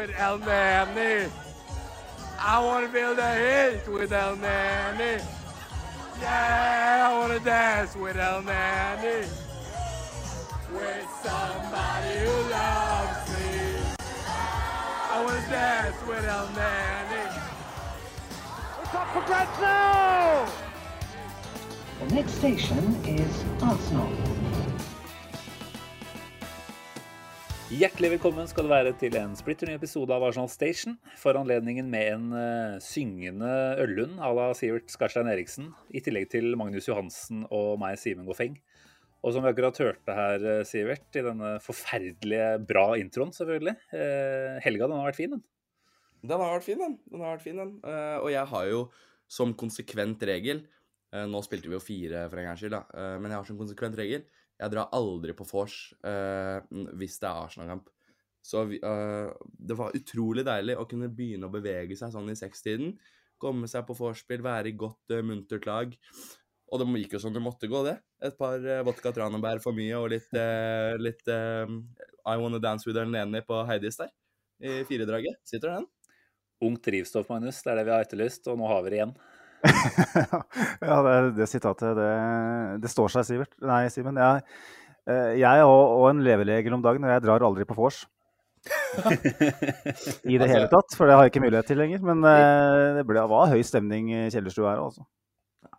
with El Nanny. I wanna build a heat with El Nanny. Yeah, I wanna dance with El Nanny. With somebody who loves me. I wanna dance with El Nanny. It's up for grabs now! The next station is Arsenal. Hjertelig velkommen skal du være til en splitter ny episode av Arsenal Station. For anledningen med en uh, syngende Øllund à la Sivert Skarstein Eriksen. I tillegg til Magnus Johansen og meg, Simen Goffeng. Og som vi akkurat hørte her, eh, Sivert, i denne forferdelige bra introen, selvfølgelig. Uh, helga, den har vært fin, den. Den har vært fin, den. den, har vært fin, den. Uh, og jeg har jo som konsekvent regel Nå spilte vi jo fire for en gangs skyld, da. men jeg har som konsekvent regel Jeg drar aldri på vors uh, hvis det er Arsenal-kamp. Så eh, det var utrolig deilig å kunne begynne å bevege seg sånn i sekstiden. Komme seg på vorspiel, være i godt, uh, muntert lag. Og det gikk jo som det måtte gå, det. Et par uh, vodka tranebær for mye og litt, uh, litt I Wanna Dance With Elneni på Heidis der. I firedraget. Sitter den? Ungt drivstoff, Magnus. Det er det vi har etterlyst, og nå har vi det igjen. ja, det, det sitatet, det, det står seg, Sivert. Nei, Simen. Jeg, eh, jeg og, og en leveregel om dagen, og jeg drar aldri på vors. I det hele tatt, for det har jeg ikke mulighet til lenger. Men eh, det ble, var høy stemning i kjellerstua her, altså.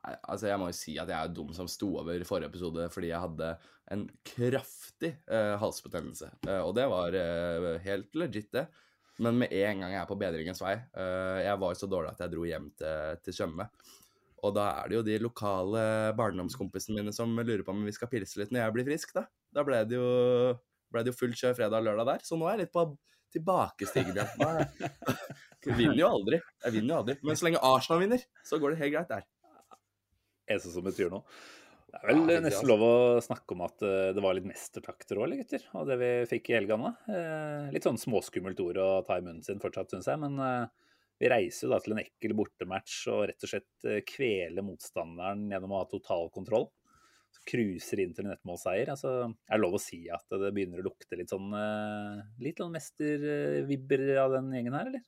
Nei, altså Jeg må jo si at jeg er dum som sto over forrige episode fordi jeg hadde en kraftig uh, halsbetennelse. Uh, og det var uh, helt legit, det. Men med en gang jeg er på bedringens vei eh, Jeg var så dårlig at jeg dro hjem til, til Tjøme. Og da er det jo de lokale barndomskompisene mine som lurer på om vi skal pilse litt når jeg blir frisk, da. Da ble det jo, ble det jo fullt kjør fredag og lørdag der. Så nå er jeg litt på tilbakestigen igjen. Er- Jeg vinner jo aldri. Jeg vinner jo aldri. Men så lenge Arsenal vinner, så går det helt greit der. Eneste som betyr noe. Det er vel Ja, nesten altså. lov å snakke om at eh, det var litt mestertakter òg, gutter? Og det vi fikk i helgene. Eh, litt sånn småskummelt ord å ta i munnen sin fortsatt, syns jeg. Men eh, vi reiser jo da til en ekkel bortematch og rett og slett kveler motstanderen gjennom å ha totalkontroll. Så Cruiser inn til en nettmålseier. Altså, er det lov å si at det begynner å lukte litt sånn Litt sånn mestervibber av den gjengen her, eller?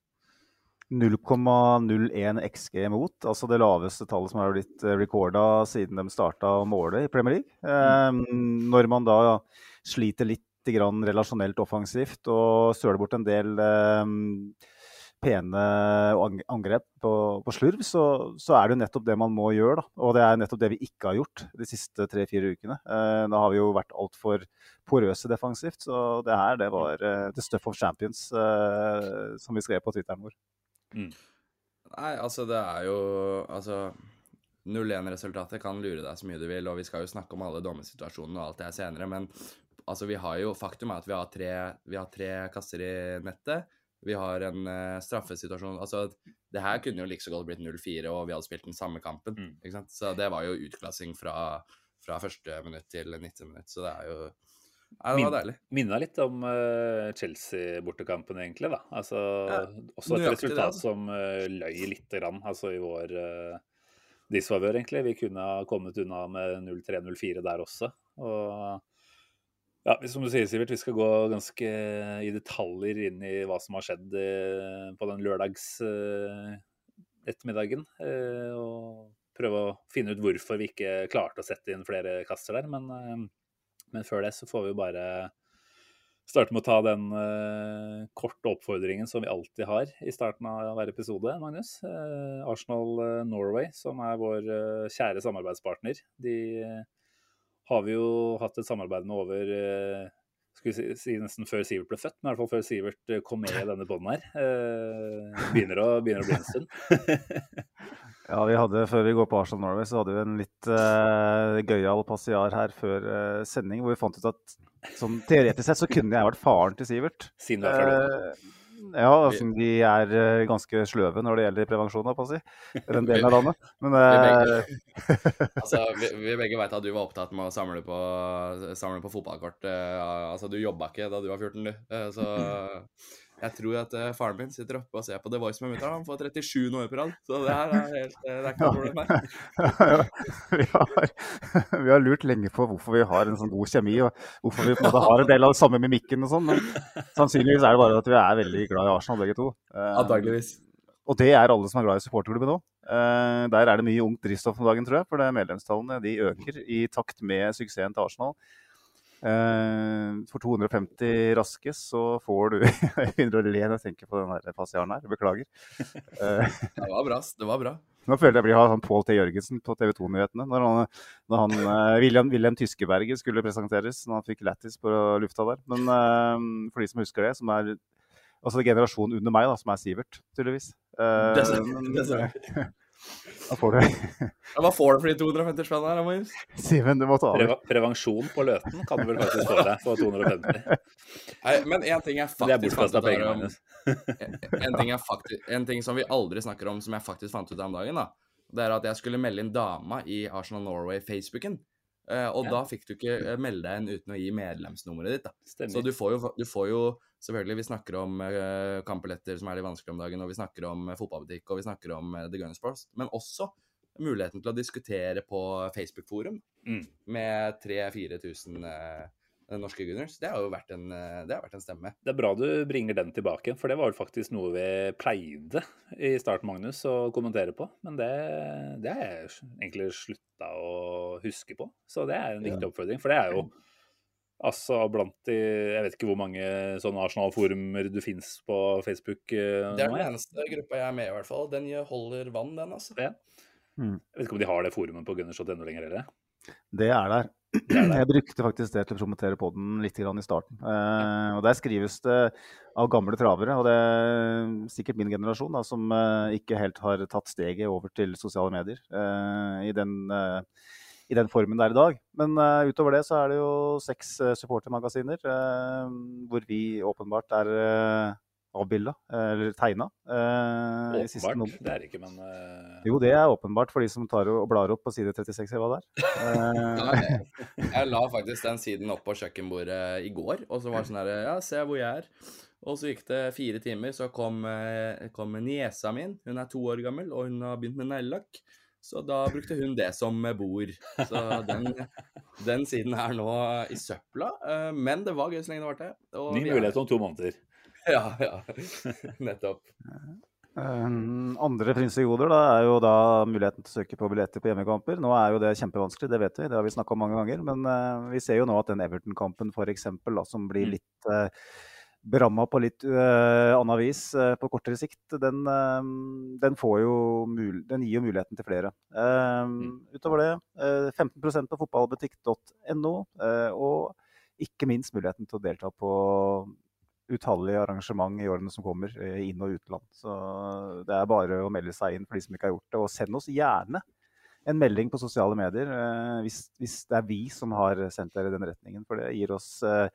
0,01 XG mot, altså det laveste tallet som har blitt recorda siden de starta å måle i Premier League. Eh, når man da sliter litt grann relasjonelt offensivt og søler bort en del eh, pene angrep på, på slurv, så, så er det jo nettopp det man må gjøre. Da. Og det er nettopp det vi ikke har gjort de siste tre-fire ukene. Eh, da har vi jo vært altfor porøse defensivt, så det her det var eh, the stuff of champions, eh, som vi skrev på Twitteren vår. Nei, altså det er jo Altså 0-1-resultatet kan lure deg så mye du vil, og vi skal jo snakke om alle dommersituasjonene og alt det her senere, men altså vi har jo Faktum er at vi har tre, vi har tre kasser i nettet. Vi har en uh, straffesituasjon Altså, det her kunne jo like så godt blitt 0-4, og vi hadde spilt den samme kampen. Mm. ikke sant? Så det var jo utklassing fra, fra første minutt til 90 minutt, så det er jo Nei, det var deilig. Minna litt om uh, Chelsea-bortekampen, egentlig. da. Altså, Ja, også et det, resultat altså. som uh, løy lite grann altså i vår uh, disfavør, egentlig. Vi kunne ha kommet unna med 0-3-0-4 der også. Og ja, som du sier, Sivert, vi skal gå ganske i detaljer inn i hva som har skjedd uh, på den lørdags ettermiddagen. og prøve å finne ut hvorfor vi ikke klarte å sette inn flere kaster der. Men, men før det så får vi jo bare starte med å ta den uh, korte oppfordringen som vi alltid har i starten av hver episode, Magnus. Uh, Arsenal uh, Norway, som er vår kjære samarbeidspartner, de har vi jo hatt et samarbeid med over vi si, nesten før Sivert ble født, men i hvert fall før Sivert eh, kom med i denne bånden her. Eh, begynner, å, begynner å bli en stund. Ja, vi hadde, Før vi går på Arsenal Norway, så hadde vi en litt eh, gøyal passiar her før eh, sending, hvor vi fant ut at sånn teoretisk sett så kunne jeg vært faren til Sivert. Siden du er fra Ja, altså, de er eh, ganske sløve når det gjelder prevensjon, på å si. Den delen av landet. Men Vi begge, Altså, vi, vi begge veit at du var opptatt med å samle på, samle på fotballkort. eh, altså, du jobba ikke da du var 14, du. Eh, så jeg tror at uh, faren min sitter oppe og ser på The Voice med mutter'n. Han får 37 nå på rad. Så det her er helt eh, Det er ikke noe problem her. vi, har, vi har lurt lenge på hvorfor vi har en sånn god kjemi, og hvorfor vi på en måte har en del av det samme mimikken og sånn. Men sannsynligvis er det bare at vi er veldig glad i Arsenal begge to. Uh, Antakeligvis. Og det er alle som er glad i supporterklubben òg. Eh, der er det mye ungt drivstoff om dagen, tror jeg. For det medlemstallene de øker i takt med suksessen til Arsenal. Eh, for 250 raske så får du Jeg begynner å le når jeg tenker på den passiaren her. Beklager. Eh, Det var bra. Det var bra. nå føler jeg blir ha sånn Pål T. Jørgensen på TV 2-nyhetene. Når han, når han eh, William, William Tyskeberget skulle presenteres, når han fikk lættis på lufta der. Men for de som husker det, som er altså generasjonen under meg, da, som er Sivert, tydeligvis. Eh, Da får du Hva får du for de 250 spenn her, Marius? Simen, du må ta av. Prevensjon på Løten kan du vel faktisk få deg for 250. Nei, men én ting jeg faktisk fant ut penger, pengene om en ting, jeg faktisk, en ting som vi aldri snakker om, som jeg faktisk fant ut av om dagen, da, det er at jeg skulle melde inn dama i Arsenal Norway-Facebooken. Eh, og Ja. da fikk du ikke eh, melde deg inn uten å gi medlemsnummeret ditt. da. Så du får jo, du får jo Selvfølgelig, vi snakker om uh, kampbilletter som er litt vanskelig om dagen, og vi snakker om fotballbutikk, og vi snakker om The Gunners Bros, men også muligheten til å diskutere på Facebook-forum Mm. med 3000-4000 uh, norske Gunners. Det har jo vært en, eh, det har vært en stemme. Det er bra du bringer den tilbake, for det var jo faktisk noe vi pleide i starten, Magnus, å kommentere på. Men det, det har jeg egentlig slutta å huske på. Så det er en viktig oppfordring. For det er jo altså blant de Jeg vet ikke hvor mange sånne Arsenal-forumer du fins på Facebook Nå, Det er den eneste gruppa jeg er med i, i hvert fall. Den holder vann, den, altså. Ja. Mm. Jeg vet ikke om de har det forumet på gunners.no lenger heller. Det er der. Jeg brukte faktisk det til å promotere poden litt i starten. Eh, og Der skrives det av gamle travere, og det er sikkert min generasjon da, som eh, ikke helt har tatt steget over til sosiale medier eh, i, den, i den formen det er i dag. Men utover det så er det jo seks supportermagasiner hvor vi åpenbart er avbilda, eh, eller tegna. eh, Åpenbart. Det er det ikke, men eh, Jo, det er åpenbart for de som tar og blar opp på side 36 eller hva det er. Eh, jeg, jeg la faktisk den siden opp på kjøkkenbordet i går, og så var det sånn her Ja, se hvor jeg er. Og så gikk det fire timer, så kom, eh, kom niesa min. Hun er to år gammel, og hun har begynt med neglelakk. Så da brukte hun det som bord. Så den, den siden er nå i søpla. Men det var gøy så lenge det varte. og ny mulighet om to måneder. Ja, ja. Nettopp. Um, andre frynselige da, er jo da muligheten til å søke på billetter på hjemmekamper. Nå er jo det kjempevanskelig, det vet vi, det har vi snakka om mange ganger. Men uh, vi ser jo nå at den Everton-kampen f.eks., som blir Mm. litt uh, beramma på litt uh, annet vis uh, på kortere sikt, den, eh, den, får jo mul den gir jo muligheten til flere. Um, Utover det, eh, 15% på fotballbutikk.no, eh, og ikke minst muligheten til å delta på utallige arrangement i årene som kommer, eh, inn- og utenland. Så det er bare å melde seg inn for de som ikke har gjort det. Og send oss gjerne en melding på sosiale medier eh, hvis, hvis det er vi som har sendt dere i den retningen. For det gir oss eh,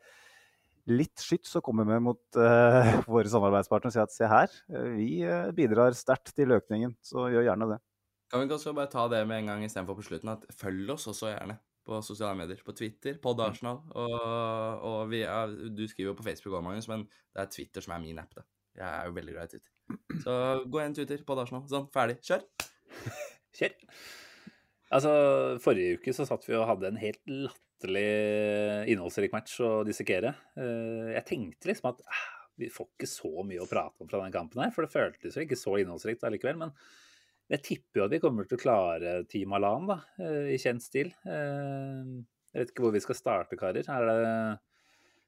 litt skyts å komme med mot våre samarbeidspartnere og si at se her, vi bidrar sterkt til økningen. Så gjør gjerne det. Kan vi også bare ta det med en gang istedenfor på slutten, at følg oss også gjerne på sosiale medier. På Twitter, Pod Arsenal. Og, og vi er, du skriver jo på Facebook òg, Magnus, men det er Twitter som er min app. da. Jeg er jo veldig glad i Twitter. Så gå inn Twitter, Pod Arsenal. Sånn, ferdig. Kjør! Kjør. Altså, Forrige uke så satt vi og hadde en helt latterlig innholdsrik match å dissekere. Eh, Jeg tenkte liksom at ah, vi får ikke så mye å prate om fra den kampen her, for det føltes jo ikke så innholdsrikt allikevel. Men jeg tipper jo at vi kommer til å klare Team Alan da, eh, i kjent stil. Eh, Jeg vet ikke hvor vi skal starte, karer. Er det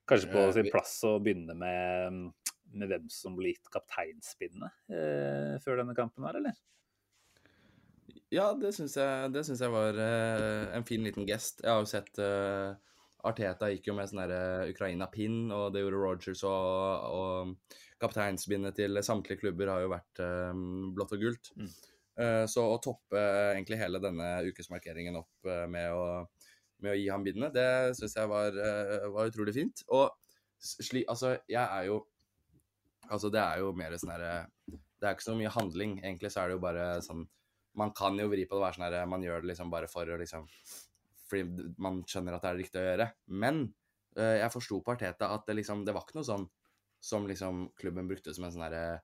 kanskje på Eh, sin plass å begynne med, med hvem som blir gitt kapteinspinnet før denne kampen her, eller? Ja, det syns jeg, jeg var en fin liten gest. Jeg har jo sett Arteta gikk jo med sånn Ukraina-pinn, og det gjorde Rogers, og, og kapteinsbindet til samtlige klubber har jo vært um, blått og gult. Mm. Eh, så å toppe egentlig hele denne ukesmarkeringen opp eh, med, å, med å gi ham bindene, det syns jeg var, eh, var utrolig fint. Og sli, altså, jeg er jo Altså, det er jo mer sånn herre Det er ikke så mye handling. Egentlig så er det jo bare sånn Man kan jo vri på det og være sånn herre Man gjør det liksom bare for å liksom Fordi man skjønner at det er det riktige å gjøre. Men eh, jeg forsto på Arteta at det liksom Det var ikke noe sånn som liksom klubben brukte som en sånn herre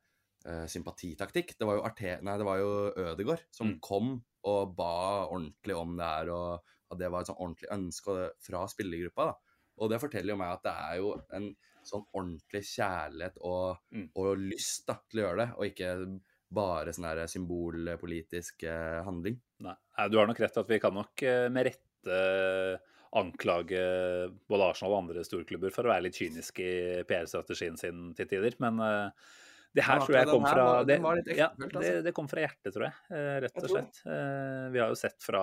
eh, sympatitaktikk. Det var jo Arte Nei, det var jo Ødegård som Mm. kom og ba ordentlig om det her, og at det var et sånn ordentlig ønske fra spillergruppa. da. Og det forteller jo meg at det er jo en sånn ordentlig kjærlighet og, Mm. og lyst da, til å gjøre det, og ikke bare sånn her symbolpolitisk eh, handling. Nei, Nei, du har nok rett at vi kan nok eh, med rette anklage både Arsenal og andre storklubber for å være litt kyniske i PR-strategien sin til tider. Men eh, det her tror jeg kom fra det, ja, det, altså. det kom fra hjertet, tror jeg. eh, Rett og slett. Eh, Vi har jo sett fra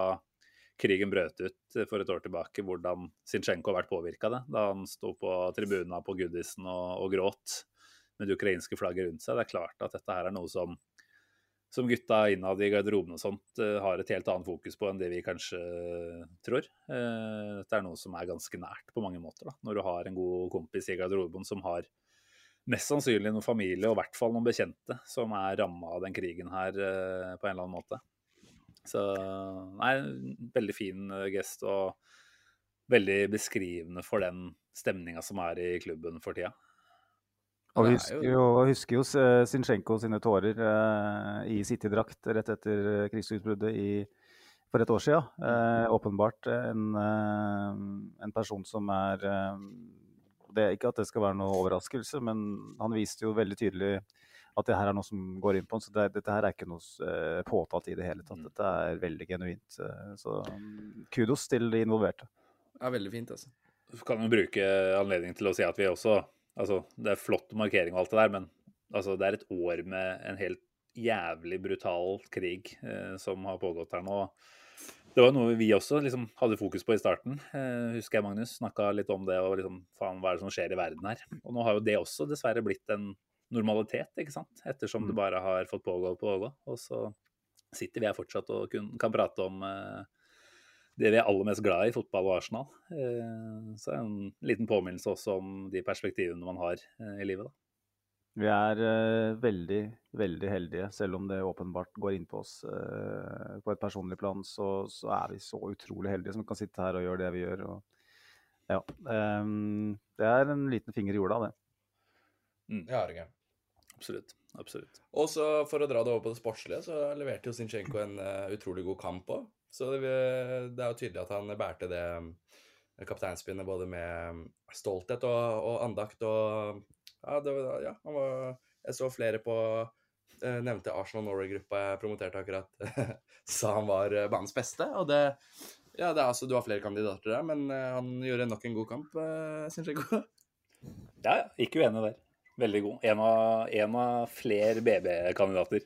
krigen brøt ut for et år tilbake, hvordan Zinchenko har vært påvirka. Da han sto på tribuna på Goodison og, og gråt med det ukrainske flagget rundt seg. Det er klart at dette her er noe som som gutta innad i garderoben og sånt eh, har et helt annet fokus på enn det vi kanskje tror. Eh, Dette er noe som er ganske nært på mange måter. da. Når du har en god kompis i garderoben som har mest sannsynlig noen familie, og i hvert fall noen bekjente, som er ramma av den krigen her eh, på en eller annen måte. Så nei, veldig fin eh, gest, og veldig beskrivende for den stemninga som er i klubben for tida. Og vi er husker jo, husker jo Sinchenko sine tårer eh, i City-drakt rett etter eh, krigsutbruddet i, for et år siden. Eh, åpenbart en, eh, en person som er eh, det er Ikke at det skal være noe overraskelse, men han viste jo veldig tydelig at det her er noe som går inn på ham. Så det, dette her er ikke noe påtalt påtatt i det hele tatt. Mm. Dette er veldig genuint. eh, så mm, kudos til de involverte. Er veldig fint, altså. Så kan vi bruke anledningen til å si at vi også Altså, det er flott markering og alt det der, men altså, det er et år med en helt jævlig brutal krig eh, som har pågått her nå. Det var noe vi også liksom, hadde fokus på i starten. Eh, husker jeg Magnus snakka litt om det og liksom faen, hva er det som skjer i verden her? Og nå har jo det også dessverre blitt en normalitet, ikke sant? Ettersom det Mm. bare har fått pågå og pågå. Og så sitter vi her fortsatt og kun, kan prate om eh, det vi er aller mest glad i, fotball og Arsenal. Eh, Så en liten påminnelse også om de perspektivene man har eh, i livet. da. Vi er eh, veldig, veldig heldige, selv om det åpenbart går inn på oss eh, på et personlig plan, så, så er vi så utrolig heldige som kan sitte her og gjøre det vi gjør. Og, ja, ehm, det er en liten finger i jorda, det. Ja, det. Absolutt. absolutt. Og så for å dra det over på det sportslige, så leverte jo Zinchenko en uh, utrolig god kamp òg. Så det, det er jo tydelig at han bærte det eh, kapteinspinnet både med stolthet og, og andakt og Ja, var, ja var, jeg så flere på eh, nevnte Arsenal Norway-gruppa jeg promoterte akkurat, sa han var eh, banens beste. Og det Ja, det er altså, du har flere kandidater der, men eh, han gjorde nok en god kamp, jeg Ja, ikke uenig der. Veldig god. En av, av flere BB-kandidater.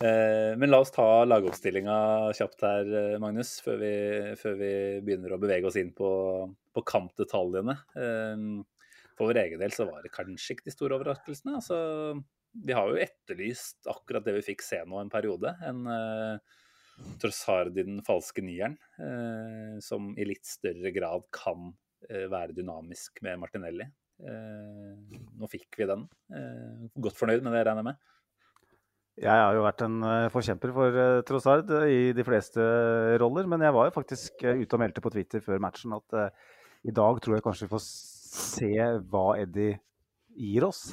Men la oss ta lagoppstillinga kjapt her, Magnus, før vi, før vi begynner å bevege oss inn på, på kampdetaljene. Eh, For vår egen del så var det kanskje ikke de store overraskelsene. Altså, vi har jo etterlyst akkurat det vi fikk se nå en periode. En uh, Trossard i den falske nieren, uh, som i litt større grad kan uh, være dynamisk med Martinelli. Uh, nå fikk vi den. Eh, godt fornøyd med det, regner jeg med. Jeg har jo vært en eh, forkjemper for Trossard eh, i de fleste roller, men jeg var jo faktisk eh, ute og meldte på Twitter før matchen at eh, i dag tror jeg kanskje vi får se hva Eddie gir oss.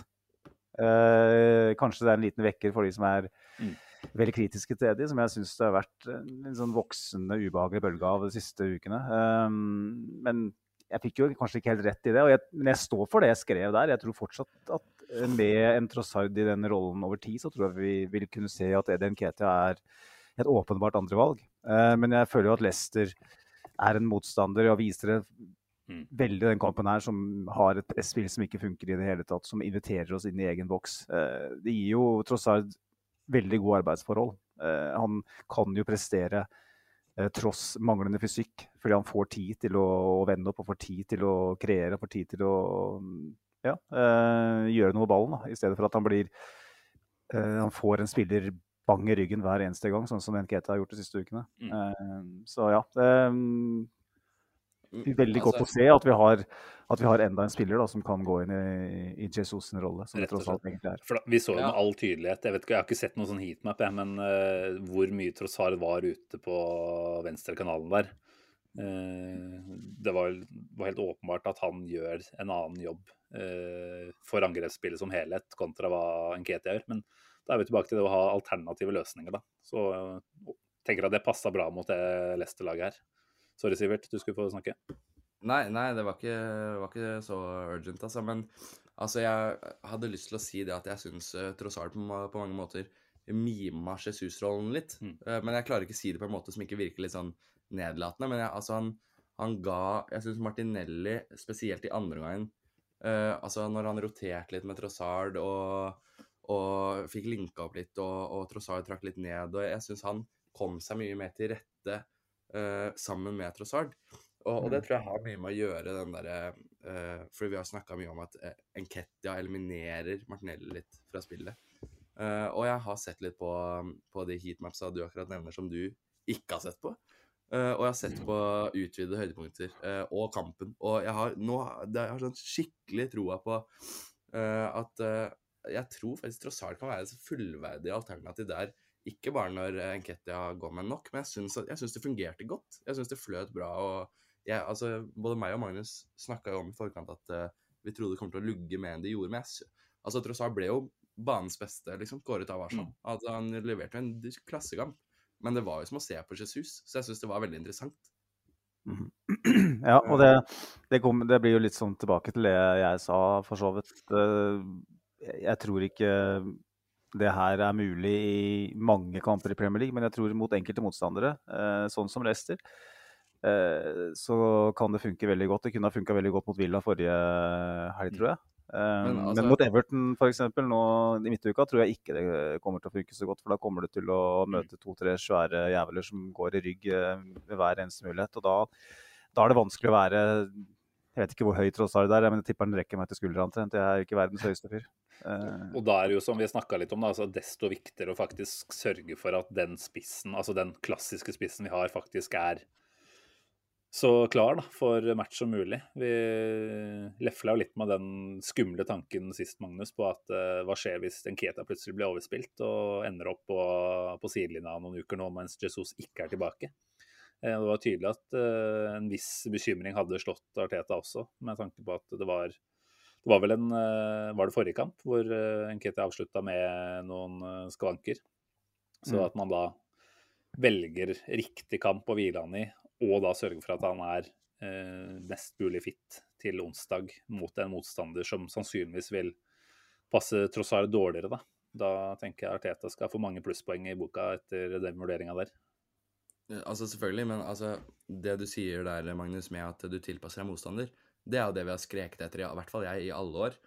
Eh, kanskje det er en liten vekker for de som er Mm. veldig kritiske til Eddie, som jeg syns det har vært en, sånn voksende ubehagelig bølge av de siste ukene. Eh, men jeg fikk jo kanskje ikke helt rett i det, og jeg, men jeg står for det jeg skrev der. Jeg tror fortsatt at eh, med en Trossard i den rollen over tid, så tror jeg vi vil kunne se at Eddie Nketia er et åpenbart andrevalg. Eh, men jeg føler jo at Lester er en motstander, og viser det Mm. veldig den kampen her, som har et presspill som ikke funker i det hele tatt, som inviterer oss inn i egen boks. Eh, det gir jo Trossard veldig gode arbeidsforhold. Eh, han kan jo prestere eh, tross manglende fysikk, fordi han får tid til å, vende opp og får tid til å kreere får tid til å ja, eh, gjøre noe med ballen, da, i stedet for at han blir eh, Han får en spiller bang i ryggen hver eneste gang, sånn som Nketa har gjort de siste ukene. Mm. Eh, så ja. Eh, veldig godt altså- å se at vi har, at vi har enda en spiller da, som kan gå inn i, i Jesus' sin rolle, som det tross alt egentlig er. For da, vi så jo Ja. med all tydelighet Jeg vet ikke, jeg har ikke sett noen sånn heatmap, jeg, men uh, hvor mye Trossard var ute på venstre kanalen der. Eh, det var, var helt åpenbart at han gjør en annen jobb eh, for angrepsspillet som helhet, kontra hva Nketia gjør. Men da er vi tilbake til det å ha alternative løsninger, da. Så tenker tenker at det passa bra mot det Leicester-laget her. Sorry, Sivert, du skulle få snakke. Nei, nei, det var ikke, var ikke så urgent, altså. Men altså, jeg hadde lyst til å si det at jeg syns uh, Trossard på, på mange måter mima Jesus-rollen litt. Mm. Eh, men jeg klarer ikke å si det på en måte som ikke virker litt sånn nedlatende. Men jeg, altså, han, han ga Jeg syns Martinelli, spesielt i andre gangen uh, Altså, når han roterte litt med Trossard og, og fikk linka opp litt, og, og Trossard trakk litt ned, og jeg syns han kom seg mye mer til rette eh, sammen med Trossard. Og, og det tror jeg har mye med å gjøre den derre uh, For vi har snakka mye om at uh, Enketia eliminerer Martinelli litt fra spillet. Uh, og jeg har sett litt på, på de heatmapsa du akkurat nevner, som du ikke har sett på. Uh, og jeg har sett på utvidede høydepunkter uh, og kampen. Og jeg har nå det, jeg har sånn skikkelig troa på eh, at eh, jeg tror faktisk Trossard kan være et fullverdig alternativ der. Ikke bare når eh, Enketia går med nok, men jeg syns, det fungerte godt. Jeg syns det fløt bra. og jeg, altså, Både meg og Magnus snakka jo om i forkant at uh, vi trodde det kom til å lugge mer enn det gjorde. Men jeg, altså, Trossard ble jo banens beste, liksom, kåret av Arsenal. Altså, han leverte en klassekamp. Men det var jo som å se på Jesus, så jeg syns det var veldig interessant. Mhm. Ja, og det, det, kom, det blir jo litt sånn tilbake til det jeg sa, for så vidt. Eh, jeg tror ikke det her er mulig i mange kamper i Premier League, men jeg tror mot enkelte motstandere, eh, sånn som Leicester, eh, så kan det funke veldig godt. Det kunne ha funka veldig godt mot Villa forrige helg, tror jeg. Eh, Men Men, altså- mot Everton for eksempel, nå i midtuka tror jeg ikke det kommer til å funke så godt. For da kommer du til å møte to-tre svære jævler som går i rygg ved hver eneste mulighet. Og da, da er det vanskelig å være Jeg vet ikke hvor høy Trossard er, men jeg tipper den rekker meg til skuldra omtrent. Jeg er ikke verdens høyeste fyr. Eh, Og da er det jo som vi snakka litt om, da, altså desto viktigere å faktisk sørge for at den spissen, altså den klassiske spissen vi har, faktisk er så klar da, for match som mulig. Vi lefla jo litt med den skumle tanken sist, Magnus, på at uh, hva skjer hvis Nketa plutselig blir overspilt og ender opp på, på sidelinja noen uker nå mens Jesus ikke er tilbake. Eh, Det var tydelig at eh, en viss bekymring hadde slått Arteta også, med tanke på at det var det var vel en eh, Var det forrige kamp hvor Nketi avslutta med noen skvanker, skavanker? Så Mm. at man da velger riktig kamp å hvile han i, og da sørger for at han er mest mulig fit til onsdag mot en motstander som sannsynligvis vil passe Trossar dårligere, da. Da tenker jeg Arteta skal få mange plusspoeng i boka etter den vurderinga der. Eh, Altså Selvfølgelig, men altså, det du sier der, Magnus, med at du tilpasser deg motstander, det er jo det vi har skreket etter, i hvert fall jeg, i alle år.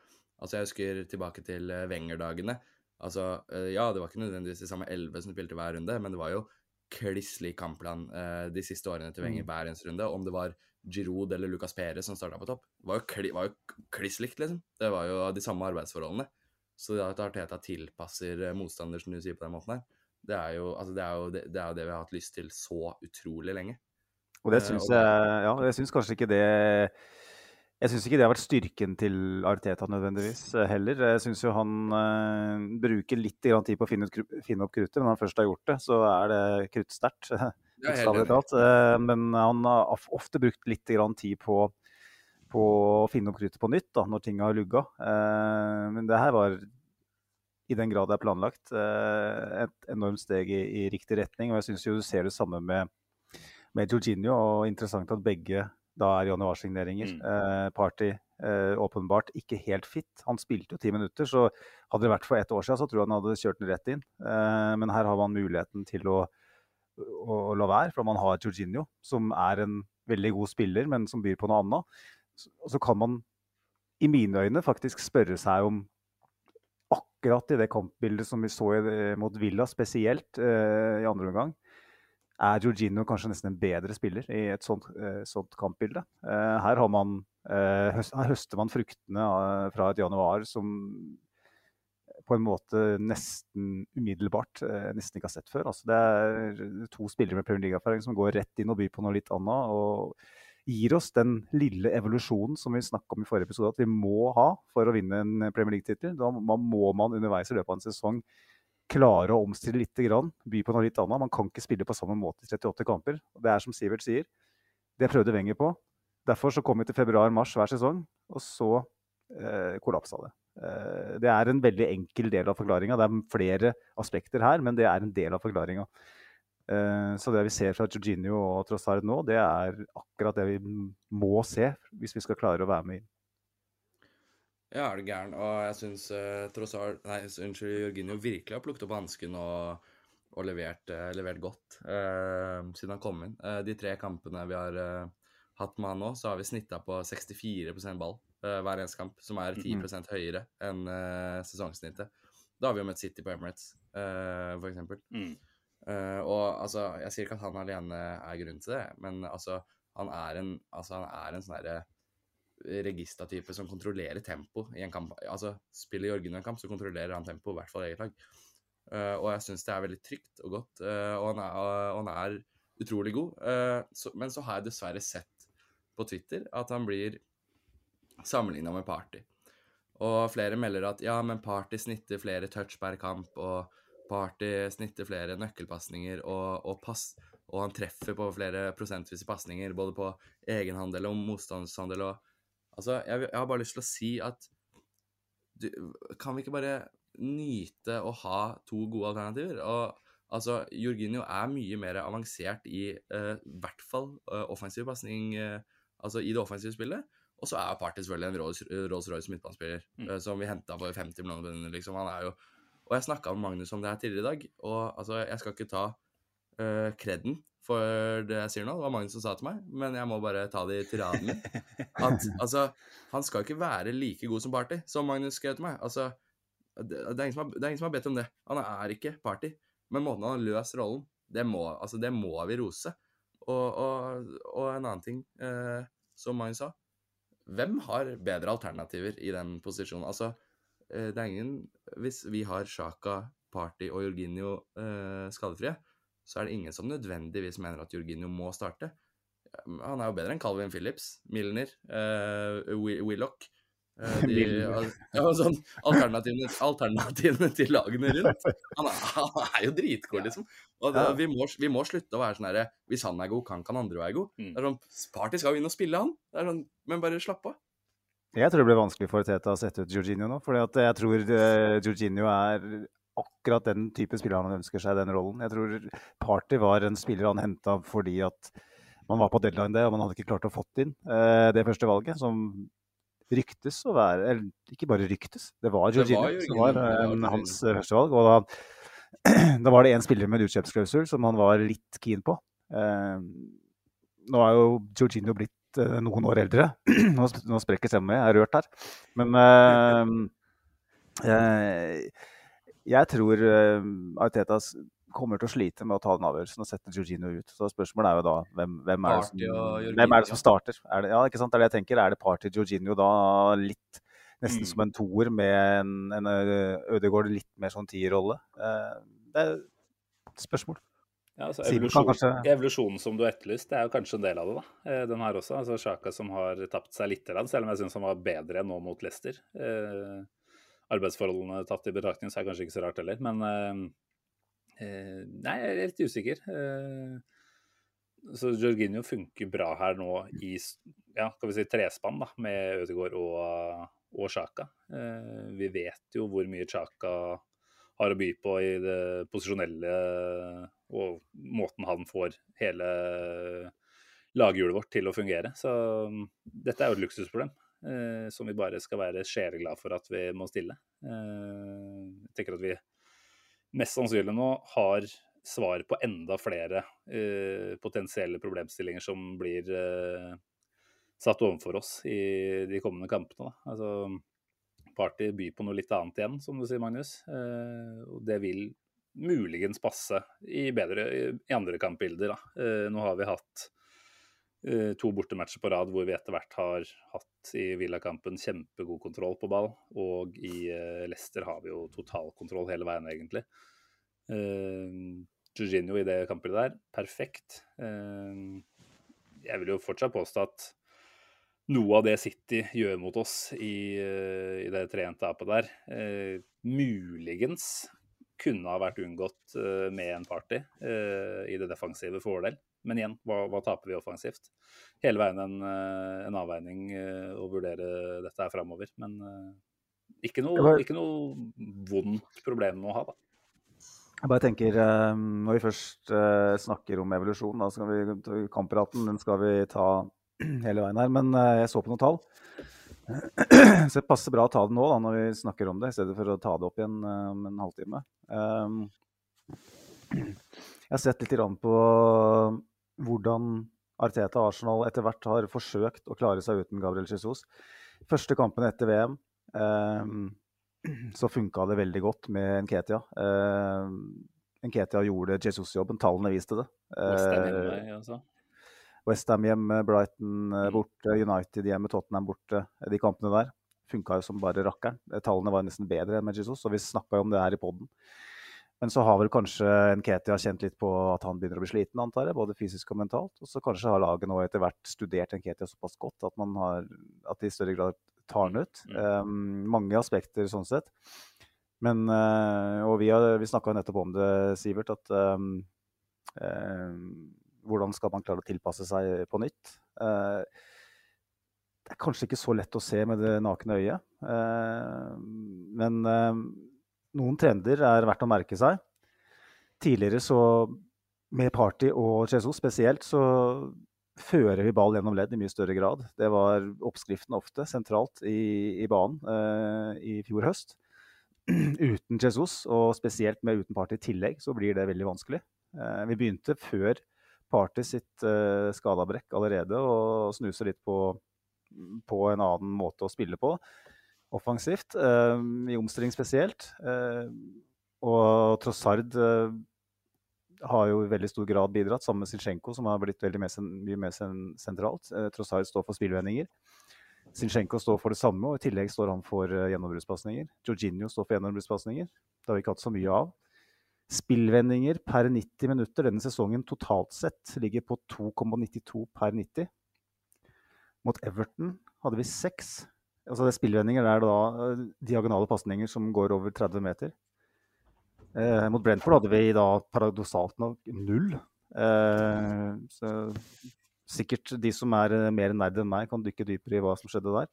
Altså Jeg husker tilbake til eh, Wenger-dagene. Altså, eh, Ja, det var ikke nødvendigvis de samme elleve som spilte hver runde, men det var jo kliss lik kampplan de siste årene til Wenger hver eneste runde. Om det var Giroud eller Lucas Perez som starta på topp, var jo, kli, var jo kliss likt, liksom. Det var jo de samme arbeidsforholdene. Så det at Arteta tilpasser motstander, som du sier på den måten her, det er jo, altså det, er jo det, det er jo det vi har hatt lyst til så utrolig lenge. Og det Eh, syns jeg Ja, jeg syns kanskje ikke det Jeg syns ikke det har vært styrken til Arteta nødvendigvis eh, heller. Jeg syns jo han eh, bruker litt grann tid på å finne, ut, finne opp kruttet, men når han først har gjort det, så er det kruttsterkt. Men han har ofte brukt litt grann tid på, på å finne opp kruttet på nytt da, når ting har lugga. Men det her var, i den grad det er planlagt, eh, et enormt steg i, i riktig retning. Og jeg syns du ser det samme med, med Jorginho, og interessant at begge da er januarsigneringer. Mm. Eh, Party eh, åpenbart ikke helt fit. Han spilte jo ti minutter, så hadde det vært for ett år siden, så tror jeg han hadde kjørt den rett inn. Eh, men her har man muligheten til å å, å la være, for man har Jorginho, som er en veldig god spiller, men som byr på noe annet. Så- så kan man, i mine øyne, faktisk spørre seg om akkurat i det kampbildet som vi så i, mot Villa spesielt eh, i andre omgang, er Jorginho kanskje nesten en bedre spiller i et sånt, eh, sånt kampbilde. Eh, her, man, eh, høst, her høster man fruktene av, fra et januar som på en måte nesten umiddelbart eh, nesten ikke har sett før. Altså, det er to spillere med Premier League-erfaring som går rett inn og byr på noe litt annet. og gir oss den lille evolusjonen som vi snakket om i forrige episode, at vi må ha for å vinne en Premier League-tittel. Da må man underveis i løpet av en sesong klare å omstille litt, by på noe litt annet. Man kan ikke spille på samme måte i 38 kamper. Det er som Sivert sier, det prøvde Wenger på. Derfor så kom vi til februar-mars hver sesong, og så eh, kollapsa det. Eh, det er en veldig enkel del av forklaringa. Det er flere aspekter her, men det er en del av forklaringa. Eh, så det vi ser fra Jorginho og Trossard nå, det er akkurat det vi må se hvis vi skal klare å være med inn. Ja, er du gæren. Og jeg syns uh, Trossard Nei, unnskyld, Jorginho virkelig har plukket opp hansken og, og levert, uh, levert, godt uh, siden han kom inn. De tre kampene vi har hatt med han nå, så har vi snitta på 64% ball hver eneste kamp, som er 10 mm. høyere enn sesongsnittet. Da har vi jo møtt City på Emirates, uh, for eksempel. Mm. og altså, jeg sier ikke at han alene er grunnen til det, men altså, han er en, altså, en sånn herre registertype som kontrollerer tempo i en kamp. Altså, Spiller Jorgen en kamp, så kontrollerer han tempo, i hvert fall eget lag. Uh, og jeg syns det er veldig trygt og godt, uh, og, han er, og, han er, utrolig god. Uh, så, men så har jeg dessverre sett på Twitter at han blir sammenligna med Party. Og flere melder at ja, men Party snitter flere touch per kamp, og Party snitter flere nøkkelpasninger, og, og, pass, og han treffer på flere prosentvise pasninger, både på egenhandel og motstandshandel. og Altså, jeg, jeg, har bare lyst til å si at du, Kan vi ikke bare nyte å ha to gode alternativer? Og altså, Jorginho er mye mer avansert i uh, hvert fall uh, offensiv pasning uh, Altså i det offensive spillet. Og så er Party selvfølgelig en Rolls-Royce midtbanespiller mm. som vi henta for 50 millioner. Liksom. Han er jo Og jeg snakka med Magnus om det her tidligere i dag, og altså, jeg skal ikke ta kreden for det jeg sier nå. Det var Magnus som sa til meg, men jeg må bare ta det i tiraden At altså, han skal ikke være like god som Party, som Magnus skrev til meg. Altså, det, det, er har, det er ingen som har bedt om det. Han er ikke Party. Men måten han har løst rollen, det må, altså, det må vi rose. Og, og, og, en annen ting, eh, som Magnus sa Hvem har bedre alternativer i den posisjonen? Altså, det er ingen Hvis vi har Sjaka, Party og Jorginho eh, skadefrie, så er det ingen som nødvendigvis mener at Jorginho må starte. Han er jo bedre enn Calvin Phillips, Milner, eh, Willoch Eh, de, ja, sånn, alternativene, alternativene, til lagene rundt. Han er, han er jo dritgod, liksom. Og det, vi, må, vi, må, slutte å være sånn herre Hvis han er god, kan kan andre være god. Mm. Det er sånn, Party skal jo inn og spille, han. Det er sånn, men bare slapp av. Jeg tror det blir vanskelig for Teta å sette ut Jorginho nå. For jeg tror uh, Jorginho er akkurat den type spiller han ønsker seg den rollen. Jeg tror Party var en spiller han henta fordi at man var på deadline det, og man hadde ikke klart å fått inn eh, det første valget, som ryktes å være Eller ikke bare ryktes, det var Jorginho som var en, hans eh, første valg. Og da, da var det én spiller med en utkjøpsklausul som han var litt keen på. Eh, nå er jo Jorginho blitt eh, noen år eldre. nå, nå sprekker stemmen min, jeg er rørt her. Men eh, jeg tror Arteta kommer til å slite med å ta den avgjørelsen og sette Georgino ut. Så spørsmålet er jo da hvem, hvem, er, det som, hvem er det som starter? Er det, ja, ikke sant? Det er det jeg tenker. Er det Party Georgino da litt nesten mm. som en toer med en, en Ødegaard litt mer sånn tierrolle? Det er et spørsmål. Ja, altså evolusjon, kanskje... Evolusjonen som du etterlyste, er jo kanskje en del av det. da. Eh, den her også. altså Sjaka som har tapt seg litt, selv om jeg syns han var bedre nå mot Leicester. Eh, arbeidsforholdene tatt i betraktning, så er det kanskje ikke så rart heller. Men eh, eh, nei, jeg er litt usikker. Eh, så Jorginho funker bra her nå i ja, kan vi si trespann da, med Ødegaard og, og Sjaka. Eh, vi vet jo hvor mye Sjaka har å by på i det posisjonelle og måten han får hele laghjulet vårt til å fungere. Så dette er jo et luksusproblem eh, som vi bare skal være sjeleglad for at vi må stille. Eh, jeg tenker at vi mest sannsynlig nå har svar på enda flere eh, potensielle problemstillinger som blir eh, satt overfor oss i de kommende kampene. Altså, Party byr på noe litt annet igjen, som du sier, Magnus. Eh, og det vil muligens passe i bedre i andre kampbilder. Eh, nå har vi hatt Eh, to bortematcher på rad hvor vi etter hvert har hatt i Villakampen kjempegod kontroll på ball. Og i eh, Leicester har vi jo totalkontroll hele veien, egentlig. Uh, Jorginho i det kampbildet der, perfekt. Uh, jeg vil jo fortsatt påstå at noe av det City gjør mot oss i, i det 3-1-tapet der, eh, muligens kunne ha vært unngått eh, med en party eh, i det defensive fordel. Men igjen, hva, hva, taper vi offensivt? Hele veien en, en avveining å vurdere dette her framover. Men ikke noe, ikke noe vondt problem å ha, da. Jeg bare tenker, Når vi først snakker om evolusjon, da skal vi, kampraten den skal vi ta hele veien her. Men jeg så på noen tall. Så det passer bra å ta det nå da, når vi snakker om det, i stedet for å ta det opp igjen om en halvtime. Jeg har sett litt på hvordan Arteta og Arsenal etter hvert har forsøkt å klare seg uten Gabriel Jesus. Første kampen etter VM så funka det veldig godt med Nketia. Nketia gjorde Jesus-jobben, tallene viste det. Westham hjemme, Brighton eh, borte, United hjemme, Tottenham borte. De kampene der funka jo som bare rakkeren. Tallene var nesten bedre enn med Jesus, og vi snakka om det her i poden. Men så har vel kanskje Nketia kjent litt på at han begynner å bli sliten, antar jeg, både fysisk og mentalt. Og så kanskje har laget nå etter hvert studert Nketia såpass godt at, man har, at de i større grad tar den ut. Um, mange aspekter sånn sett. Men, uh, og vi, har, vi snakka nettopp om det, Sivert, at um, um, hvordan skal man klare å tilpasse seg på nytt? Eh, det er kanskje ikke så lett å se med det nakne øyet. Eh, men eh, noen trender er verdt å merke seg. Tidligere så, med Party og Jesus spesielt, så fører vi ball gjennom ledd i mye større grad. Det var oppskriften ofte, sentralt i, i banen eh, i fjor høst. Uten Jesus, og spesielt med uten Party i tillegg, så blir det veldig vanskelig. Eh, vi begynte før Party sitt uh, skadabrekk allerede og snuser litt på, på, en annen måte å spille på. Offensivt, uh, i omstilling spesielt. Uh, og Trossard har jo i veldig stor grad bidratt, sammen med Zinchenko, som har blitt veldig mye mer sentralt. Trossard står for spillvendinger. Zinchenko står for det samme, og i tillegg står han for gjennombruddspasninger. Jorginho står for gjennombruddspasninger. Det har vi ikke hatt så mye av. Spillvendinger per 90 minutter denne sesongen totalt sett ligger på 2,92 per 90. Mot Everton hadde vi seks. Altså det spillvendinger er da eh, diagonale pasninger som går over 30 meter. Eh, mot Brentford hadde vi da paradoksalt nok null. Eh, så sikkert de som er eh, mer nerd enn meg, kan dykke dypere i hva som skjedde der.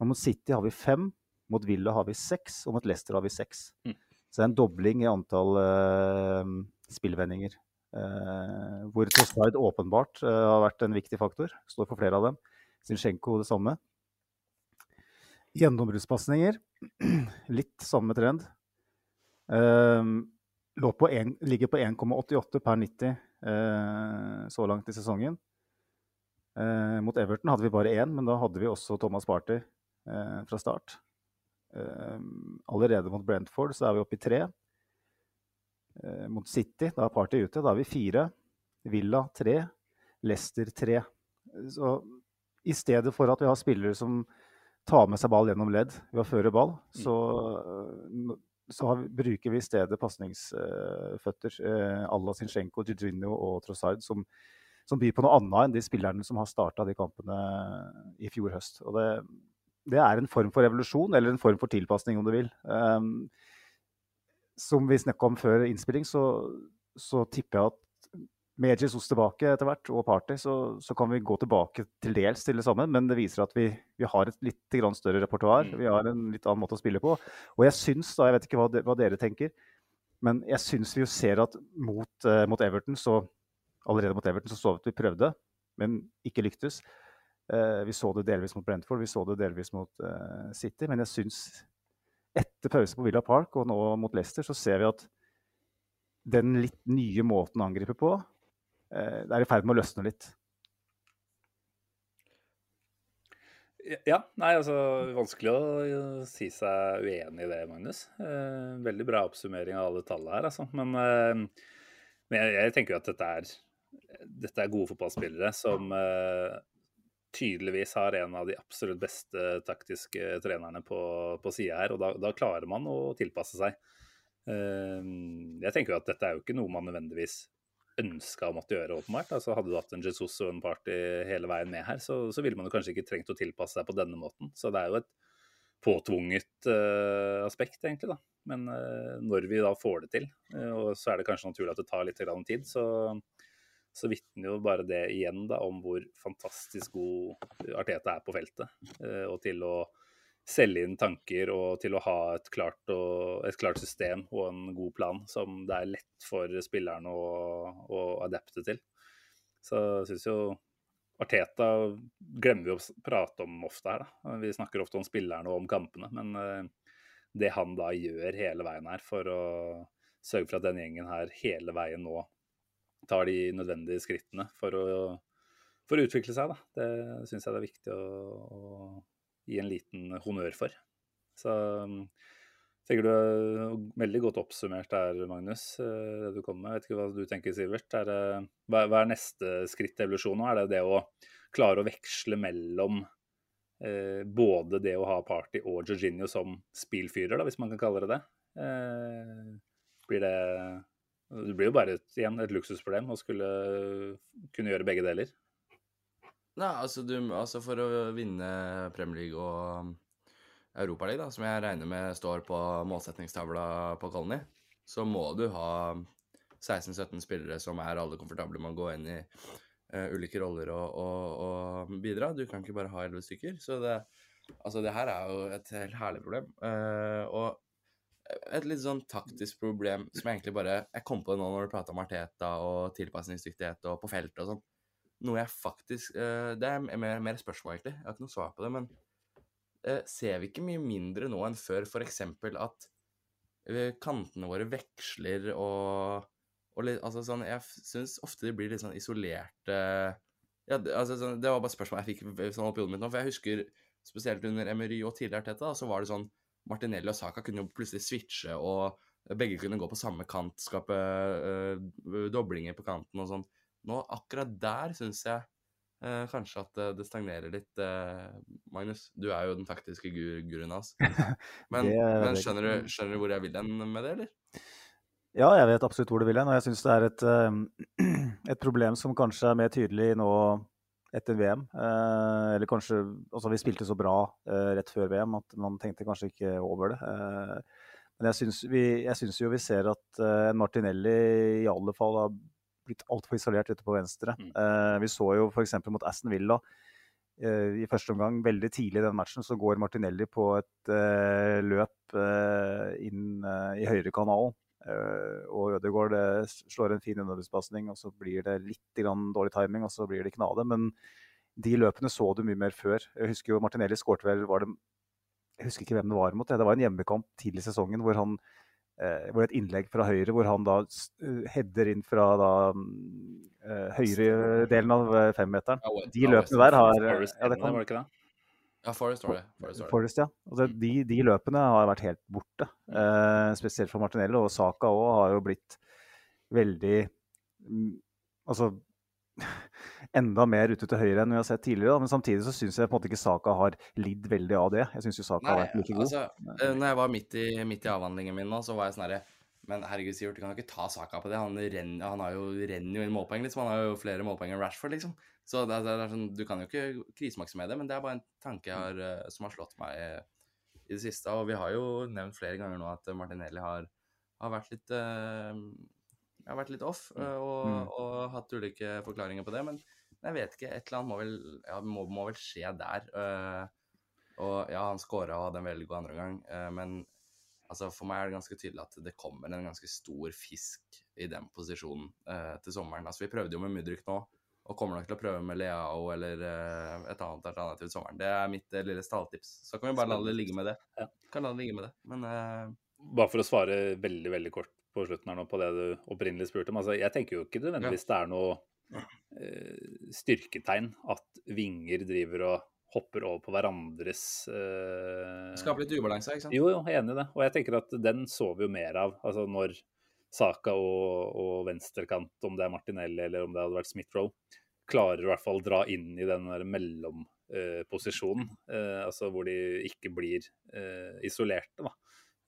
Og mot City har vi fem, mot Villa har vi seks, og mot Leicester har vi seks. Mm. Så det er en dobling i antall uh, spillvendinger. Uh, hvor Trossard åpenbart uh, har vært en viktig faktor. Står for flere av dem. Zinsjenko det samme. Gjennombruddspasninger. Litt samme trend. På en, ligger på 1,88 per 90 så langt i sesongen. mot Everton hadde vi bare én, men da hadde vi også Thomas Party fra start. Ehm, allerede mot Brentford så er vi oppe i tre. Eh, mot City, da er Party ute, da er vi fire. Villa tre. Leicester tre. Så i stedet for at vi har spillere som tar med seg ball gjennom ledd ved å føre ball, mm. så, så har, bruker vi i stedet pasningsføtter eh, à la Zinchenko, Giginho og Trossard, som, som, byr på noe annet enn de spillerne som har starta de kampene i fjor høst. Og det, det er en form for revolusjon, eller en form for tilpasning, om du vil. Um, som vi snakka om før innspilling, så, så, tipper jeg at med Jesus tilbake etter hvert, og Party, så, så, kan vi gå tilbake til dels til det samme. Men det viser at vi, vi har et litt større repertoar. Mm. Vi har en litt annen måte å spille på. Og jeg syns, da, jeg vet ikke hva, de, hva dere tenker, men jeg syns vi jo ser at mot, uh, mot Everton, så allerede mot Everton så så vi at vi prøvde, men ikke lyktes. Uh, vi så det delvis mot Brentford, vi så det delvis mot uh, City. Men jeg syns etter pause på Villa Park og nå mot Leicester, så ser vi at den litt nye måten å angripe på, uh, det er i ferd med å løsne litt. Ja, nei, altså Vanskelig å si seg uenig i det, Magnus. Eh, veldig bra oppsummering av alle tallene her, altså. Men, eh, men jeg, jeg, tenker jo at dette er, dette er gode fotballspillere som eh, tydeligvis har en av de absolutt beste taktiske trenerne på, på sida her. Og da, da, klarer man å tilpasse seg. Eh, jeg tenker jo at dette er jo ikke noe man nødvendigvis ønska å måtte gjøre, åpenbart. Altså Hadde du hatt en Jesus og en Party hele veien med her, så, så ville man jo kanskje ikke trengt å tilpasse seg på denne måten. Så det er jo et påtvunget uh, aspekt, egentlig. da. Men uh, når vi da får det til, uh, og så er det kanskje naturlig at det tar litt tid, så, så vitner jo bare det igjen da om hvor fantastisk god Arteta er på feltet. og til å selge inn tanker og til å ha et klart, og, et klart, system og en god plan som det er lett for spillerne å, å adapte til. Så jeg syns jo Arteta glemmer vi å prate om ofte her. Da. Vi snakker ofte om spillerne og om kampene, men uh, det han da gjør hele veien her for å sørge for at den gjengen her hele veien nå tar de nødvendige skrittene for å, for å utvikle seg, da. det syns jeg det er viktig å, å gi en liten honnør for. Så tenker du er veldig godt oppsummert der, Magnus, eh, det du kommer med. Jeg vet ikke hva du tenker, Sivert. Er det, hva, er neste skritt i evolusjonen? Er det det å klare å veksle mellom eh, både det å ha Party og Jorginho som spillfyrer, da, hvis man kan kalle det det? Eh, blir det Det blir jo bare et, igjen et luksusproblem å skulle kunne gjøre begge deler. Nei, altså, du, altså for å vinne Premier League og um, Europaligaen, som jeg regner med står på målsettingstavla på Colony, så må du ha 16-17 spillere som er alle komfortable med å gå inn i uh, ulike roller og, og, og, bidra. Du kan ikke bare ha 11 stykker. Så det, altså, det her er jo et helt herlig problem. Uh, og et litt sånn taktisk problem som jeg egentlig bare Jeg kom på det nå når du prata om Arteta og tilpasningsdyktighet og på feltet og sånn noe jeg faktisk uh, Det er mer, mer, spørsmål, egentlig. Jeg har ikke noe svar på det. Men uh, ser vi ikke mye mindre nå enn før f.eks. at uh, kantene våre veksler og, og litt, altså sånn, Jeg syns ofte de blir litt sånn isolerte ja, altså, sånn, det var bare spørsmål jeg fikk sånn opp i hodet mitt nå. For jeg husker spesielt under Emery og tidligere Teta, så var det sånn Martinelli og Saka kunne jo plutselig switche, og begge kunne gå på samme kant, skape doblinger på kanten og sånn. Nå, akkurat der syns jeg eh, kanskje at det stagnerer litt. Eh, Magnus, du er jo den taktiske guruen hans. Men, men skjønner, du, skjønner, du, hvor jeg vil hen med det, eller? Ja, jeg vet absolutt hvor du vil hen. Og jeg syns det er et, et, problem som kanskje er mer tydelig nå etter VM. Eh, eller kanskje Altså, vi spilte så bra eh, rett før VM at man tenkte kanskje ikke over det. Eh, men jeg syns, vi, jeg syns jo vi ser at uh, Martinelli i alle fall har blitt altfor isolert ute på venstre. Mm. Uh, vi så jo f.eks. mot Aston Villa uh, i første omgang, veldig tidlig i den matchen, så går Martinelli på et løp inn i høyrekanalen. Uh, og Ødegaard slår en fin underbudspasning, og så blir det litt dårlig timing, og så blir det knade. Men de løpene så du mye mer før. Jeg husker jo Martinelli skårte vel var det, Jeg husker ikke hvem det var mot. Det var en hjemmekamp tidlig i sesongen hvor han eh, hvor et innlegg fra høyre hvor han da eh, header inn fra da eh, høyre delen av eh, femmeteren. De løpene der har ja, det kan, ja, Forest var det. Forest, Forest ja. Altså, de, de, løpene har vært helt borte. Mm. Eh, spesielt for Martinello. Og Saka òg har jo blitt veldig mm, Altså enda mer ute til høyre enn vi har sett tidligere. Men samtidig så syns jeg på en måte ikke Saka har lidd veldig av det. Jeg syns jo Saka Nei, har vært like god. Altså, eh, når jeg var midt i, midt i avhandlingen min nå, så var jeg sånn herre men herregud, Sivert, du kan jo ikke ta Saka på det. Han, renner, han har jo, renner jo inn målpoeng. liksom. Han har jo flere målpoeng enn Rashford, liksom. Så det, det sånn, Du kan jo ikke krisemaksimere det, men det er bare en tanke har, eh, som har slått meg i det siste. Og vi har jo nevnt flere ganger nå at Martinelli har, har vært litt uh, har vært litt off uh, og, mm. og, hatt ulike forklaringer på det. Men jeg vet ikke. Et eller annet må vel, ja, må, må vel skje der. Uh, og ja, han scora og hadde en veldig god andreomgang, uh, men altså, for meg er det ganske tydelig at det kommer en ganske stor fisk i den posisjonen uh, til sommeren. Altså, vi prøvde jo med Mudrik nå, og kommer nok til å prøve med Leao eller uh, et annet alternativ til sommeren. Det er mitt uh, lille stalltips. Så kan vi bare la det ligge med det. Ja. Kan la det ligge med det. Men Bare for å svare veldig, veldig kort på slutten her nå på det du opprinnelig spurte om. Altså, jeg tenker jo ikke nødvendigvis ja. det er noe uh, styrketegn at vinger driver og hopper over på hverandres uh... Skaper litt ubalanse, ikke sant? Jo, jo, jeg er enig i det. Og jeg tenker at den så vi jo mer av. Altså når Saka og, og venstrekant, om det er Martinelli eller om det hadde vært Smith-Roe, klarer i hvert fall dra inn i den mellomposisjonen. Uh, uh, altså hvor de ikke blir uh, isolerte, da.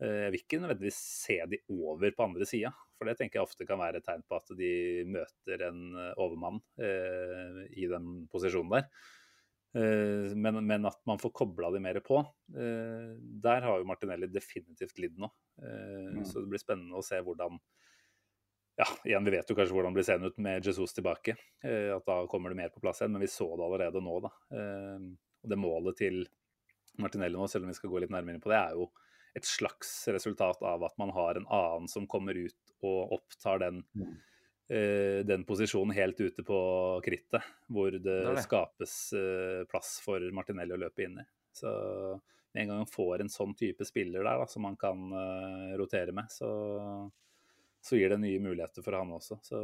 Eh, Jeg vil ikke nødvendigvis se de over på andre sida, for det tenker jeg ofte kan være et tegn på at de møter en eh, overmann eh, i den posisjonen der. Eh, men, men at man får kobla de mer på. Eh, der har jo Martinelli definitivt lidd nå. Eh, Så det blir spennende å se hvordan ja, igjen, Vi vet jo kanskje hvordan det blir seende ut med Jesus tilbake. At da kommer det mer på plass igjen, men vi så det allerede nå. da. Og det målet til Martinelli nå, selv om vi skal gå litt nærmere inn på det, er jo et slags resultat av at man har en annen som kommer ut og opptar den, eh, den posisjonen helt ute på krittet, hvor det, Det det. skapes eh, plass for Martinelli å løpe inn i. Så med en gang han får en sånn type spiller der da, som han kan eh, rotere med, så, så gir det nye muligheter for han også. Så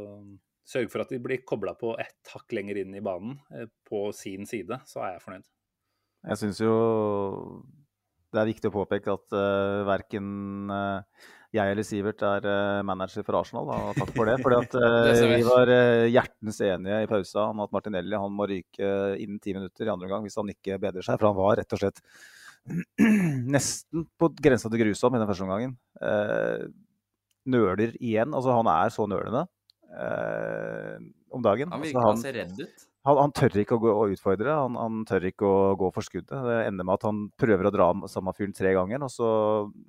sørg for at de blir kobla på ett hakk lenger inn i banen eh, på sin side, så er jeg fornøyd. Jeg syns jo det er viktig å påpeke at uh, verken eh, jeg eller Sivert er eh, manager for Arsenal. Da, og takk for det. fordi at eh, vi. var eh, hjertens enige i pausa om at Martinelli han må ryke innen ti minutter i andre omgang hvis han ikke bedrer seg. For han var rett og slett nesten på grensa til grusom i den første omgangen. Nøler igjen. Altså, han er så nølende om dagen. Han Altså, han, å se redd ut. Han, han tør ikke å gå og utfordre, han, han tør ikke å gå for skuddet. Det ender med at han prøver å dra samme fyren tre ganger, og så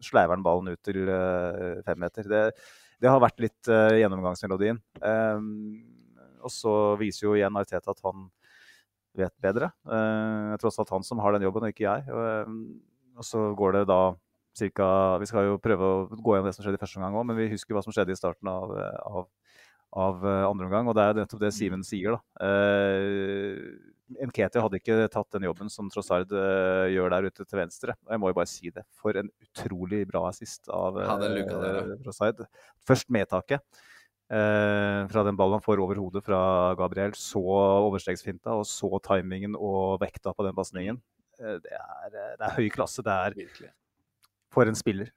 sleiver han ballen ut til uh, fem meter. Det, det har vært litt uh, gjennomgangsmelodien. Um, og så viser jo igjen Arteta at han vet bedre. Uh, tross alt han som har den jobben, og ikke jeg. Um, og så går det da cirka Vi skal jo prøve å gå gjennom det som skjedde i første omgang òg, men vi husker hva som skjedde i starten av, av av eh, andre omgang. Og det er nettopp det Simen sier, da. Eh, Nketi hadde ikke tatt den jobben som Trossard eh, gjør der ute til venstre. Og jeg må jo bare si det. For en utrolig bra assist av der, ja. Trossard. Først medtaket. Eh, fra den ballen han får over hodet fra Gabriel, så overstegsfinta, og så timingen og vekta på den pasningen. Uh, det, uh, det er høy klasse. Det er Virkelig. for en spiller.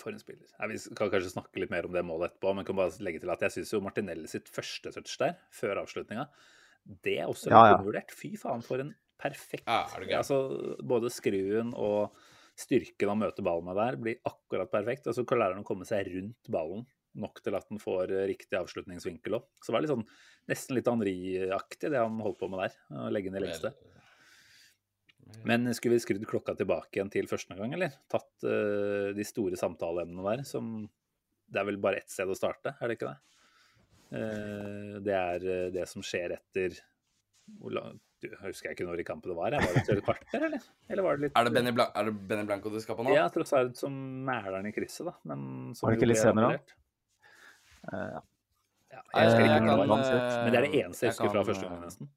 For en spiller. Nei, vi kan kanskje snakke litt mer om det målet etterpå, men kan bare legge til at jeg syns jo Martinelli sitt første touch der, før avslutninga, det er også Ja, ja. Fy faen, for en perfekt Ja, er altså, Både skruen og styrken han møter ballen med der, blir akkurat perfekt. Og så klarer han å komme seg rundt ballen nok til at den får riktig avslutningsvinkel òg. Så det var litt sånn, nesten litt Henri-aktig, det han holdt på med der. Å legge ned i lengste. Men skulle vi skrudd klokka tilbake igjen til første gang, eller? Tatt uh, de store samtaleemnene der, som Det er vel bare ett sted å starte, er det ikke det? Uh, det er uh, det som skjer etter hvor lang, du, jeg husker jeg ikke når i kampen det var. jeg. Var det et kvarter, eller? Eller var det litt Er det Benny, Blan er det Benny Blanco du skal på nå? Ja, tross alt som mæler i krysset, da. Men som Var det ikke litt senere, da? Uh, Ja, jeg husker ikke når det var. Men det er det eneste jeg husker fra første gang, nesten.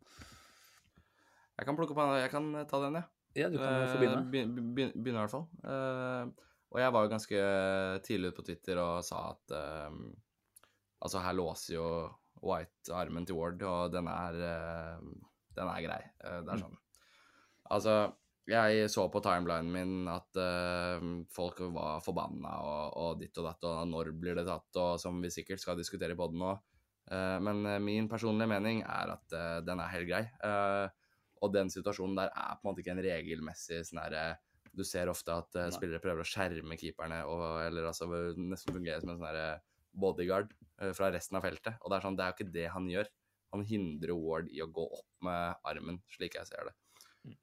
Jeg kan plukke opp en- Jeg kan ta den, jeg. Ja, du kan få begynne. begynne. begyn- begyn- Begynne, i hvert fall. Eh, og jeg var jo ganske tidlig ute på Twitter og sa at eh, Altså, her låser jo White armen til Ward, og den er eh, Den er grei. Det er sånn. Altså, jeg så på timelinen min at uh, folk var forbanna og, og ditt og datt, og når blir det tatt, og som vi sikkert skal diskutere i poden nå. Uh, men min personlige mening er at uh, den er helt grei. Eh, og den situasjonen der er på en måte ikke en regelmessig sånn herre Du ser ofte at uh, spillere prøver å skjerme keeperne, og, eller altså nesten fungerer som en sånn herre bodyguard uh, fra resten av feltet. Og det er sånn, det er jo ikke det han gjør. Han hindrer Ward i å gå opp med armen, slik jeg ser det.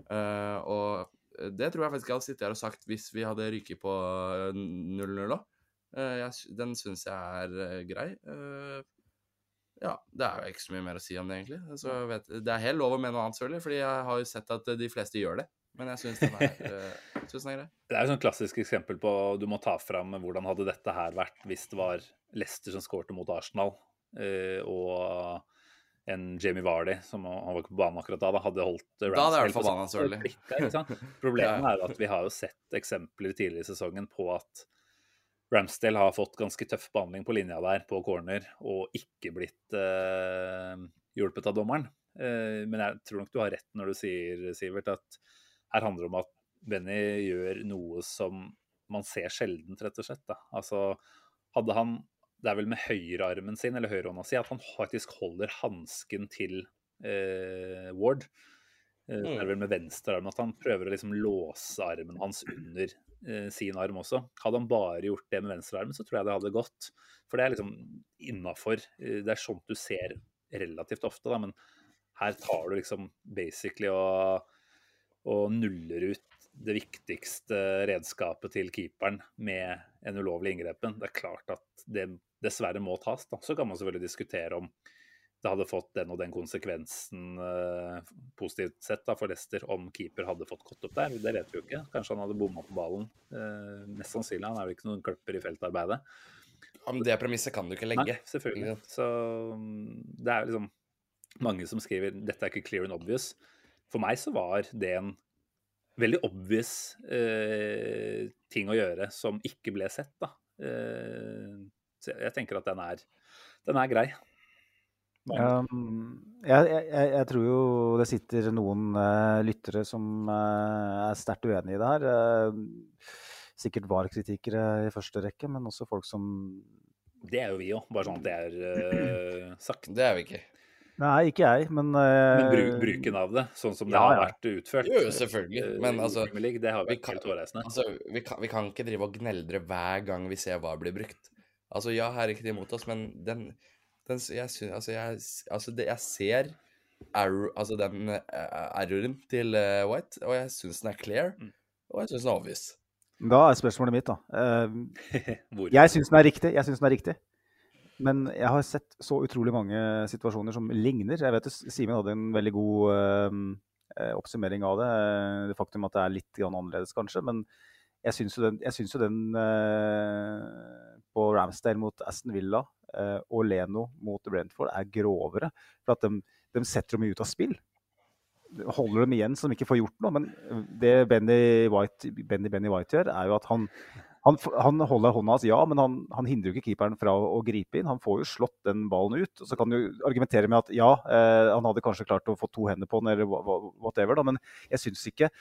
Uh, og det tror jeg faktisk jeg hadde sittet her og sagt hvis vi hadde ryket på eh, 0-0 òg. den syns jeg er eh, grei. Ja, det er jo ikke så mye mer å si om det, egentlig. Så vet, det er helt lov å mene noe annet, selvfølgelig, fordi jeg har jo sett at eh, de fleste gjør det. Men jeg syns den, eh, synes den er grei. Det er jo sånn klassisk eksempel på du må ta fram hvordan hadde dette her vært hvis det var Leicester som skårte mot Arsenal, eh, og en Jamie Vardy, som han var ikke på banen akkurat da, da hadde holdt Ramsdale på? Problemet er jo at vi har jo sett eksempler tidligere i sesongen på at Ramsdale har fått ganske tøff behandling på linja der på corner, og ikke blitt eh, hjulpet av dommeren. Eh, men jeg tror nok du har rett når du sier, Sivert, at her handler det om at Benny gjør noe som man ser sjeldent, rett og slett. Da. Altså, hadde han Det er vel med høyrearmen sin, eller høyrehånda si, at han faktisk holder hansken til eh, Ward. Eh, Det er vel med venstrearmen at han prøver å liksom låse armen hans under sin arm også. Hadde han bare gjort det med venstrearmen, så tror jeg det hadde gått. For det er liksom innafor. Det er sånt du ser relativt ofte, da. Men her tar du liksom basically og, og nuller ut det viktigste redskapet til keeperen med en ulovlig inngrepen. Det er klart at det dessverre må tas. Da. Så kan man selvfølgelig diskutere om det hadde fått den og den konsekvensen eh, positivt sett da, for Leicester om keeper hadde fått gått opp der. Det vet vi jo ikke. Kanskje han hadde bomma på ballen. Eh, mest sannsynlig. Han er jo ikke noen kløpper i feltarbeidet. Ja, men det premisset kan du ikke legge. Nei, selvfølgelig. Så det er liksom mange som skriver dette er ikke clear and obvious. For meg så var det en veldig obvious eh, ting å gjøre som ikke ble sett, da. Eh, så jeg, tenker at den er, den er grei. Um, jeg, jeg, jeg, tror jo det sitter noen uh, lyttere som uh, er sterkt uenig i det her. Uh, sikkert VAR-kritikere i første rekke, men også folk som Det er jo vi òg, bare sånn at det er sagt. Det er vi ikke. Nei, ikke jeg, men uh, Men bruk, bruken av det, sånn som det ja, har vært utført? Jo, selvfølgelig. Men altså Det har vært helt hårreisende. Altså, vi, kan, vi kan ikke drive og gneldre hver gang vi ser hva blir brukt. Altså, ja, her er ikke det imot oss, men den, den jeg, altså, jeg, altså det, jeg ser error, altså den uh, erroren til uh, White, og jeg syns den er clear, mm. og jeg syns den er obvious. Da er spørsmålet mitt, da. Uh, jeg syns den er riktig. Jeg syns den er riktig. Men jeg har sett så utrolig mange situasjoner som ligner. Jeg vet Simen hadde en veldig god uh, oppsummering av det. Det faktum at det er litt annerledes, kanskje. Men jeg syns jo den, jo den uh, på Ramsdale mot Aston Villa uh, og Leno mot Brentford er grovere. For at de, de setter dem ut av spill holder dem igjen så de ikke får gjort noe. Men det Benny White, Benny, Benny White gjør, er jo at han, han, han, holder hånda hans, ja, men han, han, hindrer ikke keeperen fra å, å, gripe inn. Han får jo slått den ballen ut. og Så kan du argumentere med at ja, eh, han hadde kanskje klart å få to hender på den, eller whatever, da, men jeg syns ikke,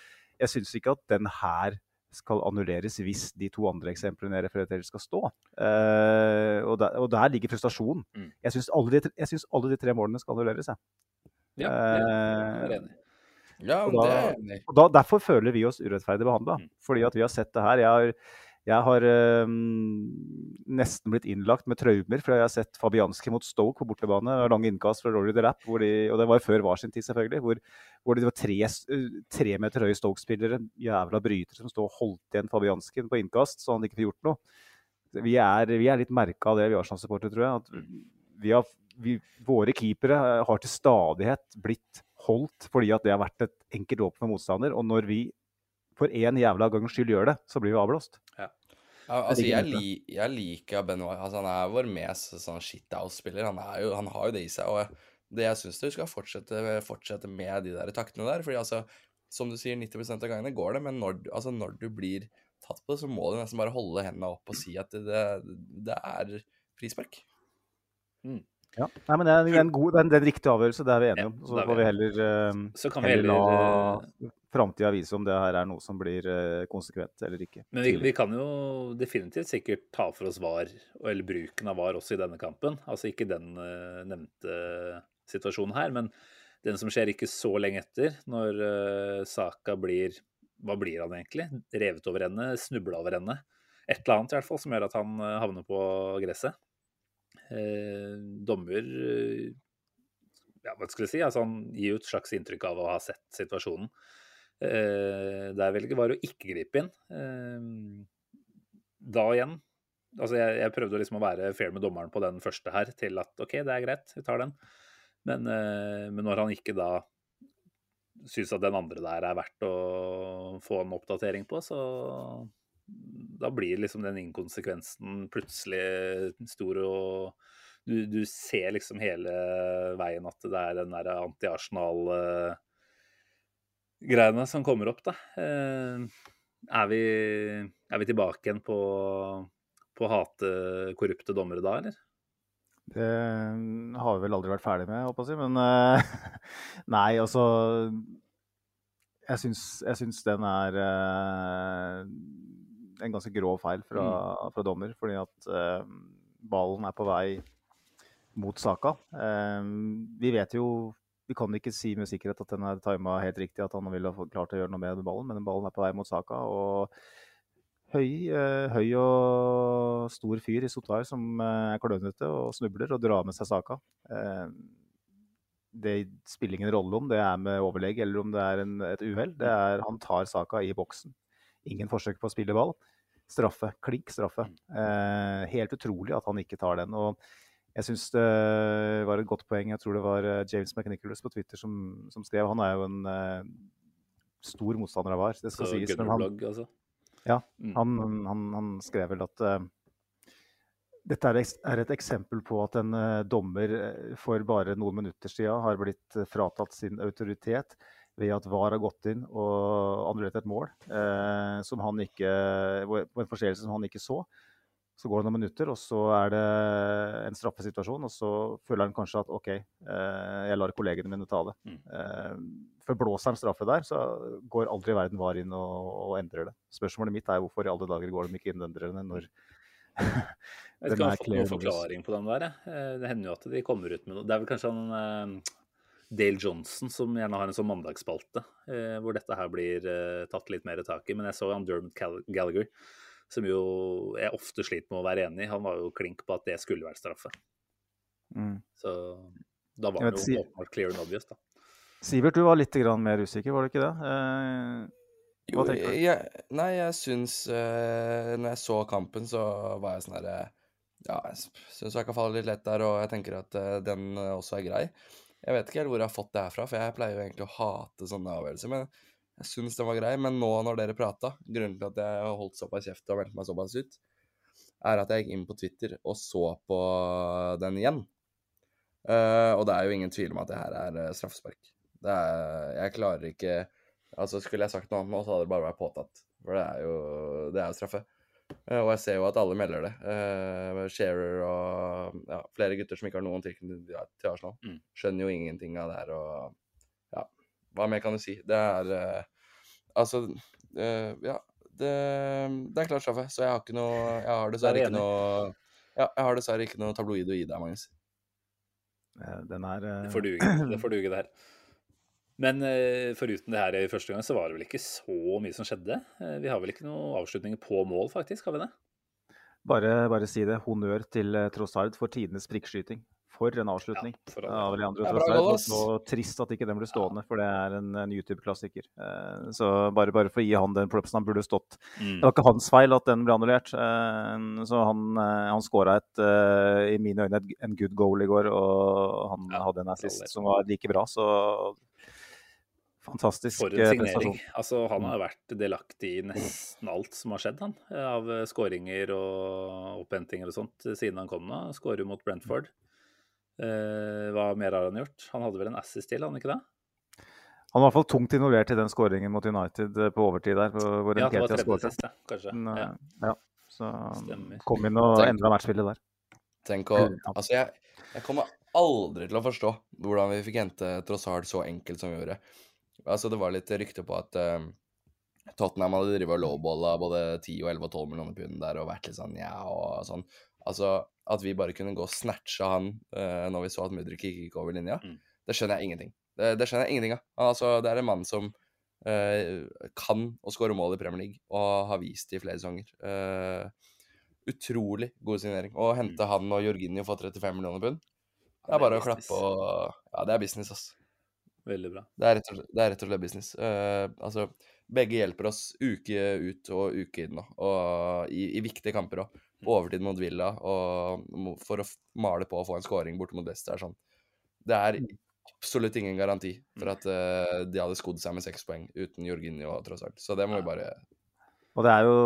ikke, at den her skal annulleres hvis de to andre eksemplene jeg refererer til, skal stå. Eh, og, der, og, der, ligger frustrasjonen. Mm. Jeg syns alle, alle, de tre målene skal annulleres. Jeg. Ja, eh. Ja, og da, og da, derfor føler vi oss urettferdig behandla. Mm. Fordi at vi har sett det her. Jeg har jeg har øh, nesten blitt innlagt med traumer, for jeg har sett Fabianski mot Stoke på bortebane. Lang innkast fra Rory the Rapp, de, og det var før var sin tid, selvfølgelig. Hvor, hvor det var tre, tre meter høye Stoke-spillere, jævla brytere, som stod og holdt igjen Fabianski på innkast, så han ikke fikk gjort noe. Vi er, vi er litt merka av det, vi Arsenal-supportere, tror jeg. Vi har, vi, våre keepere har til stadighet blitt holdt fordi at det har vært et enkelt åp for motstander. Og når vi for én jævla gangs skyld gjør det, så blir vi avblåst. Ja. altså, jeg, li, jeg, liker Ben White. Altså, han er vår mest sånn shit-out-spiller. Han, han, har jo det i seg. og det jeg syns du skal fortsette, fortsette, med de der taktene der. fordi altså, som du sier, 90% av gangene går det, men når, altså, når, du blir tatt på det, så må du nesten bare holde hendene opp og si at det, det er frispark. Mm. Ja, Nei, men det er en, god, det er en, riktig avgjørelse, det er vi enige om. Så, får vi heller, uh, så kan vi heller la framtida vise om det her er noe som blir uh, konsekvent eller ikke. Men vi, vi, kan jo definitivt sikkert ta for oss VAR, eller bruken av VAR også i denne kampen. Altså ikke den uh, nevnte situasjonen her, men den som skjer ikke så lenge etter, når Saka blir Hva blir han egentlig? Revet over ende? Snubla over ende? Et eller annet i hvert fall som gjør at han havner på gresset. Eh, dommer eh, ja, hva skal jeg si, altså Han gir jo et slags inntrykk av å ha sett situasjonen. Eh, der velger bare å ikke gripe inn. Da igjen altså jeg, jeg, prøvde liksom å være fair med dommeren på den første her, til at OK, det er greit, vi tar den. Men, men når han ikke da syns at den andre der er verdt å få en oppdatering på, så da blir liksom den inkonsekvensen plutselig stor, og du, du ser liksom hele veien at det er den der anti-Arsenal-greiene som kommer opp, da. Eh, er vi, er vi tilbake igjen på, på hate korrupte dommere da, eller? Det har vi vel aldri vært ferdig med, håper jeg å. Men uh, nei, altså Jeg syns, den er uh, en ganske grov feil fra, mm. fra dommer. Fordi at eh, ballen er på vei mot saka. Eh, vi vet jo Vi kan ikke si med sikkerhet at den er tima helt riktig, at han ville klart å gjøre noe med ballen, men ballen er på vei mot saka. og høy, eh, høy og stor fyr i Sotar som eh, er klønete og snubler og drar med seg saka. Eh, det spiller ingen rolle om det er med overlegg eller om det er en, et uhell. Det han tar saka i boksen. Ingen forsøk på å spille ball. Straffe. Klikk straffe. Eh, helt utrolig at han ikke tar den. og jeg syns det var et godt poeng. Jeg tror det var eh, James McNicholas på Twitter som, som skrev. Han er jo en eh, stor motstander av VAR, det skal Så sies. Men han, altså. ja, Mm. han, han, han skrev vel at eh, dette er, et eksempel på at en dommer for bare noen minutter siden har blitt fratatt sin autoritet ved at VAR har gått inn og annullert et mål eh, som han ikke, på en forseelse som han ikke så. Så går det noen minutter, og så er det en straffesituasjon. Og så føler han kanskje at OK, eh, jeg lar kollegene mine ta det. Mm. Eh, for blåser han straffe der, så går aldri verden VAR inn og, og endrer det. Spørsmålet mitt er hvorfor i alle dager går de ikke inn og endrer det når Jeg vet ikke om jeg har fått noen forklaring på den der. Eh, Det hender jo at de kommer ut med noe. Det er vel kanskje han eh, Dale Johnson som gjerne har en sånn mandagsspalte, eh, hvor dette her blir eh, tatt litt mer tak i. Men jeg så han Dermot Gallagher, som jo jeg ofte sliter med å være enig i. Han var jo klink på at det skulle vært straffe. mm. Så da var det jo åpenbart clear and obvious, da. Sivert, du var litt grann mer usikker, var du ikke det? Eh, Jo, Hva tenker du? jeg, nei, jeg syns eh, Når jeg så kampen, så var jeg sånn herre Ja, jeg syns jeg kan falle litt lett der, og jeg tenker at eh, den eh, også er grei. Jeg vet ikke helt hvor jeg har fått det her fra, for jeg pleier jo egentlig å hate sånne avgjørelser. Men jeg syns den var grei. Men nå når dere prata, grunnen til at jeg har holdt såpass kjeft og meldt meg såpass ut, er at jeg gikk inn på Twitter og så på den igjen. Uh, og det er jo ingen tvil om at det her er eh, straffespark. Det er, jeg klarer ikke Altså, skulle jeg sagt noe annet nå, så hadde det bare vært påtatt. For det er jo, det er jo straffe. Eh, og jeg ser jo at alle melder det. Uh, Shearer og ja, flere gutter som ikke har noen tilknytning til til Arsenal, Mm. skjønner jo ingenting av det her. Og ja, hva mer kan du si? Det er uh, Altså, uh, ja. Det, det er klart straffe, så jeg har ikke noe Jeg har dessverre er ikke noe ja, jeg har dessverre ikke noe tabloid å gi deg, Magnus. eh, den er Det får duge, det får duge det her. Men eh, foruten det her i første gang, så var det vel ikke så mye som skjedde? Eh, vi har vel ikke noen avslutninger på mål, faktisk? Har vi det? bare, bare si det. Honnør til eh, Trossard for tidenes prikkskyting. For en avslutning ja, for av. Leandro Det er bra Trossard. Og så trist at ikke den ble stående, for det er en, en YouTube-klassiker. Eh, så bare, bare for å gi han den propsen han burde stått. Mm. Det var ikke hans feil at den ble annullert. eh, så han, han skåra et, i mine øyne, et, en good goal i går, og han Ja, hadde en assist som var like bra. Så fantastisk For en eh, signering. Altså, han har vært delaktig i nesten alt som har skjedd, han. Av eh, skåringer og opphentinger og sånt eh, siden han kom nå. Skårer mot Brentford. Eh, hva mer har han gjort? Han hadde vel en assist til, han ikke det? Han var i hvert fall tungt involvert i den skåringen mot United på overtid der, hvor Ja, det var tredje siste, kanskje. Men, Ja. ja, så Stemmer. kom inn og endra matchspillet der. Tenk å Altså, jeg, jeg kommer aldri til å forstå hvordan vi fikk hente Trossard så enkelt som vi gjorde. Altså, det var litt rykte på at uh, Tottenham hadde drevet og lowballa både 10 og 11 og 12 millioner pund der og vært litt sånn ja og sånn. Altså, at vi bare kunne gå og snatche han uh, når vi så at Mudrik ikke gikk over linja, Mm. det skjønner jeg ingenting. Det, det skjønner jeg ingenting av. Altså, det er en mann som uh, kan å skåre mål i Premier League, og har vist det i flere sesonger. Uh, utrolig god signering. Å hente han og Jorginho for 35 millioner pund, det er bare å klappe og Ja, det er business, ass. Veldig bra. Det er rett og slett, det er rett og slett business. Uh, altså, begge hjelper oss uke ut og uke inn og i, i viktige kamper òg. Mm. Overtid mot Villa, og for å male på og få en scoring borte mot Leicester. Sånn. Det er Mm. absolutt ingen garanti for at uh, de hadde skodd seg med seks poeng uten Jorginho tross alt. Så det må vi bare Og det er jo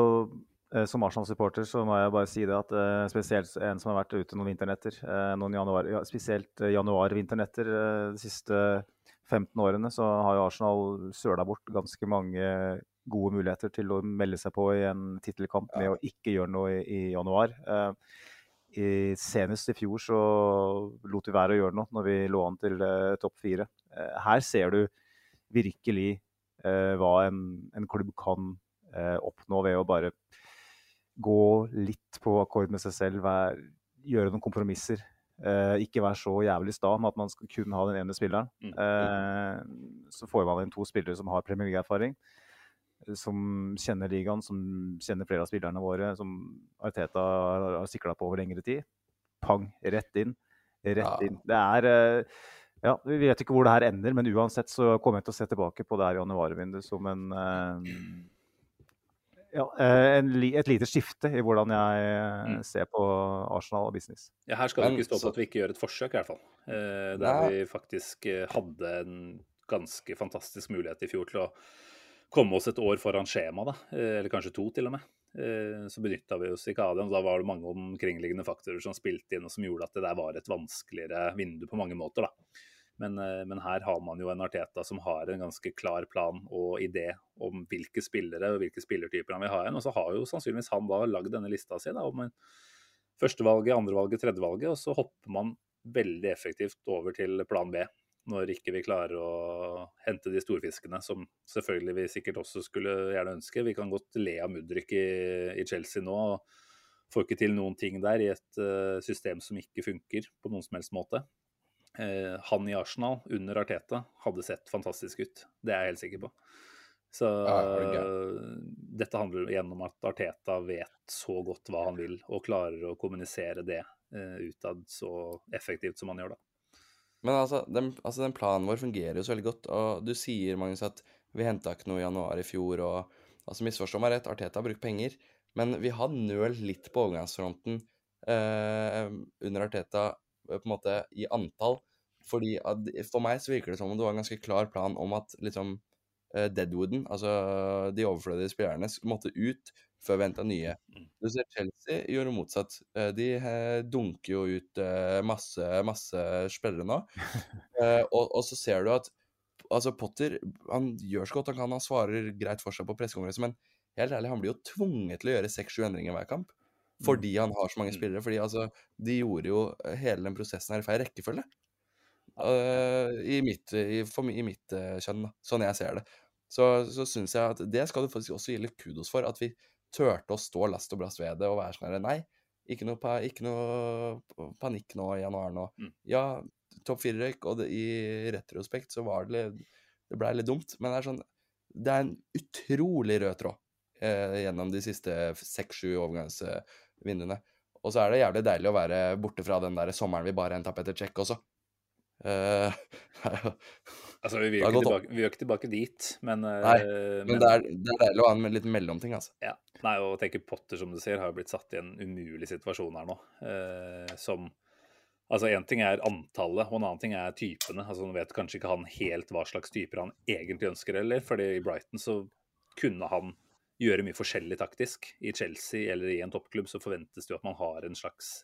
eh, som Arsenal-supporter så må jeg bare si det at uh, spesielt en som har vært ute noen vinternetter, uh, noen januar, ja, spesielt januar-vinternetter uh, de siste 15 årene, så har jo Arsenal søla bort ganske mange gode muligheter til å melde seg på i en tittelkamp med å ikke gjøre noe i, i januar. Eh, i, senest i fjor så lot vi være å gjøre noe når vi lå an til eh, topp fire. Eh, her ser du virkelig eh, hva en, en klubb kan eh, oppnå ved å bare gå litt på akkord med seg selv, være, gjøre noen kompromisser. Eh, ikke være så jævlig sta med at man skal kun ha den ene spilleren. Eh, så får man inn to spillere som har Premier League-erfaring. som kjenner ligaen, som kjenner flere av spillerne våre, som Arteta har, har sikla på over lengre tid. Pang, rett inn. Rett inn. Det er uh, Ja, vi vet ikke hvor det her ender, men uansett så kommer jeg til å se tilbake på det her januarvinduet som en eh, ja, eh, en, et lite skifte i hvordan jeg eh, Mm. ser på Arsenal og business. Ja, her skal det ikke stå så- på at vi ikke gjør et forsøk, i hvert fall. Eh, der Nei. vi faktisk hadde en ganske fantastisk mulighet i fjor til å komme oss et år foran skjema, da. Eh, eller kanskje to, til og med. Eh, så benytta vi oss ikke av det. og Da var det mange omkringliggende faktorer som spilte inn, og som gjorde at det der var et vanskeligere vindu på mange måter, da. Men, eh, men her har man jo en Arteta som har en ganske klar plan og idé om hvilke spillere og hvilke spillertyper han vil ha igjen. Og så har jo sannsynligvis han da lagd denne lista si da, om førstevalget, andrevalget, tredjevalget, og så hopper man veldig effektivt over til plan B når ikke vi klarer å hente de storfiskene, som selvfølgelig vi sikkert også skulle gjerne ønske. Vi kan godt le av Mudrik i, i Chelsea nå. og Får ikke til noen ting der i et eh, system som ikke funker på noen som helst måte. Eh, han i Arsenal under Arteta hadde sett fantastisk ut. Det er jeg helt sikker på. Så Ja, det dette handler igjen om at Arteta vet så godt hva han vil, og klarer å kommunisere det eh, utad så effektivt som han gjør, da. Men altså den, altså, den planen vår fungerer jo så veldig godt. Og du sier, Magnus, at vi henta ikke noe i januar i fjor, og altså misforstå meg rett, Arteta har brukt penger, men vi har nølt litt på overgangsfronten eh, under Arteta på en måte i antall. Fordi at, For meg så virker det som om det var en ganske klar plan om at liksom uh, Deadwooden, altså de overflødige spillerne, måtte ut før vi henta nye. Du ser Chelsea gjorde motsatt. Eh, De eh, dunker jo ut masse, masse spillere nå. Og, og så ser du at altså Potter han gjør så godt han kan, han svarer greit for seg på pressekonferanse, men helt ærlig, han blir jo tvunget til å gjøre seks-sju endringer hver kamp. Fordi han har så mange Mm. spillere. fordi altså, De gjorde jo hele den prosessen her i feil rekkefølge. Eh, I mitt, i, for, i mitt uh, kjønn, da. Sånn jeg ser det. Så, så syns jeg at det skal du faktisk også gi litt kudos for. At vi turte å stå last og brast ved det og være sånn herre Nei, ikke noe, pa, ikke noe panikk nå i januar nå. Mm. Ja, topp fire-røyk, og det, i retrospekt så var det litt Det blei litt dumt, men det er sånn Det er en utrolig rød tråd eh, gjennom de siste seks-sju overgangsvinduene. Og så er det jævlig deilig å være borte fra den der sommeren vi bare henta Petter Check også. Eh, Altså, vi vil jo ikke, ikke tilbake dit, men, eh, Nei, men det er, det er deilig å ha en liten mellomting, altså. Ja. Nei, og tenker Potter, som du sier, har jo blitt satt i en umulig situasjon her nå. Uh, som Altså, én ting er antallet, og en annen ting er typene. Altså, Nå vet kanskje ikke han helt hva slags typer han egentlig ønsker heller, fordi i Brighton så kunne han gjøre mye forskjellig taktisk. I Chelsea eller i en toppklubb så forventes det jo at man har en slags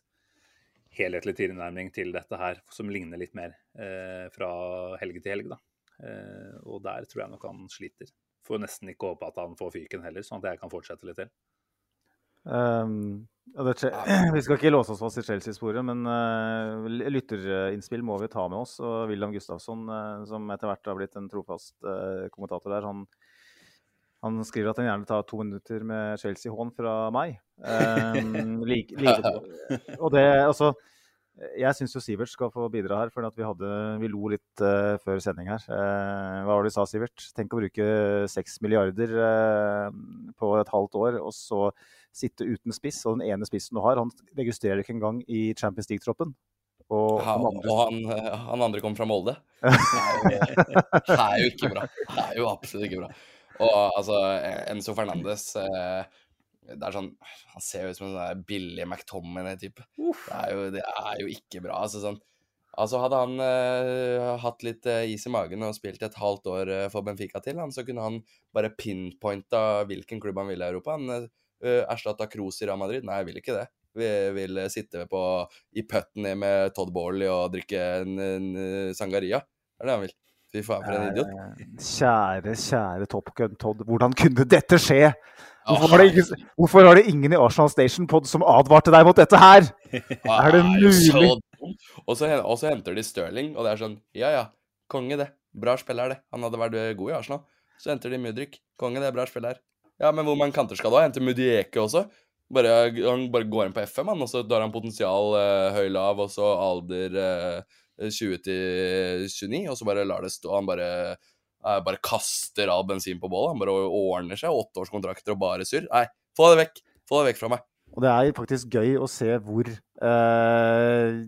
helhetlig tilnærming til dette her, som ligner litt mer eh, fra helg til helg, da. Eh, og der tror jeg nok han sliter. Får nesten ikke håpe at han får fyken heller, sånn at jeg kan fortsette litt til. Um, vi skal ikke låse oss fast i Chelsea-sporet, men uh, lytterinnspill må vi ta med oss. Og William Gustafsson, uh, som etter hvert har blitt en trofast uh, kommentator der, han, han skriver at han gjerne tar to minutter med Chelsea-hån fra meg. Um, like, like, og det, altså jeg syns jo Sivert skal få bidra her, for vi, hadde, vi lo litt uh, før sending her. Uh, hva var det du sa, Sivert? Tenk å bruke seks milliarder uh, på et halvt år, og så sitte uten spiss. Og den ene spissen du har, han registrerer ikke engang i Champions League-troppen. Og, Ja, han andre- og han, han andre kommer fra Molde. Det er jo ikke bra. Det er jo absolutt ikke bra. Og altså, Enzo Fernandes eh, Det er sånn Han ser jo ut som en sånn billig McTominay-type. Det, det er jo ikke bra. Altså, sånn, altså Hadde han eh, hatt litt eh, is i magen og spilt et halvt år eh, for Benfica til, han, så kunne han bare pinpointa hvilken klubb han ville i Europa. Han uh, erstatta Cruz i Real Madrid. Nei, jeg vil ikke det. Vi vil eh, sitte på, i putten med Todd Borley og drikke en, en en sangaria. Det er det han vil. Fy faen, for en idiot. Eh, Kjære, kjære Top Gun Todd. Hvordan kunne dette skje? Hvorfor var, det ingen, hvorfor var det ingen i Arsenal Station Pod som advarte deg mot dette her? Er det mulig? Og så, og så henter de Stirling, og det er sånn Ja ja, konge det. Bra spiller det. Han hadde vært god i Arsenal. Så henter de Mudrik. Konge det, bra spiller. Ja, men hvor mange kanter skal du ha? Henter Mudieke også? Bare, han bare går inn på FM, han, og så har han potensial eh, høy-lav, og så alder eh, 20 til 29, og så bare lar det stå. Han bare eh, bare kaster all bensin på bålet. Han bare ordner seg. Åtteårskontrakter og bare surr. Nei, få det vekk! Få det vekk fra meg. Og det er faktisk gøy å se hvor eh,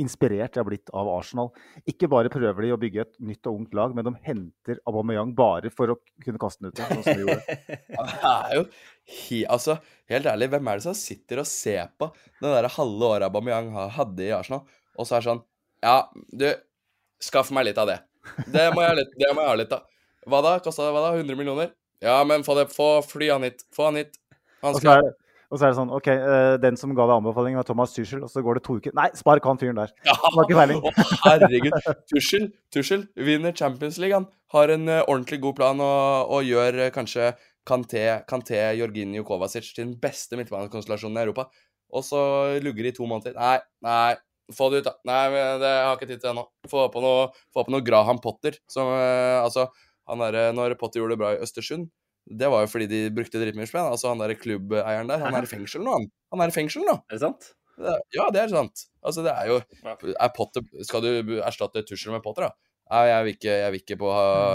inspirert jeg har blitt av Arsenal. Ikke bare prøver de å bygge et nytt og ungt lag, men de henter Aubameyang bare for å kunne kaste den ut. Sånn som de gjorde. Han er jo he, Altså, helt ærlig, hvem er det som sitter og ser på det der halve året Aubameyang hadde i Arsenal, og så er det sånn Ja, du, skaff meg litt av det. Det må jeg litt, det må jeg ha litt av. Hva da? Kosta det hva da? 100 millioner? Ja, men få det, få fly han hit. Få han hit. Han skal det, og så er det sånn OK, eh, den som ga deg anbefalingen, var Thomas Tuschel, og så går det to uker Nei, spark han fyren der. Ja. Å, herregud. Tuschel, Tuschel vinner Champions League, han. Har en uh, ordentlig god plan og, og gjør uh, kanskje Kanté, Kanté, Jorginho Kovacic til den beste midtbanekonstellasjonen i Europa. Og så lugger de i to måneder. Nei, nei. Få det ut, da. Nei, men det har jeg ikke tid til ennå. Få på noe, få på noe Graham Potter. Som eh, Altså, han derre Når Potter gjorde det bra i Østersund, det var jo fordi de brukte dritmye spenn. Altså, han derre klubbeieren der, han er i fengsel nå, han. Han er i fengsel nå. Er det sant? Ja, det er sant. Altså, det er jo er Potter, Skal du erstatte Tussel med Potter, da? Nei, jeg vil ikke, jeg vil ikke, på,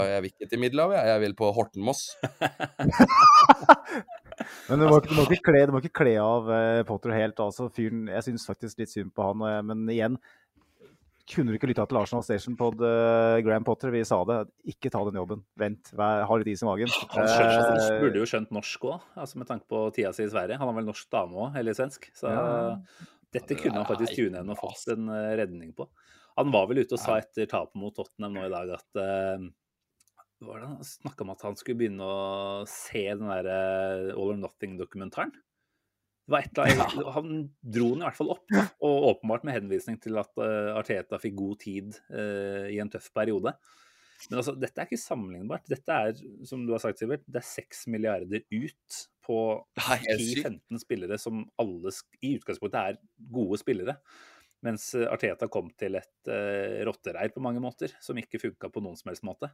jeg vil ikke til Middelhavet, jeg. jeg vil på Hortenmoss. Men du må, ikke- du må ikke kle, du må ikke kle av eh, Potter helt. altså fyren, Jeg syns faktisk litt synd på han. og Men igjen, kunne du ikke lytta til Arsenal Station på uh, Graham Potter? Vi sa det. Ikke ta den jobben. Vent. Vær, ha litt is i magen. Han Eh, burde jo skjønt norsk òg, altså med tanke på tida si i Sverige. Han har vel norsk dame òg, eller svensk. Så Ja. dette kunne han faktisk tune inn og fått en eh, redning på. Han var vel ute og sa etter tapet mot Tottenham nå i dag at hva var det Han snakka om at han skulle begynne å se den der All or Nothing-dokumentaren. Det var et eller annet, Han dro den i hvert fall opp, og åpenbart med henvisning til at eh, Arteta fikk god tid uh, i en tøff periode. Men altså, dette er ikke sammenlignbart. Dette er, som du har sagt, Sivert, det er 6 milliarder ut på Det er helt sykt. 10-15 spillere som alle i utgangspunktet er gode spillere. Mens eh, Arteta kom til et uh, rottereir på mange måter, som ikke funka på noen som helst måte.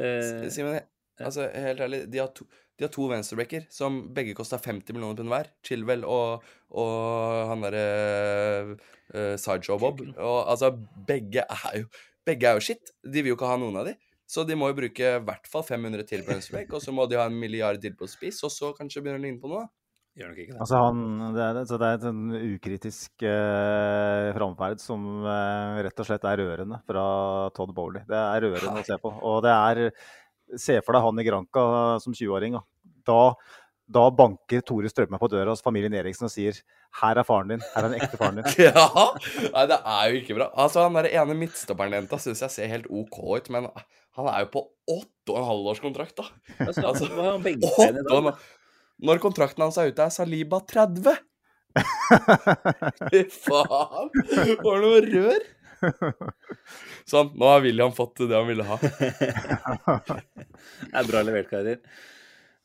Eh, Simen, altså, helt ærlig, de har to, de har to venstrebacker som begge kosta 50 millioner pund hver. Chilwell og, og han derre uh, Sideshow Bob. Og altså, begge er jo Begge er jo shit. De vil jo ikke ha noen av de. Så de må jo bruke i hvert fall 500 til på venstreback, og så må de ha en milliard til på spiss, og så kanskje begynne å ligne på noe. Gjør nok ikke det. Altså han, det, er, så det er et sånn ukritisk eh, framferd som eh, rett og slett er rørende fra Todd Bowley. Det er rørende å se på. Og det er Se for deg han i Granca som 20-åring. Da. da banker Tore Strømme på døra hos familien Eriksen og sier 'Her er faren din. Her er den ekte faren din'. Ja! Nei, det er jo ikke bra. Altså, Han der ene midtstopperen-jenta syns jeg ser helt OK ut, men han er jo på åtte og en halv års kontrakt, da. Altså, altså, Åtte og en Når kontrakten hans er ute, er Saliba 30. Fy faen! det noe rør! Sånn, nå har William fått det han ville ha. Det er bra levert, karer.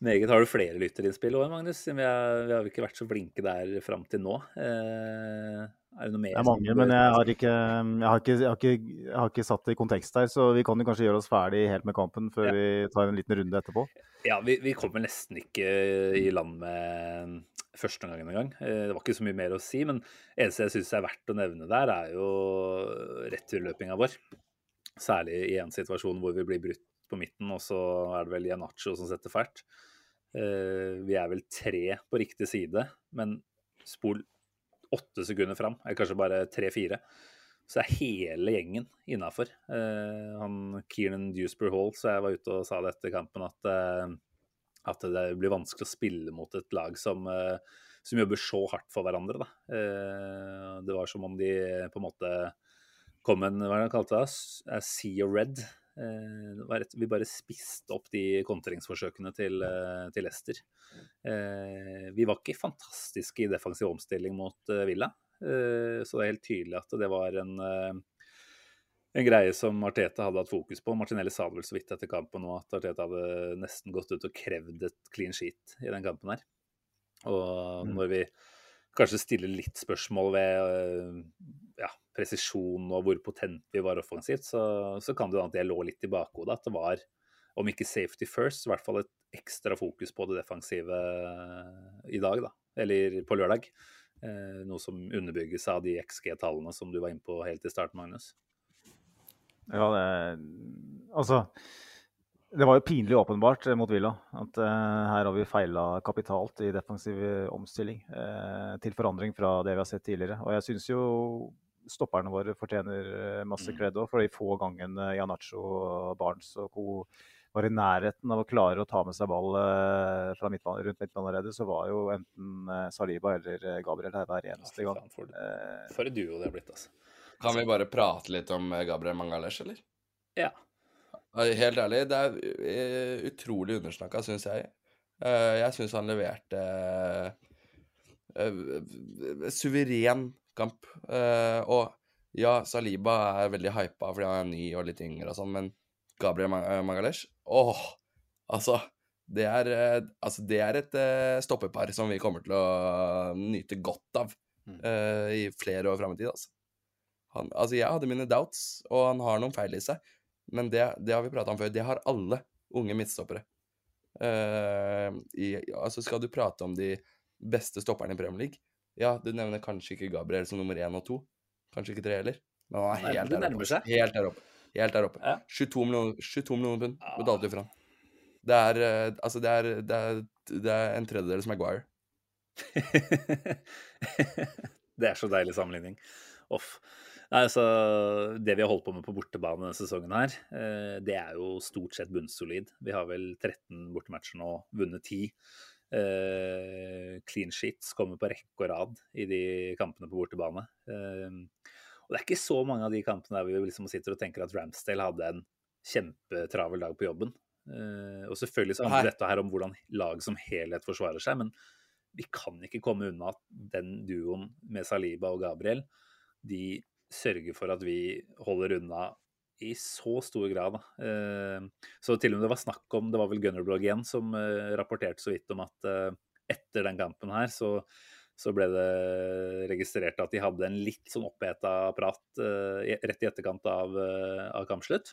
Meget. Har du flere lytterinnspill òg, Magnus? Vi har, vi har ikke vært så flinke der fram til nå. Eh, er det noe mer? Det er mange, men jeg har, ikke, jeg, har ikke, jeg, har ikke, jeg har ikke satt det i kontekst her, så vi kan jo kanskje gjøre oss ferdig helt med kampen før Ja. vi tar en liten runde etterpå. Ja, vi, vi kommer nesten ikke i land med førsteomgangen engang. Eh, Det var ikke så mye mer å si, men eneste jeg syns er verdt å nevne der, er jo returløpinga vår. Særlig i en situasjon hvor vi blir brutt på midten, og så er det vel Janacho som setter fælt. Eh, Vi er vel tre på riktig side, men spol åtte sekunder fram, eller kanskje bare tre-fire, så er hele gjengen innafor. Han Kieran Dewsbury Hall, så jeg var ute og sa det etter kampen, at, eh, at det blir vanskelig å spille mot et lag som, eh, som jobber så hardt for hverandre. Da. Eh, Det var som om de på en måte kom en hva er det han kalte det? Eh, Sea of Red. Eh, det var rett, vi bare spiste opp de kontringsforsøkene til, eh, til Leicester. Eh, vi var ikke fantastiske i defensiv omstilling mot Villa, så det er helt tydelig at det var en, en greie som Arteta hadde hatt fokus på. Martinelli sa det vel så vidt etter kampen nå at Arteta hadde nesten gått ut og krevd et clean sheet i den kampen her. Og Mm. når vi kanskje stiller litt spørsmål ved ja, presisjon og hvor potent vi var offensivt, så, så kan det hende at jeg lå litt i bakhodet. At det var, om ikke safety first, i hvert fall et ekstra fokus på det defensive i dag, da. Eller på lørdag. Eh, noe som underbygges av de XG-tallene som du var inne på helt i starten, Magnus. Ja, det, altså Det var jo pinlig åpenbart eh, mot Villa at eh, her har vi feila kapitalt i defensiv eh, omstilling. eh, til forandring fra det vi har sett tidligere. Og jeg syns jo stopperne våre fortjener eh, masse Mm. cred òg, for de få gangene Janacho, Barnes og co. var i nærheten av å klare å ta med seg ball eh, fra midtbanen, rundt midtbaneleddet, så var jo enten eh, Saliba eller Gabriel her hver eneste gang. For, Eh, for en duo det har blitt, altså. Kan vi bare prate litt om Gabriel Mangalesh, eller? Ja. Ja, Helt ærlig, det er utrolig undersnakka, syns jeg. Eh, Jeg syns han leverte suveren kamp. Eh, Og ja, Saliba er veldig hypa fordi han er ny og litt yngre og sånn, men Gabriel eh, Magalesh Åh! Altså, det er, eh, altså, det er et stoppepar som vi kommer til å nyte godt av Mm. eh, i flere år fram i tid, altså. Han, altså, jeg hadde mine doubts, og han har noen feil i seg. Men det, det har vi prata om før. Det har alle unge midtstoppere. Eh, i, altså skal du prate om de beste stopperne i Premier League Ja, du nevner kanskje ikke Gabriel som nummer én og to. Kanskje ikke tre heller. Men han er helt der oppe. Helt der oppe. Helt der oppe. Ja. 22 millioner, 22 millioner pund Ah. betalte vi for han. Det er, eh, altså det er, det er, det er en tredjedel som er Guire. det er så deilig sammenligning. Off. Nei, altså, det vi har holdt på med på bortebane denne sesongen her, eh, det er jo stort sett bunnsolid. Vi har vel 13 bortematcher nå, vunnet 10. Eh, clean sheets kommer på rekke og rad i de kampene på bortebane. Uh, og det er ikke så mange av de kampene der vi liksom sitter og tenker at Ramsdale hadde en kjempetravel dag på jobben. Uh, og selvfølgelig så handler dette her om hvordan lag som helhet forsvarer seg, men vi kan ikke komme unna at den duoen med Saliba og Gabriel, de sørger for at vi holder unna i så stor grad. Da. Eh, Så til og med det var snakk om, det var vel Gunnerblog igjen som eh, rapporterte så vidt om at eh, etter den kampen her, så, så ble det registrert at de hadde en litt sånn oppheta prat rett i etterkant av, av kampslutt.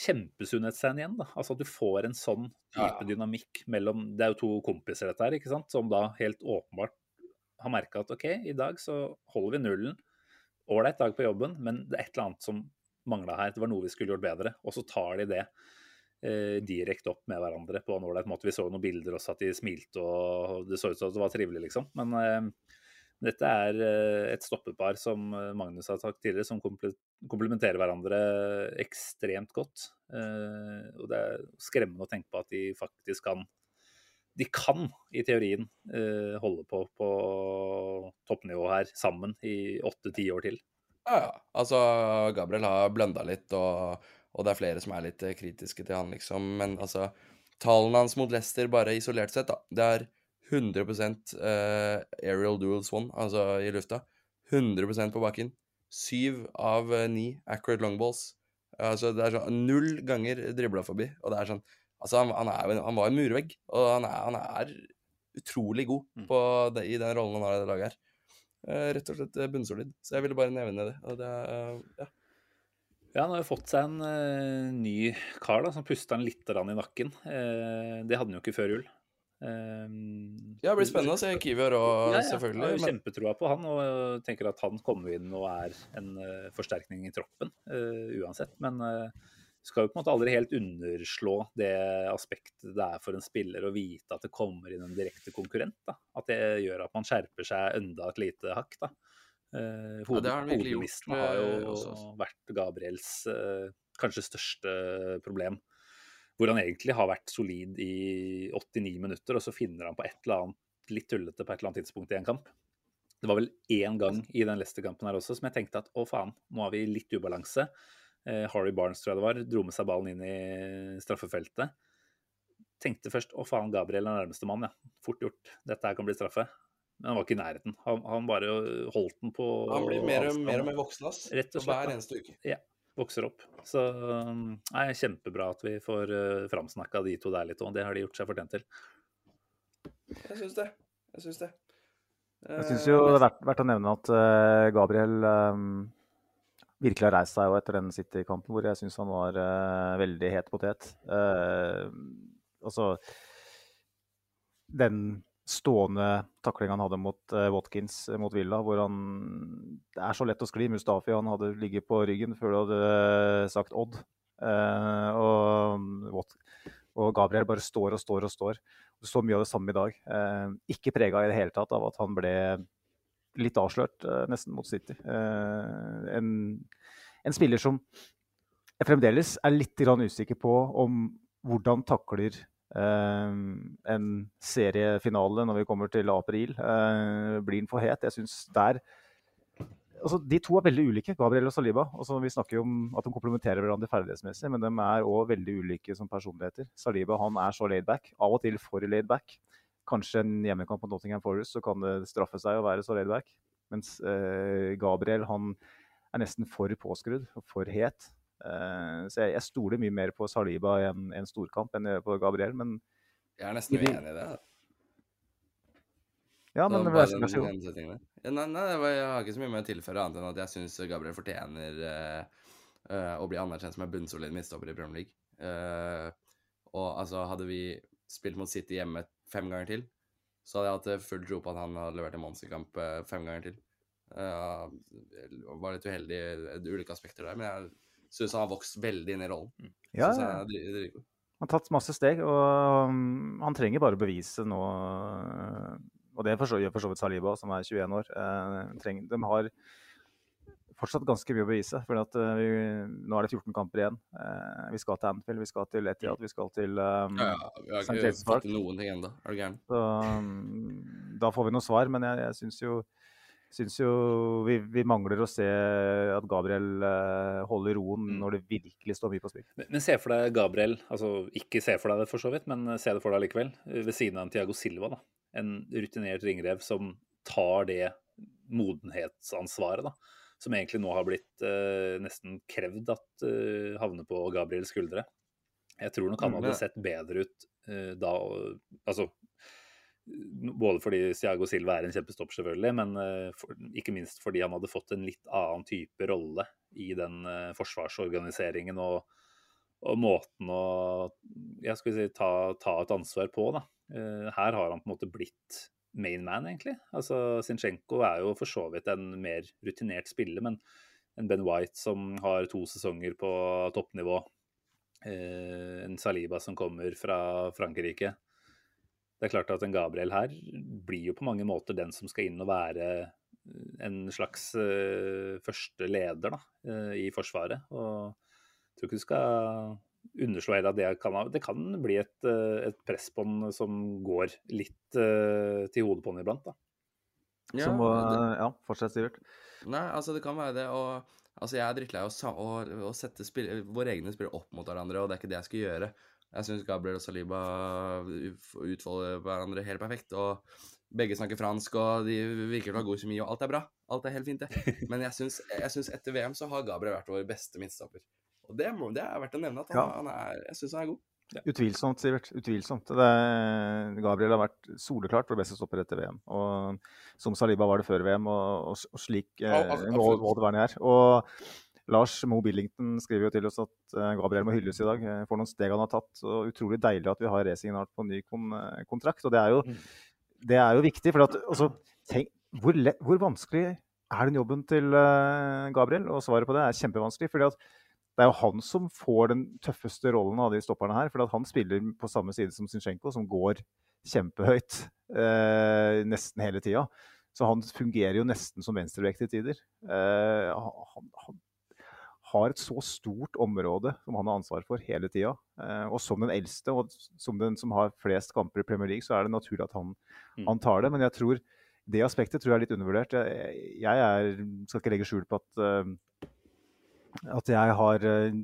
Kjempesunnhetstegn igjen, da. Altså at du får en sånn type ja. dynamikk mellom Det er jo to kompiser, dette her, ikke sant, som da helt åpenbart har merka at OK, i dag så holder vi nullen. Ålreit dag på jobben, men det er et eller annet som mangla her. Det var noe vi skulle gjort bedre. Og så tar de det eh, direkte opp med hverandre på en ålreit måte. Vi så noen bilder også at de smilte og det så ut som det var trivelig, liksom. Men eh, dette er eh, et stoppepar som eh, Magnus har sagt tidligere, som komplementerer hverandre ekstremt godt. Eh, og det er skremmende å tenke på at de faktisk kan de kan i teorien uh, holde på på toppnivå her sammen i åtte-ti år til. Ja, ja. Altså, Gabriel har blønda litt, og, og det er flere som er litt eh, kritiske til han, liksom. Men altså, tallene hans mot Leicester, bare isolert sett, da. Det er 100 uh, aerial duels one, altså i lufta. 100% på bakken. Syv av eh, ni accurate longballs. Altså, det er sånn null ganger dribla forbi, og det er sånn Altså, han, han, er, han var en murvegg, og han er, han er utrolig god Mm. på det, i den rollen han har i det laget her. Uh, rett og slett eh, bunnsolid. Så jeg ville bare nevne det. Og det eh, ja. Ja, han har jo fått seg en uh, ny kar da, som pusta han litt i nakken. Det hadde han jo ikke før jul. Ja, det blir spennende å se Kiwior òg, Ja, ja. Jeg selvfølgelig. har jo Men kjempetroa på han, og tenker at han kommer inn og er en forsterkning i troppen uansett. Men uh, skal jo på en måte aldri helt underslå det aspektet det er for en spiller å vite at det kommer inn en direkte konkurrent. Da. At det gjør at man skjerper seg enda et lite hakk. Da. Uh, Ja, det har han gjort, har jo eh, også, altså. vært Gabriels eh, kanskje største problem. Hvor han egentlig har vært solid i 89 minutter, og så finner han på et eller annet litt tullete på et eller annet tidspunkt i en kamp. Det var vel én gang i den Leicester-kampen her også som jeg tenkte at å faen, nå har vi litt ubalanse. Eh, Harry Barnes, tror jeg det var, dro med seg ballen inn i straffefeltet. Tenkte først å faen, Gabriel er nærmeste mann, ja. Fort gjort. Dette her kan bli straffe. Men han var ikke i nærheten. Han, han bare holdt den på han blir mer og mer, og mer voksen, ass. Rett og slett, Hver eneste uke. Ja. Vokser opp. Så um, nei, kjempebra at vi får uh, framsnakka de to der litt òg. Det har de gjort seg fortjent til. Jeg syns det. Jeg syns det. Jeg syns jo det er verdt, verdt å nevne at uh, Gabriel eh, virkelig har reist seg etter den City-kampen, hvor jeg syns han var uh, veldig het potet. Uh, altså Den stående taklinga han hadde mot uh, Watkins mot Villa, hvor han Det er så lett å skli. Mustafi han hadde ligget på ryggen før du hadde sagt Odd. Og, Wat- og Gabriel bare står og står og står. Du så mye av det samme i dag. Ikke prega i det hele tatt av at han ble litt avslørt eh, nesten mot City. Eh, en, en spiller som jeg fremdeles er litt usikker på om hvordan takler eh, en seriefinale når vi kommer til april. Blir den for het? Jeg syns der altså, De to er veldig ulike, Gabriel og Saliba. Altså, vi snakker jo om at de komplementerer hverandre ferdighetsmessig, men de er òg veldig ulike som personligheter. Saliba han er så laidback, av og til for laidback. Kanskje en hjemmekamp på Nottingham Forest så kan det straffe seg å være så laidback. Mens eh, Gabriel han er nesten for påskrudd og for het. Eh, så jeg, jeg stoler mye mer på Saliba i en, en storkamp enn jeg gjør på Gabriel. Men Jeg er nesten uenig i det. ja, Det men var vær bare den setningen der. Ja, nei, nei, det var, jeg har ikke så mye mer å tilføre, annet enn at jeg syns Gabriel fortjener uh, uh, å bli anerkjent som en bunnsolid midtstopper i Premier League. Uh, og altså, hadde vi spilt mot City hjemme fem ganger til, så hadde jeg hatt eh, full tro på at han hadde levert en monsterkamp eh, fem ganger til. Uh, var litt uheldig i ulike aspekter der, men jeg syns han har vokst veldig inn i rollen. Ja, Synes ja. han har tatt masse steg, og um, han trenger bare bevise nå Og det gjør for så vidt Saliba, som er 21 år. Uh, de har fortsatt ganske mye å bevise. For at, vi, nå er det 14 kamper igjen. Uh, vi skal til Anfield, vi skal til Etihad, vi skal til um, Ja, ja, vi har St. James Park. noen ting ennå. Er du gæren? Så um, da får vi noe svar, men jeg, jeg syns jo synes jo vi, vi mangler å se at Gabriel uh, holder roen Mm. når det virkelig står mye på spill. Men, men se for deg Gabriel, altså ikke se for deg det for så vidt, men se det for deg likevel, ved siden av en Tiago Silva. da. En rutinert ringrev som tar det modenhetsansvaret, da. Som egentlig nå har blitt eh, nesten krevd at eh, havner på Gabriels skuldre. Jeg tror nok han Mm, hadde sett bedre ut eh, da Altså både fordi Thiago Silva er en kjempestopp, selvfølgelig, men eh, for, ikke minst fordi han hadde fått en litt annen type rolle i den eh, forsvarsorganiseringen og, og måten å ja, skal vi si, ta, ta et ansvar på. Da. Eh, her har han på en måte blitt main man, egentlig. Altså, Zinchenko er jo for så vidt en mer rutinert spiller, men en Ben White som har to sesonger på toppnivå, eh, en Saliba som kommer fra Frankrike det er klart at en Gabriel her blir jo på mange måter den som skal inn og være en slags eh, første leder da, eh, i Forsvaret. Og jeg tror ikke du skal underslå heller at det kan, det kan bli et, uh, et press på den som går litt til hodet på den iblant. da. Ja, som, det- ja, fortsett, Sivert. Nei, altså det kan være det. Og altså jeg er drittlei av å å, å sette spill, våre egne spillere opp mot hverandre, og det er ikke det jeg skal gjøre. Jeg syns Gabriel og Saliba utfolder hverandre helt perfekt. Og begge snakker fransk, og de virker til å ha god kjemi, og alt er bra. Alt er helt fint, det. Men jeg syns, jeg syns etter VM så har Gabriel vært vår beste midtstopper. Og det, må, det er verdt å nevne at han, Ja. han er Jeg syns han er god. Utvilsomt, Sivert. Utvilsomt. Det, Gabriel har vært soleklart vår beste stopper etter VM. Og som Saliba var det før VM, og, og, og slik eh, Ja, må det være her. Og Lars Mo Billington skriver jo til oss at eh, Gabriel må hylles i dag for noen steg han har tatt. Og utrolig deilig at vi har resignert på ny kon eh, kontrakt. Og det er jo, Mm. det er jo viktig. For at, altså, tenk, hvor, hvor vanskelig er den jobben til eh, Gabriel? Og svaret på det er kjempevanskelig. fordi at det er jo han som får den tøffeste rollen av de stopperne her. For han spiller på samme side som Zinchenko, som går kjempehøyt eh, nesten hele tida. Så han fungerer jo nesten som venstrevekt til tider. Eh, han, han har et så stort område som han har ansvar for hele tida. Eh, og som den eldste, og som den som har flest kamper i Premier League, så er det naturlig at han, Mm. han tar det. Men jeg tror det aspektet tror jeg er litt undervurdert. Jeg, jeg er, skal ikke legge skjul på at, eh, at jeg har eh,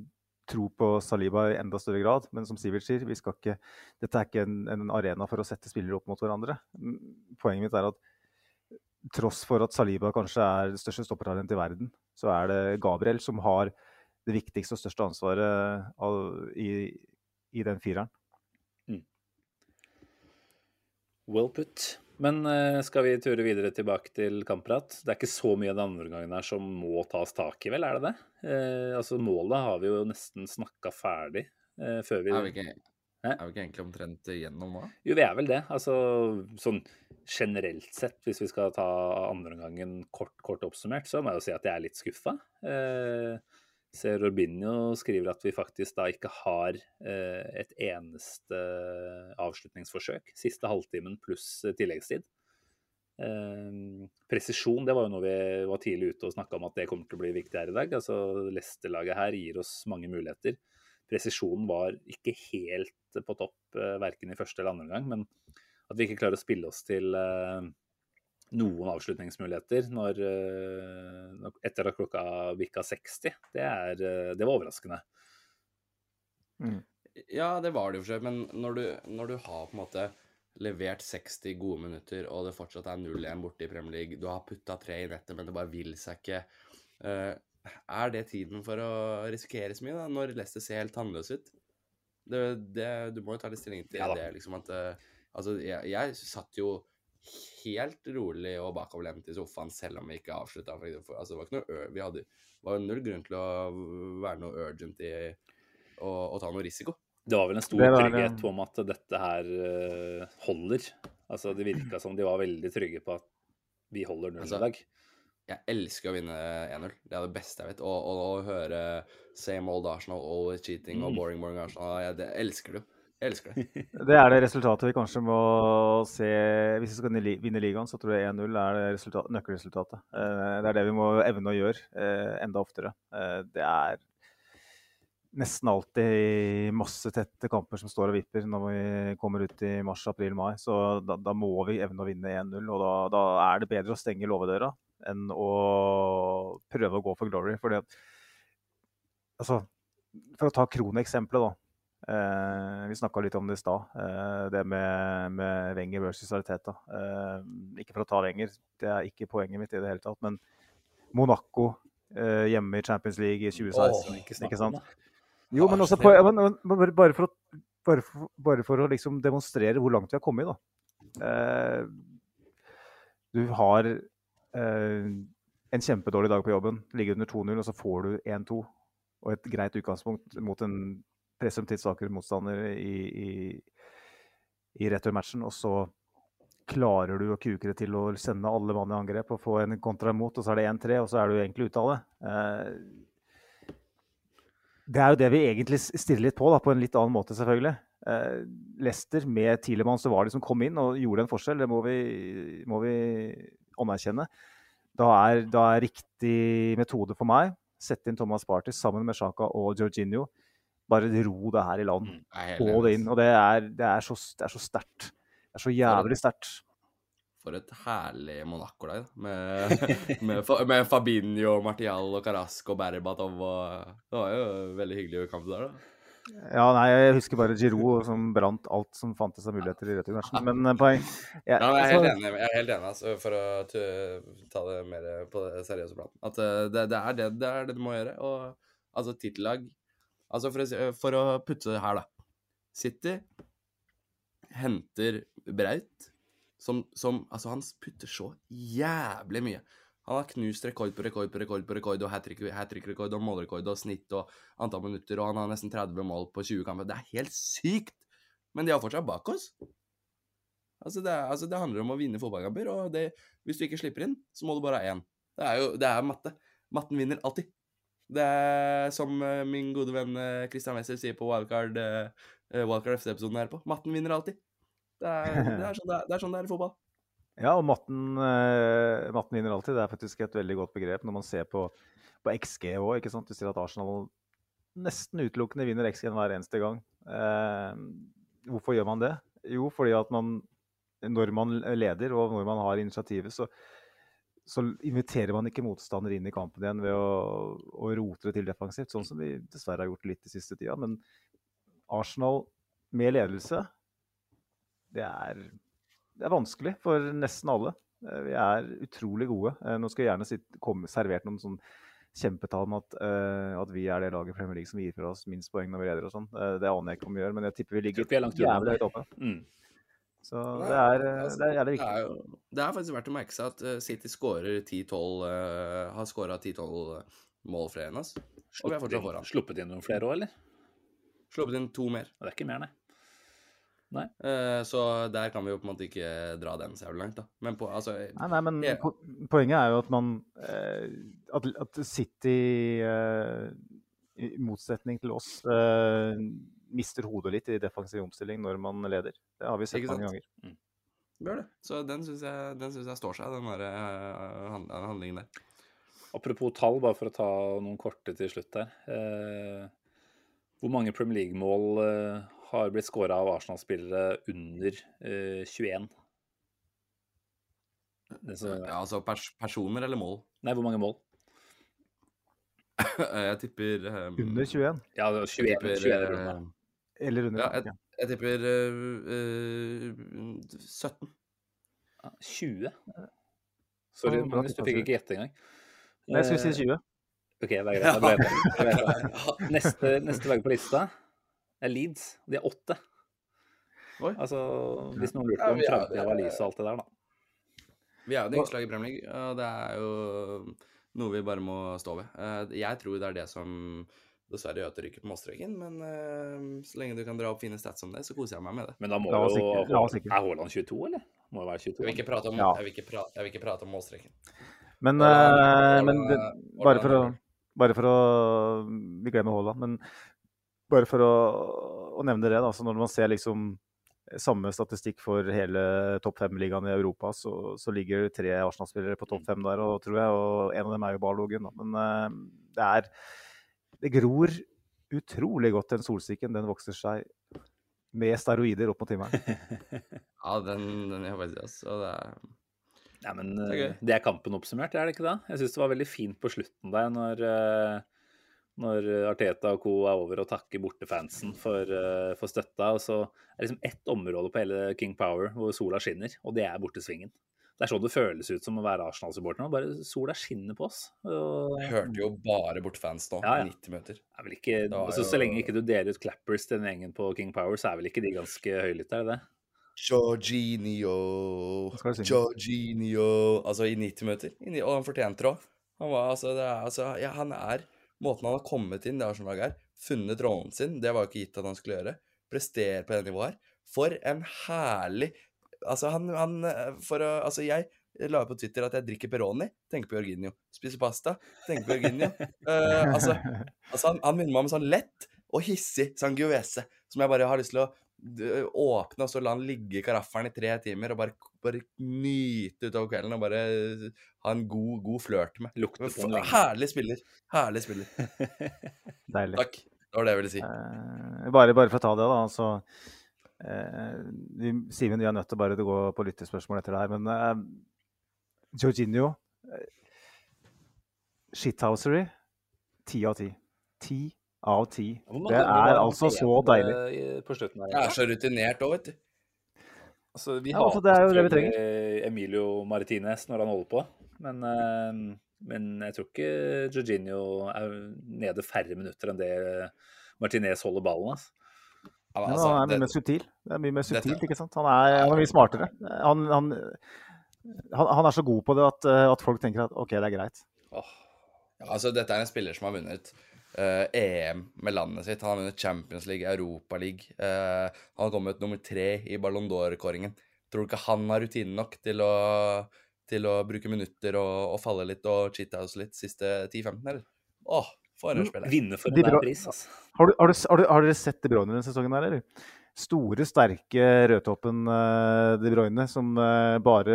tro på Saliba i enda større grad. Men som Sivert sier, ikke, dette er ikke en, en arena for å sette spillere opp mot hverandre. Mm, Poenget mitt er at tross for at Saliba kanskje er det største stoppertalentet i verden, så er det Gabriel som har det viktigste og største ansvaret av, i, i den fireren. Well put. Men eh, skal vi ture videre tilbake til kampprat? Det er ikke så mye av den andre gangen her som må tas tak i, vel? Er det det? Eh, altså Målet har vi jo nesten snakka ferdig eh, før vi Er vi ikke, er vi ikke egentlig omtrent igjennom nå? Jo, vi er vel det. Altså sånn generelt sett, hvis vi skal ta andre gangen kort, kort oppsummert, så må jeg jo si at jeg er litt skuffa. Eh, ser Robinho skriver at vi faktisk da ikke har eh, et eneste avslutningsforsøk. Siste halvtimen pluss eh, tilleggstid. Eh, presisjon, det var jo noe vi var tidlig ute og snakka om at det kommer til å bli viktig her i dag. Altså Leicester-laget her gir oss mange muligheter. Presisjonen var ikke helt på topp, verken i første eller andre omgang, men at vi ikke klarer å spille oss til noen avslutningsmuligheter når, eh, etter at klokka bikka 60, det, er, eh, det var overraskende. Ja, det var det jo for seg, men når du, når du har på en måte levert 60 gode minutter, og det fortsatt er 0-1 borte i Premier League, du har putta tre i nettet, men det bare vil seg ikke eh, Er det tiden for å risikere så mye, da, når Leicester ser helt tannløs ut? Det, det, du må jo ta litt stilling til Ja det, liksom at Altså, jeg, jeg satt jo helt rolig og bakoverlent i sofaen selv om vi ikke avslutta. Altså, det var ikke vi hadde, var jo null grunn til å være noe urgent i å, ta noe risiko. Det var vel en stor var, trygghet på om at dette her eh, holder. Altså, Det virka som de var veldig trygge på at vi holder null Altså, i dag. Jeg elsker å vinne 1-0. Det er det beste jeg vet. Og, og, å høre same old Arsenal, always cheating og Mm. boring, boring Arsenal. Jeg, det elsker du. Jeg elsker det. Det er det resultatet vi kanskje må se Hvis vi skal vinne ligaen, så tror jeg 1-0 er resultat, nøkkelresultatet. Eh, Det er det vi må evne å gjøre eh, enda oftere. Eh, Det er nesten alltid masse tette kamper som står og vipper når vi kommer ut i mars, april, mai. Så da, da må vi evne å vinne 1-0. Og da, da er det bedre å stenge låvedøra enn å prøve å gå for glory. For det, altså, for å ta Krone-eksempelet, da. Eh, vi snakka litt om det i stad, eh, det med, med Wenger versus Arteta. Eh, ikke for å ta Wenger, det er ikke poenget mitt i det hele tatt. Men Monaco eh, hjemme i Champions League i 2016. oh, ikke ikke sant? Jo, men, også på, ja, men, bare for å, bare for, bare for å liksom demonstrere hvor langt vi har kommet, da. Eh, du har eh, en kjempedårlig dag på jobben, ligger under 2-0, og så får du 1-2. Og et greit utgangspunkt mot en presumptivt svakere motstander i, i, i returmatchen. Og så klarer du å kuke det til å sende alle mann i angrep og få en kontra imot, og så er det 1-3, og så er du egentlig ute av det. Eh, det er jo det vi egentlig stirrer litt på, da, på en litt annen måte, selvfølgelig. Eh, Leicester med Tilemann så var de som kom inn og gjorde en forskjell. Det må vi, må vi anerkjenne. Da er, da er riktig metode for meg sette inn Thomas Party sammen med Sjaka og Jorginho. Bare ro det her i land. Mm. Få det inn. Og det er, det er så, det er så sterkt. Det er så jævlig sterkt. For et herlig Monaco-lag. Med, med, med Fabinho, Martial og Carasco og Berbatov og Det var jo veldig hyggelig kamp der, da. Ja, nei, jeg husker bare Giroud som brant alt som fantes av muligheter i returmatchen. Men eh, poeng jeg, Ja, jeg er helt enig, jeg er helt enig altså, for å ta det mer på det seriøse planen. At eh, det, det, er det, det er det du må gjøre. Og altså, tittellag Altså, for å, for å putte det her, da. City henter Braut, som, som Altså, han putter så jævlig mye. Han har knust rekord på rekord på rekord på rekord, og hat trick-rekord og målrekord og snitt og antall minutter, og han har nesten 30 mål på 20 kamper. Det er helt sykt! Men de har fortsatt bak oss. Altså det, er, altså, det handler om å vinne fotballkamper, og det, hvis du ikke slipper inn, så må du bare ha én. Det er jo det er matte. Matten vinner alltid. Det er som eh, min gode venn eh, Christian Wessel sier på Wildcard, uh, Wildcard FC-episoden her på. Matten vinner alltid. Det er, det, er sånn det, er, det er sånn det er i fotball. Ja, og matten, eh, matten vinner alltid. Det er faktisk et veldig godt begrep når man ser på, på XG òg. ikke sant? Du ser at Arsenal nesten utelukkende vinner XG hver eneste gang. Eh, hvorfor gjør man det? Jo, fordi at man når man leder og når man har initiativet, så, så inviterer man ikke motstander inn i kampen igjen ved å, å rote det til defensivt, sånn som vi dessverre har gjort litt de siste tida. Men Arsenal med ledelse, det er, det er vanskelig for nesten alle. Eh, Vi er utrolig gode. Eh, Nå skal jeg gjerne sitte, komme servert noen sånn kjempetall om at, uh, at vi er det laget i Premier League som gir fra oss minst poeng når vi leder og sånn. Uh, det aner jeg ikke om vi gjør, men jeg tipper vi ligger er jævlig høyt oppe. Mm. Så det er, eh, Altså, det er jævlig Det er, jo, det er faktisk verdt å merke seg at eh, City scorer 10-12 uh, har skåra 10-12 mål flere enn oss. Og vi Sluppet inn, sluppet inn noen flere òg, eller? Sluppet inn to mer. Det er ikke mer, nei. Nei. så der kan vi jo på en måte ikke dra den så langt, da. Men på, altså Nei, nei, men Ja. po poenget er jo at man eh, at, at City eh, i motsetning til oss, eh, mister hodet litt i defensiv omstilling når man leder. Det har vi sett mange ganger. Mm. Gjør det. Så den syns jeg, synes jeg står seg, den der, uh, handlingen der. Apropos tall, bare for å ta noen korte til slutt her. Eh, hvor mange Premier League-mål eh, har blitt skåra av Arsenal-spillere under eh, 21? Så, Ja, altså pers personer eller mål? Nei, hvor mange mål? Jeg tipper um, Under 21, Ja, det var 21, tipper, 21 runder. eh, eller under. Ja, jeg, jeg tipper uh, uh, 17. 20? Sorry, Ja, Magnus, du fikk ikke gjette engang. Nei, jeg skulle si Eh, 20. OK, det er greit. Gjetta. Neste, neste lag på lista er Leeds. De er åtte. Oi. Altså, hvis noen lurte på om vi framtida var lys og alt det der, da. Vi er jo det yngste laget i Premier League, og det er jo noe vi bare må stå ved. Eh, Jeg tror det er det som dessverre gjør at det ryker på målstreken, men uh, så lenge du kan dra opp fine stats om det, så koser jeg meg med det. Men da må jo. Er Haaland 22, eller? Må jo være 22. Jeg vil ikke prate om, Ja. jeg vil ikke prate, jeg vil ikke prate om målstreken. Men, eh, men det, bare for å bare for å Vi glemmer Haaland, men bare for å, å nevne det, da. Når man ser liksom samme statistikk for hele topp fem-ligaen i Europa, så, så ligger tre Arsenal-spillere på topp fem der, og, tror jeg, og en av dem er jo Barlogen. Men uh, det er Det gror utrolig godt, den solsikken. Den vokser seg med steroider opp mot himmelen. Ja, den, den gjør faktisk. Altså. Og det er Nei, men Det er eh, det er kampen oppsummert, er det ikke det? Jeg syns det var veldig fint på slutten der, når, eh, når Arteta og co. er over og takker bortefansen for, eh, for støtta. Og så er det liksom ett område på hele King Power hvor sola skinner, og det er bortesvingen. Det er sånn det føles ut som å være Arsenal-supporter nå. Bare sola skinner på oss. Og Jeg hørte jo bare bortefans nå, Ja, ja. i 90 minutter. er vel ikke, Altså, jo... Så lenge ikke du deler ut clappers til den gjengen på King Power, så er vel ikke de ganske høylytte, er det det? Jorginho? Jorginho Altså, i 90 minutter. Og han fortjente det òg. Han var altså, det er, altså ja, Han er Måten han har kommet inn, det Arsenal-laget her, funnet rollen sin, det var jo ikke gitt at han skulle gjøre. Prestere på det nivået her. For en herlig Altså, han, han eh, For å Altså, jeg la på Twitter at jeg drikker Peroni, tenker på Jorginho. Spiser pasta, tenker på Jorginho. uh, altså, altså, han, han minner meg om en sånn lett og hissig Sangiovese, som jeg bare har lyst til å åpne og så la han ligge i karaffelen i tre timer og bare, bare nyte utover kvelden og bare ha en god, god flørt med. Lukter på den. Herlig spiller. Herlig spiller. Deilig. Takk. Det var det jeg ville si. Uh, bare, bare for å ta det, da. Så, eh, vi, Simen, vi er nødt til bare å gå på lyttespørsmål etter det her. Men eh, Jorginho eh, Shithousery ti av ti. Ti av ti. Det er altså så deilig. Jeg er så rutinert òg, vet du. Altså, vi Ja, altså, det er jo det vi trenger. Emilio Martinez når han holder på, men, eh, men jeg tror ikke Jorginho er nede færre minutter enn det Martinez holder ballen. Altså. Ja, altså, han er mye det- mer subtil. Det er mye mer Dette- ikke sant? Han er, han er mye smartere. Han, han, han, han er så god på det at, eh, at folk tenker at OK, det er greit. Ja, altså, dette er en spiller som har vunnet uh, EM med landet sitt. Han har vunnet Champions League, Europa League. Eh, han har kommet nummer tre i Ballon d'Or-kåringen. Tror du ikke han har rutine nok til å, til å bruke minutter og, og falle litt og cheathouse litt siste 10-15, eller? Åh, for en spiller. Vinne for enhver pris, altså. Har, du, har, du, har, du, har dere sett De Bruyne denne sesongen her, eller? Store, sterke rødtoppen eh, De Bruyne som eh, bare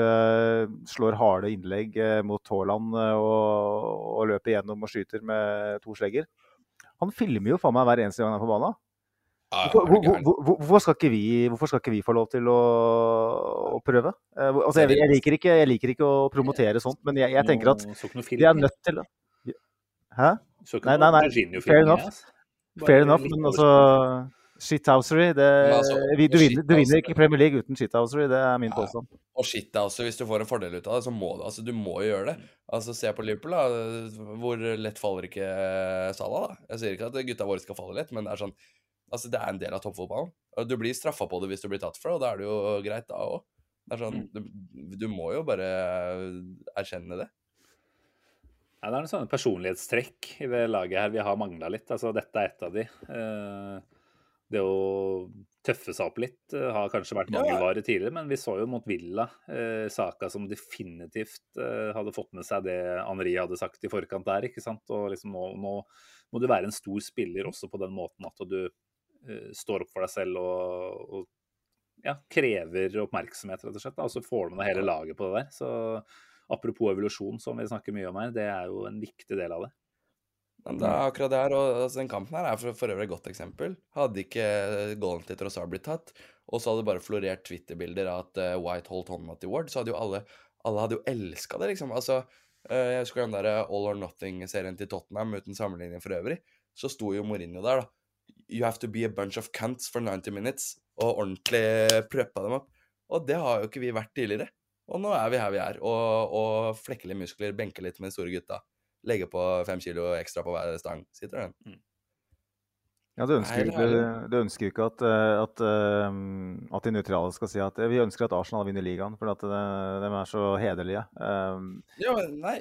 slår harde innlegg eh, mot Haaland eh, og, og løper gjennom og skyter med to slegger. Han filmer jo faen meg hver eneste gang han er på banen. Hvorfor, hvor, hvor, hvor- hvorfor, skal ikke vi, hvorfor skal ikke vi få lov til å, å prøve? Eh, altså, jeg, jeg, liker ikke, jeg liker ikke å promotere sånt, men jeg, jeg tenker at de er nødt til å Hæ? Så ikke Nei, nei, nei, fair enough. altså. Bare Fair enough, men altså Shithousery det, Men altså, vi, du, vinner, du vinner ikke Premier League uten shithousery, det er min Ja. påstand. Og shit, altså, hvis du får en fordel ut av det, så må du altså, du må jo gjøre det. Altså, Se på Liverpool, da. Hvor lett faller ikke Salah, da? Jeg sier ikke at gutta våre skal falle lett, men det er sånn Altså, det er en del av toppfotballen. Du blir straffa på det hvis du blir tatt for det, og da er det jo greit, da òg. Det er sånn du, du må jo bare erkjenne det. Ja, det er noen sånne personlighetstrekk i det laget her vi har mangla litt. Altså, dette er et av de. Eh, det å tøffe seg opp litt. eh, Har kanskje vært mangelvare tidligere, men vi så jo mot Villa eh, Saka som definitivt hadde fått med seg det Henri hadde sagt i forkant der. ikke sant? Og liksom nå, nå må du være en stor spiller også på den måten at du står opp for deg selv og, og ja, krever oppmerksomhet, rett og slett. Da. Og så får du med hele laget på det der. Så apropos evolusjon, som vi snakker mye om her, det er jo en viktig del av det. Det er akkurat det her, og altså, den kampen her er for, for øvrig et godt eksempel. Hadde ikke goalen til Trossard blitt tatt, og så hadde det bare florert Twitter-bilder av at uh, White holdt hånden til Ward, så hadde jo alle alle hadde jo elska det, liksom. Altså, eh, jeg husker den der All or Nothing-serien til Tottenham uten sammenligning for øvrig. Så sto jo Mourinho der, da. You have to be a bunch of cunts for 90 minutes. Og ordentlig preppa dem opp. Og det har jo ikke vi vært tidligere. Og nå er vi her vi er, og, og flekker litt muskler, benker litt med de store gutta. Legger på fem kilo ekstra på hver stang. Sitter den. Ja, du ønsker, Nei, det er du, du ønsker ikke at, eh, at, eh, at de nøytrale skal si at eh, vi ønsker at Arsenal vinner ligaen, for at de, de er så hederlige. Um, Ja, men nei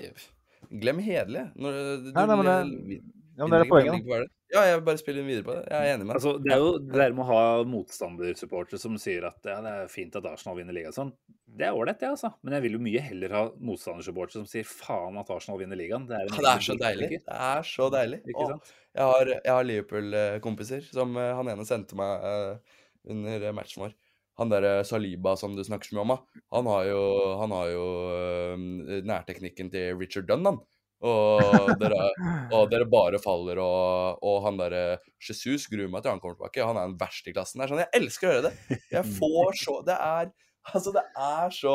Glem hederlige. Når du, Nei, nei, men det- ja, men det er poenget, Ja, jeg bare spiller videre på det. Jeg er enig med deg. Altså, det er jo det der med å ha motstandersupportere som sier at ja, det er fint at Arsenal vinner ligaen sånn. Det er ålreit, det, altså. Men jeg vil jo mye heller ha motstandersupportere som sier faen at Arsenal vinner ligaen. Det er, Ja, det er så deilig. Det er så deilig. Ikke Åh, sant? jeg har, har Liverpool-kompiser som eh, han ene sendte meg uh, under matchen vår. Han derre Saliba som du snakker så mye om. Han har jo, han har jo uh, nærteknikken til Richard Dunn, han. Og dere, og dere bare faller, og, og han derre Jesus gruer meg til han kommer tilbake. Han er den verste i klassen. Det er sånn, Jeg elsker å høre det. Jeg får så Det er Altså, det er så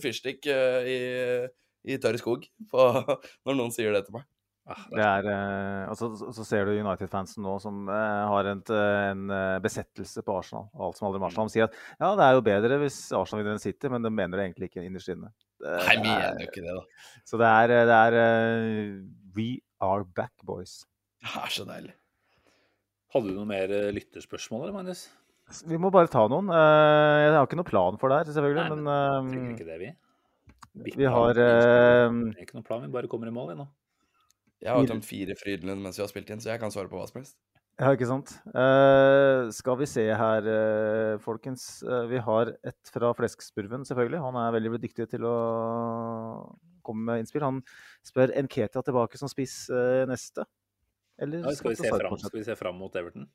fyrstikk eh, i, i tørr skog på, når noen sier det til meg. Ah, det er- eh, og så, så ser du United-fansen nå som eh, har en, en besettelse på Arsenal. og alt som aldri om Arsenal. De sier at ja, det er jo bedre hvis Arsenal vinner enn City, men de mener det egentlig ikke innerst inne. Nei, vi er- jo ikke det, da. Så det er, det er eh, We are back, boys. Det er så deilig. Hadde du noe mer eh, lytterspørsmål, eller, Magnus? Vi må bare ta noen. Eh, Jeg har ikke noen plan for det her, selvfølgelig, Nei, men Trenger eh, ikke det, vi. Bitt vi har Det er Ikke noen plan, vi bare kommer i mål, vi nå. Jeg har tømt fire Frydenlund mens vi har spilt inn, så jeg kan svare på hva som helst. Ja, ikke sant. Uh, skal vi se her, uh, folkens. Uh, vi har et fra Fleskspurven, selvfølgelig. Han er veldig dyktig til å komme med innspill. Han spør Nketia tilbake som spiss neste. Eller Ja, skal vi se fram, skal vi se fram mot Everton?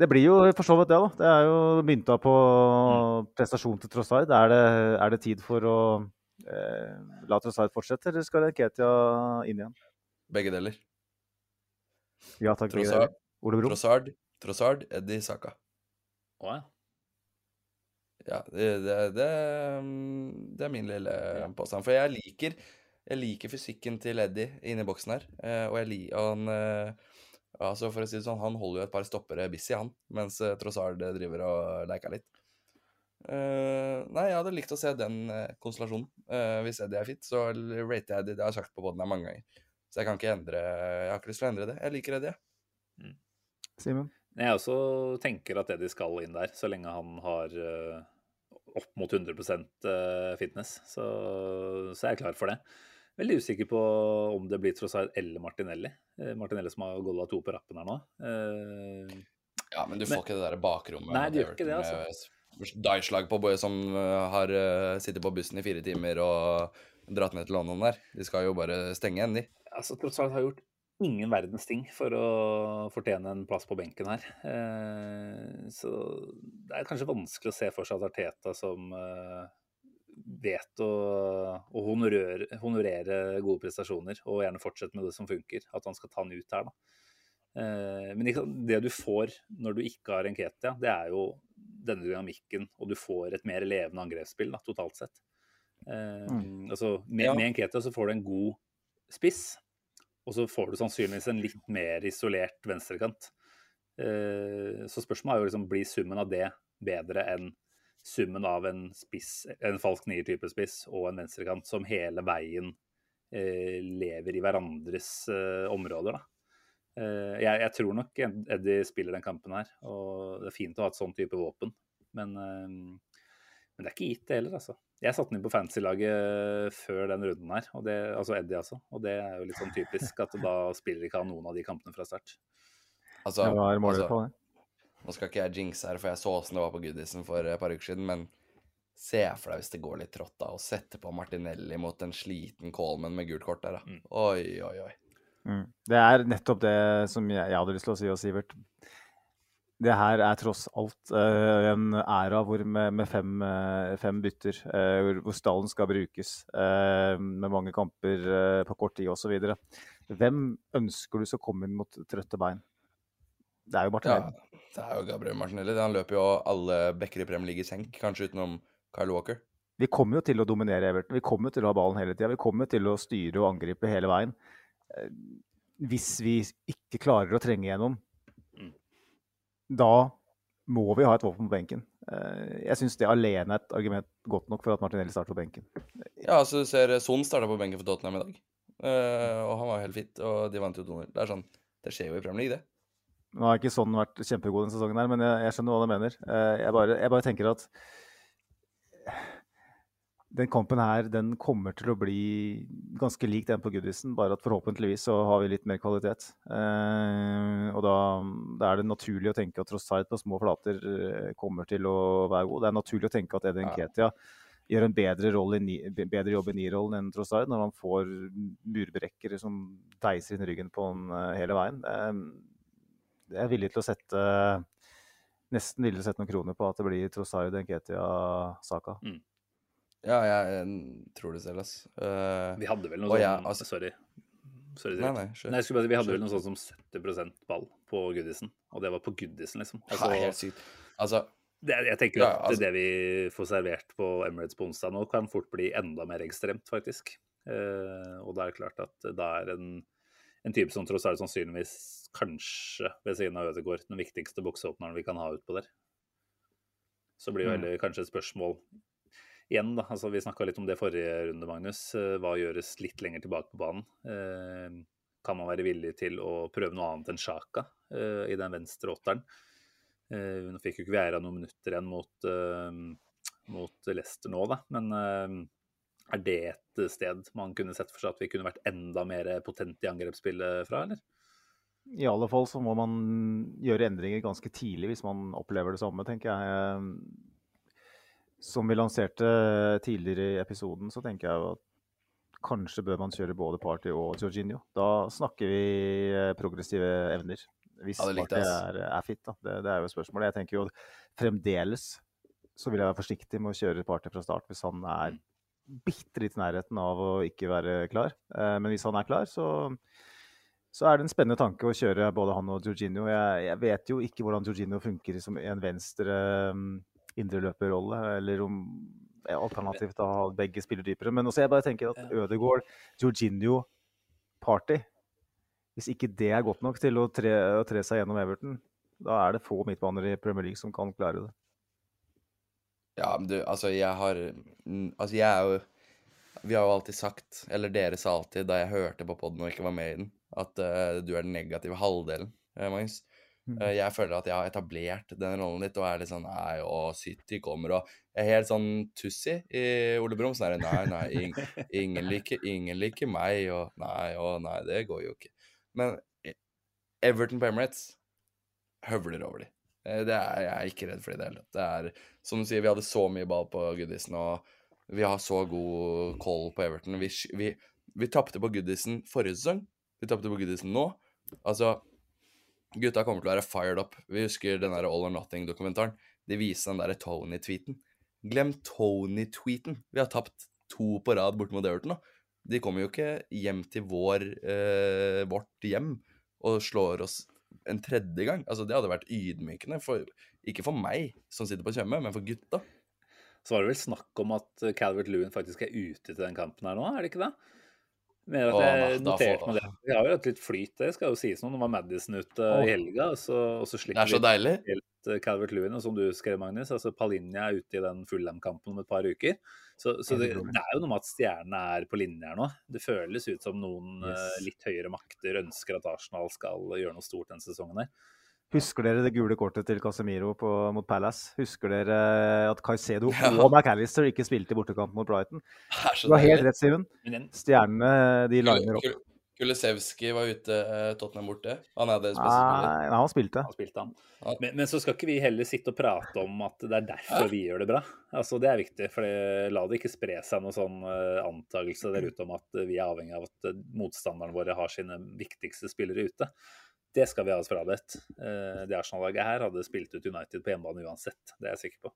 Det blir jo for så vidt det, da. Det er jo mynta på Mm. prestasjon til Trossard. Er det, er det tid for å eh, la Trossard fortsette, eller skal Nketia inn igjen? Begge deler. Ja takk. Trossard. Ole Brumm? Trossard, Trossard Eddie Saka. Å ja. Ja, det, det, det, mm, det er min lille påstand. For jeg liker, jeg liker fysikken til Eddie inni boksen her. eh, Og jeg liker han eh, Altså, for å si det sånn, han holder jo et par stoppere busy, han. Mens eh, Trossard driver og leker litt. Uh, nei, jeg hadde likt å se den eh, konstellasjonen. Uh, hvis Eddie er fit, så rater jeg Eddie. Det har jeg sagt på båten her mange ganger. Så jeg kan ikke endre Jeg har ikke lyst til å endre det. Jeg liker Eddie. jeg. Simen? Jeg også tenker at Eddie skal inn der, så lenge han har eh, opp mot 100 eh, fitness. Så, så er jeg klar for det. Veldig usikker på om det blir Trossard eller Martinelli. Eh, Martinelli som har golla to på rappen her nå. Eh, Ja, men du Men- får ikke det der bakrommet. Nei, du gjør ikke det, altså. med på boy som har sittet på bussen i fire timer og dratt ned til London der. De skal jo bare stenge igjen, de. Altså, alt har gjort ingen verdens ting for å fortjene en plass på benken her. Eh, så det er kanskje vanskelig å se for seg at Arteta som eh, vet å, å honorere, honorere gode prestasjoner, og gjerne fortsette med det som funker, at han skal ta han ut her, da. Eh, men det du får når du ikke har Enketia, det er jo denne dynamikken, og du får et mer levende angrepsspill da, totalt sett. Eh, altså, med, Ja. med Enketia så får du en god spiss, og så får du sannsynligvis en litt mer isolert venstrekant. Eh, så spørsmålet er jo liksom, blir summen av det bedre enn summen av en spiss, en falsk nier-type spiss og en venstrekant som hele veien eh, lever i hverandres eh, områder, da. Jeg, jeg tror nok Eddie spiller den kampen her, og det er fint å ha et sånn type våpen. Men, men det er ikke gitt, det heller, altså. Jeg satte den inn på fantasy-laget før den runden her, og det, altså Eddie, altså. Og det er jo litt sånn typisk at da spiller ikke han noen av de kampene fra start. Altså, målet altså, på det? Nå skal ikke jeg jinxe her, for jeg så åssen det var på Goodison for et par uker siden, men se for deg hvis det går litt trått da, og sette på Martinelli mot en sliten Coleman med gult kort der, da. Mm. Oi, oi, oi. Mm. Det er nettopp det som jeg, jeg hadde lyst til å si, og Sivert. Det her er tross alt uh, en æra hvor med, med fem, uh, fem bytter, uh, hvor, hvor stallen skal brukes, med mange kamper på kort tid osv. Hvem ønsker du skal komme inn mot trøtte bein? Det er jo Ja, Martinelli. det er jo Gabriel Martinelli. Han løper jo alle bekker i Premier League i senk, kanskje utenom Kyle Walker. Vi kommer jo til å dominere Everton. Vi kommer til å ha ballen hele tida. Vi kommer til å styre og angripe hele veien. Hvis vi ikke klarer å trenge gjennom. Da må vi ha et våpen på benken. Eh, Jeg syns det alene er et argument godt nok for at Martinelli starter på benken. Ja, altså du ser Son starta på benken for Tottenham i dag. Eh, og han var helt fit, og de vant jo 2-0. Det er sånn, det skjer jo i Premier League, det. Nå har ikke sånn vært kjempegod denne sesongen, her, men jeg, jeg skjønner hva du mener. Eh, Jeg bare, jeg bare tenker at den kampen her den kommer til å bli ganske lik den på Goodison, bare at forhåpentligvis så har vi litt mer kvalitet. Eh, og da, da er det naturlig å tenke at Trossard på små flater eh, kommer til å være god. Det er naturlig å tenke at Edin. Ketia gjør en bedre, i bedre jobb i nierrollen enn Trossard, når han får murbrekkere som deiser inn i ryggen på han eh, hele veien. Eh, jeg er villig til å sette Nesten villig til å sette noen kroner på at det blir Trossard, Nketia, Saka. Ja, jeg tror det selv, ass. Uh, Vi hadde vel noe sånt sånn altså- Sorry. Sorry nei, nei, skjøn. Nei, jeg skulle bare si, Vi hadde Kjør. vel noe sånt som 70% ball på Goodison, og det var på Goodison, liksom. Altså, er helt sykt. Altså, det, jeg tenker Ja, at altså- det vi får servert på Emirates på onsdag nå, kan fort bli enda mer ekstremt, faktisk. Uh, og det er klart at det er en, en type som tross alt sannsynligvis kanskje ved siden av Ødegaard den viktigste bokseåpneren vi kan ha utpå der. Så blir jo Mm. heller kanskje et spørsmål igjen, da. Altså, vi snakka litt om det forrige runde, Magnus. Eh, Hva gjøres litt lenger tilbake på banen? Eh, kan man være villig til å prøve noe annet enn Sjaka eh, i den venstre åtteren? Nå fikk jo ikke Vieira noen minutter igjen mot, mot Leicester nå, da. Men er det et sted man kunne sett for seg at vi kunne vært enda mer potent i angrepsspillet fra, eller? I alle fall så må man gjøre endringer ganske tidlig hvis man opplever det samme, tenker jeg. Som vi lanserte tidligere i episoden, så tenker jeg at kanskje bør man kjøre både Party og Jorginho. Da snakker vi eh, progressive evner. Hvis Ja, det Party er, er fit, da. Det, det er jo spørsmålet. Jeg tenker jo fremdeles så vil jeg være forsiktig med å kjøre Party fra start hvis han er bitte litt i nærheten av å ikke være klar. Eh, Men hvis han er klar, så så er det en spennende tanke å kjøre både han og Jorginho. Jeg, jeg vet jo ikke hvordan Jorginho funker som en venstre um, indreløperrolle, eller om ja, alternativt å ha begge spillerdypere. Men også jeg bare tenker at Ødegaard, Jorginho, Party Hvis ikke det er godt nok til å tre, å tre seg gjennom Everton, da er det få midtbaner i Premier League som kan klare det. Ja, men du, altså, jeg har mm, Altså, jeg er jo Vi har jo alltid sagt, eller dere sa alltid da jeg hørte på poden og ikke var med i den, at uh, du er den negative halvdelen, uh, Magnus. Mm. Eh, jeg føler at jeg har etablert den rollen litt, og er litt sånn Nei, og City kommer, og Jeg er helt sånn tussi i Ole Brumm. Sånn nei, nei, ing, ingen, liker, ingen liker meg, og nei, og nei, det går jo ikke. Men eh, Everton på Emirates høvler over de. Eh, Det er, jeg er ikke redd for i det hele tatt. Det er, som du sier, vi hadde så mye ball på Goodison, og vi har så god call på Everton. Vi, vi, vi tapte på Goodison forrige sesong. Vi tapte på Goodison nå. Altså, gutta kommer til å være fired up. Vi husker den der All or Nothing-dokumentaren. De viste den derre Tony-tweeten. Glem Tony-tweeten. Vi har tapt to på rad bort mot Everton nå. De kommer jo ikke hjem til vår, eh, vårt hjem og slår oss en tredje gang. Altså, det hadde vært ydmykende. For, ikke for meg som sitter på Tjøme, men for gutta. Så var det vel snakk om at Calvert Lewin faktisk er ute til den kampen her nå, er det ikke det? Mer at jeg noterte meg det. Vi har jo hatt litt flyt, det skal jo sies noe. Nå var Madison ute i helga, og så, og så slipper er så vi helt Calvert Lewin, og som du skrev, Magnus, altså Palinja er ute i den Fulham-kampen om et par uker. Så, så det, det er jo noe med at stjernene er på linje her nå. Det føles ut som noen Yes. eh, litt høyere makter ønsker at Arsenal skal gjøre noe stort denne sesongen her. Husker dere det gule kortet til Casemiro på, mot Palace? Husker dere at Caicedo Ja. og McAllister ikke spilte i bortekamp mot Brighton? Det Du har helt rett, Simen. Men Stjernene de liner opp. Kulisevskij var ute eh, Tottenham borte. Han er deres beste spiller. Nei, han spilte. Han spilte han. Men, men så skal ikke vi heller sitte og prate om at det er derfor vi gjør det bra. Altså Det er viktig, for la det ikke spre seg noen sånn uh, antakelse der ute om at eh, vi er avhengig av at motstanderne våre har sine viktigste spillere ute. Det skal vi ha oss frabedt. Uh, det Arsenal-laget her hadde spilt ut United på hjemmebane uansett, det er jeg sikker på.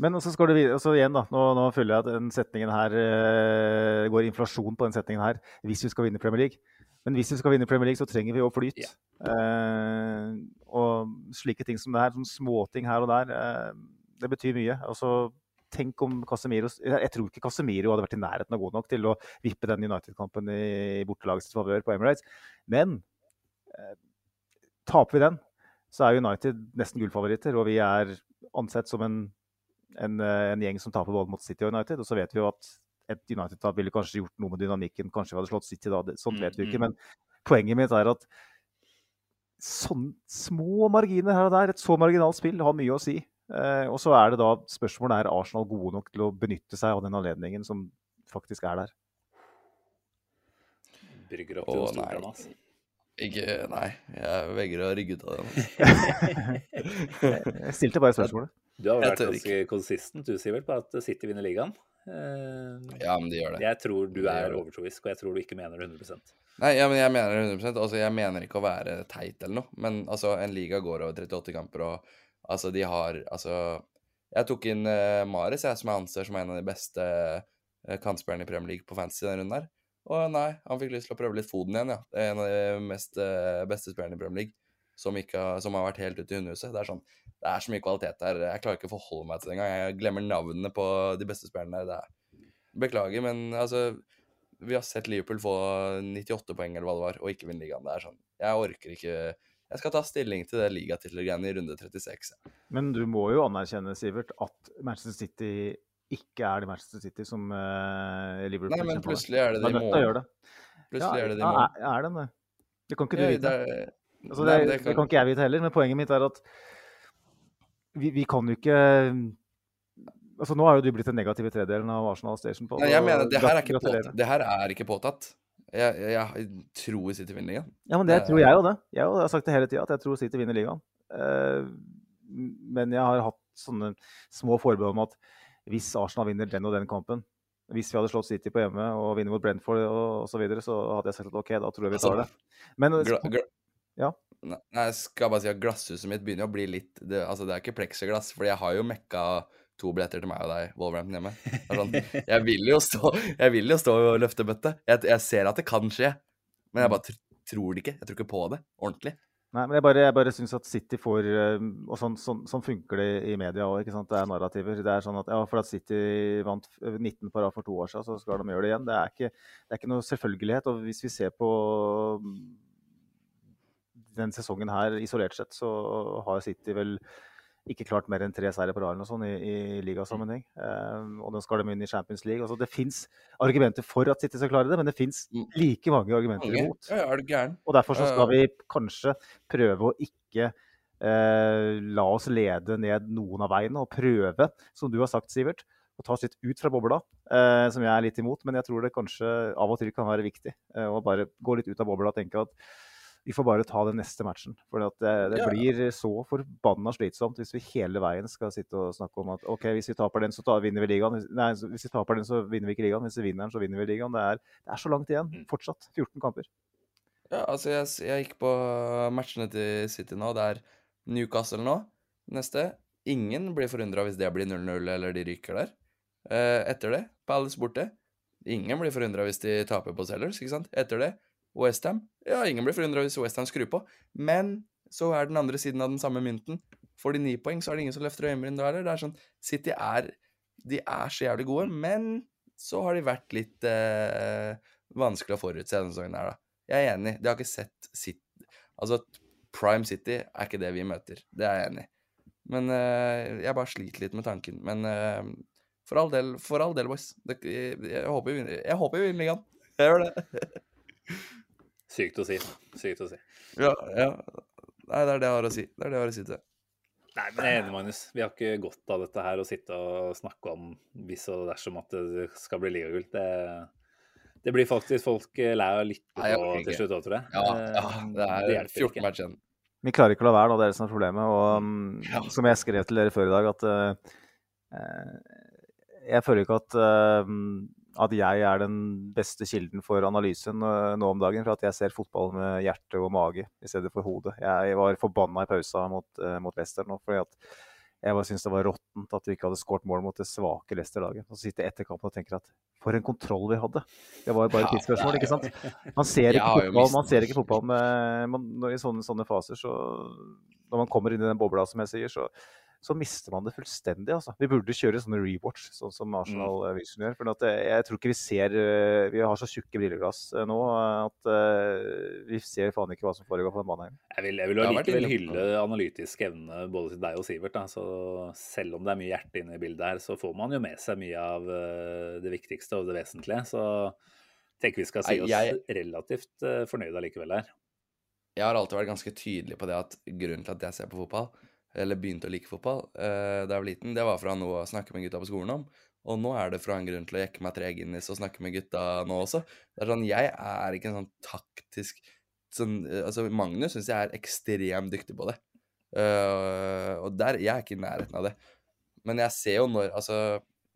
Men så skal det videre, så igjen da, nå, nå føler jeg at den setningen her uh, går inflasjon på den setningen her, hvis vi skal vinne Premier League. Men hvis vi skal vinne Premier League, så trenger vi jo flyt. Ja. Uh, og slike ting som det her, sånne småting her og der, uh, det betyr mye. Altså, tenk om Casemiro Jeg tror ikke Casemiro hadde vært i nærheten av god nok til å vippe den United-kampen i, bortelagets favør på Emirates. Men eh, taper vi den, så er United nesten gullfavoritter, og vi er ansett som en en, eh, en gjeng som taper både mot City og United. Og så vet vi jo at et United-tap ville kanskje gjort noe med dynamikken. Kanskje vi hadde slått City da. Det, sånt vet vi ikke. Mm, mm. Men poenget mitt er at sånne små marginer her og der, et så marginalt spill, har mye å si. Eh, og så er det da spørsmålet er Arsenal gode nok til å benytte seg av den anledningen som faktisk er der. Brygger opp til altså. Ikke Nei, jeg vegrer å rygge ut av det. Jeg stilte bare spørsmålet. Du har vært ganske konsistent du, Sivert, på at City vinner ligaen. Eh, Ja, men de gjør det. Jeg tror du er overtroisk, og jeg tror du ikke mener det 100 Nei, ja, men jeg mener det 100% Altså, jeg mener ikke å være teit eller noe, men altså, en liga går over 38 kamper, og altså, de har Altså, jeg tok inn uh, Mares, jeg, som jeg anser som en av de beste uh, kantspillerne i Premier League på fantasy denne runden her. Og nei, han fikk lyst til å prøve litt Foden igjen, ja. Det er en av de mest eh, beste spillerne i Premier League som, har, som har vært helt ute i hundehuset. Det er sånn, det er så mye kvalitet der. Jeg klarer ikke å forholde meg til det engang. Jeg glemmer navnene på de beste spillerne. Det er, beklager, men altså Vi har sett Liverpool få 98 poeng eller hva det var, og ikke vinne ligaen. Det er sånn, Jeg orker ikke Jeg skal ta stilling til det ligatittelgreiene i runde 36. Men du må jo anerkjenne, Sivert, at Manchester City ikke er det Manchester City som uh, Liverpool Nei, men plutselig er det Man det i nødt til å gjøre morgen. Plutselig ja, er det det i ja, morgen. er, den det? Det kan ikke du vite. Altså, det, det kan- ikke jeg vite heller, men poenget mitt er at vi, vi kan jo ikke Altså, Nå har jo du blitt den negative tredelen av Arsenal Station. på, Nei, jeg mener, det her er påtatt, det her er ikke påtatt. Jeg, jeg, jeg tror City vinner ligaen. Ja, men det Det- tror jeg jo det. Jeg har sagt det hele tida, at jeg tror City vinner ligaen. Eh, men jeg har hatt sånne små forbehold om at hvis Arsenal vinner den og den kampen Hvis vi hadde slått City på hjemme og vinner mot Brentford osv., så, videre, så hadde jeg sagt at OK, da tror jeg vi tar det. Men Ja. Nei, jeg skal bare si at glasshuset mitt begynner å bli litt Det, altså, det er ikke pleksiglass, for jeg har jo mekka to billetter til meg og deg, Wolverhampton hjemme. Sånn, jeg vil jo stå Jeg vil jo stå og løfte bøtte. Jeg, jeg ser at det kan skje, men jeg bare tr tror det ikke. Jeg tror ikke på det ordentlig. Nei, men jeg bare, jeg bare syns at City får eh, Og sånn, sånn, sånn funker det i media òg. Det er narrativer. Det er sånn at ja, for at City vant 19 på rad for to år siden, så skal de gjøre det igjen. Det er ikke, det er ikke noe selvfølgelighet. Og hvis vi ser på mm, den sesongen her isolert sett, så har City vel ikke klart mer enn tre seire på rad sånn i, i ligasammenheng. Um, og nå skal de inn i Champions League. Altså, det fins argumenter for at City skal klare det, men det fins Mm. like mange argumenter imot. Ja, ja? Og derfor så skal vi kanskje prøve å ikke uh, la oss lede ned noen av veiene, og prøve, som du har sagt, Sivert, å ta oss litt ut fra bobla, uh, som jeg er litt imot. Men jeg tror det kanskje av og til kan være viktig uh, å bare gå litt ut av bobla og tenke at vi får bare ta den neste matchen. For det, det blir så forbanna slitsomt hvis vi hele veien skal sitte og snakke om at OK, hvis vi taper den, så tar, vinner vi ligaen. Nei, hvis vi taper den, så vinner vi ikke ligaen. Hvis vi vinner den, så vinner vi ligaen. Det er, det er så langt igjen. Mm. Fortsatt. 14 kamper. Ja, altså, jeg, jeg gikk på matchene til City nå. Det er Newcastle nå, neste. Ingen blir forundra hvis det blir 0-0 eller de ryker der. Eh, etter det, Palace borte. Ingen blir forundra hvis de taper på Sellers, ikke sant? Etter det, Westham. Ja, ingen blir forundra hvis Westham skrur på. Men så er den andre siden av den samme mynten. Får de ni poeng, så er det ingen som løfter øyenbryn da heller. Det er sånn City er De er så jævlig gode, men så har de vært litt eh, vanskelig å forutse denne sesongen her, da. Jeg er enig. De har ikke sett City Altså, Prime City er ikke det vi møter. Det er jeg enig i. Men eh, jeg bare sliter litt med tanken. Men eh, for all del, for all del, boys. Jeg håper vi vinner Jeg håper vi vinner ligaen. Jeg gjør det. Sykt å si. Sykt å si. Ja, ja. Nei, det er det jeg har å si. Det er det jeg har å si til det. Nei, men jeg er enig, Magnus. Vi har ikke godt av dette her å sitte og snakke om hvis og dersom at det skal bli ligagull. Det, Det blir faktisk folk eh, lei av litt lytte på Nei, til slutt òg, tror jeg. Ja, ja, Eh, det er det 14 match igjen. Vi klarer ikke å la være, da. Det er det som er problemet. Og mm, Ja. som jeg skrev til dere før i dag, at eh, eh, jeg føler ikke at, eh, at jeg er den beste kilden for analysen eh, nå om dagen. For at jeg ser fotball med hjerte og mage i stedet for hodet. Jeg var forbanna i pausa mot, uh, mot Leicester nå. fordi at jeg bare syntes det var råttent at vi ikke hadde skåret mål mot det svake Leicester-laget. Og så sitter jeg etter kampen og tenker at for en kontroll vi hadde. Det var jo bare et tidsspørsmål, ikke sant? Man ser ikke fotball, man ser ikke fotball med man, I sånne, sånne faser, så Når man kommer inn i den bobla, som jeg sier, så, så mister man det fullstendig. Altså. Vi burde kjøre sånne rewatch, sånn som Arsenal mm. Vision gjør. For at jeg, jeg tror ikke vi ser eh, Vi har så tjukke brilleglass eh, nå at eh, vi ser faen ikke hva som foregår på den banen. Jeg vil, jeg vil allikevel hylle analytisk evne både til deg og Sivert. Da. Så selv om det er mye hjerte inne i bildet her, så får man jo med seg mye av eh, det viktigste og det vesentlige. Så tenker vi skal si oss jeg- relativt eh, fornøyde allikevel her. Jeg har alltid vært ganske tydelig på det at grunnen til at jeg ser på fotball, eller begynte å like fotball eh, da jeg var liten, det var fra noe å snakke med gutta på skolen om. Og nå er det fra en grunn til å jekke meg tre Guinness og snakke med gutta nå også. Det er sånn, Jeg er ikke en sånn taktisk sånn, eh, altså Magnus syns jeg er ekstremt dyktig på det. Uh, og der, jeg er ikke i nærheten av det. Men jeg ser jo når Altså,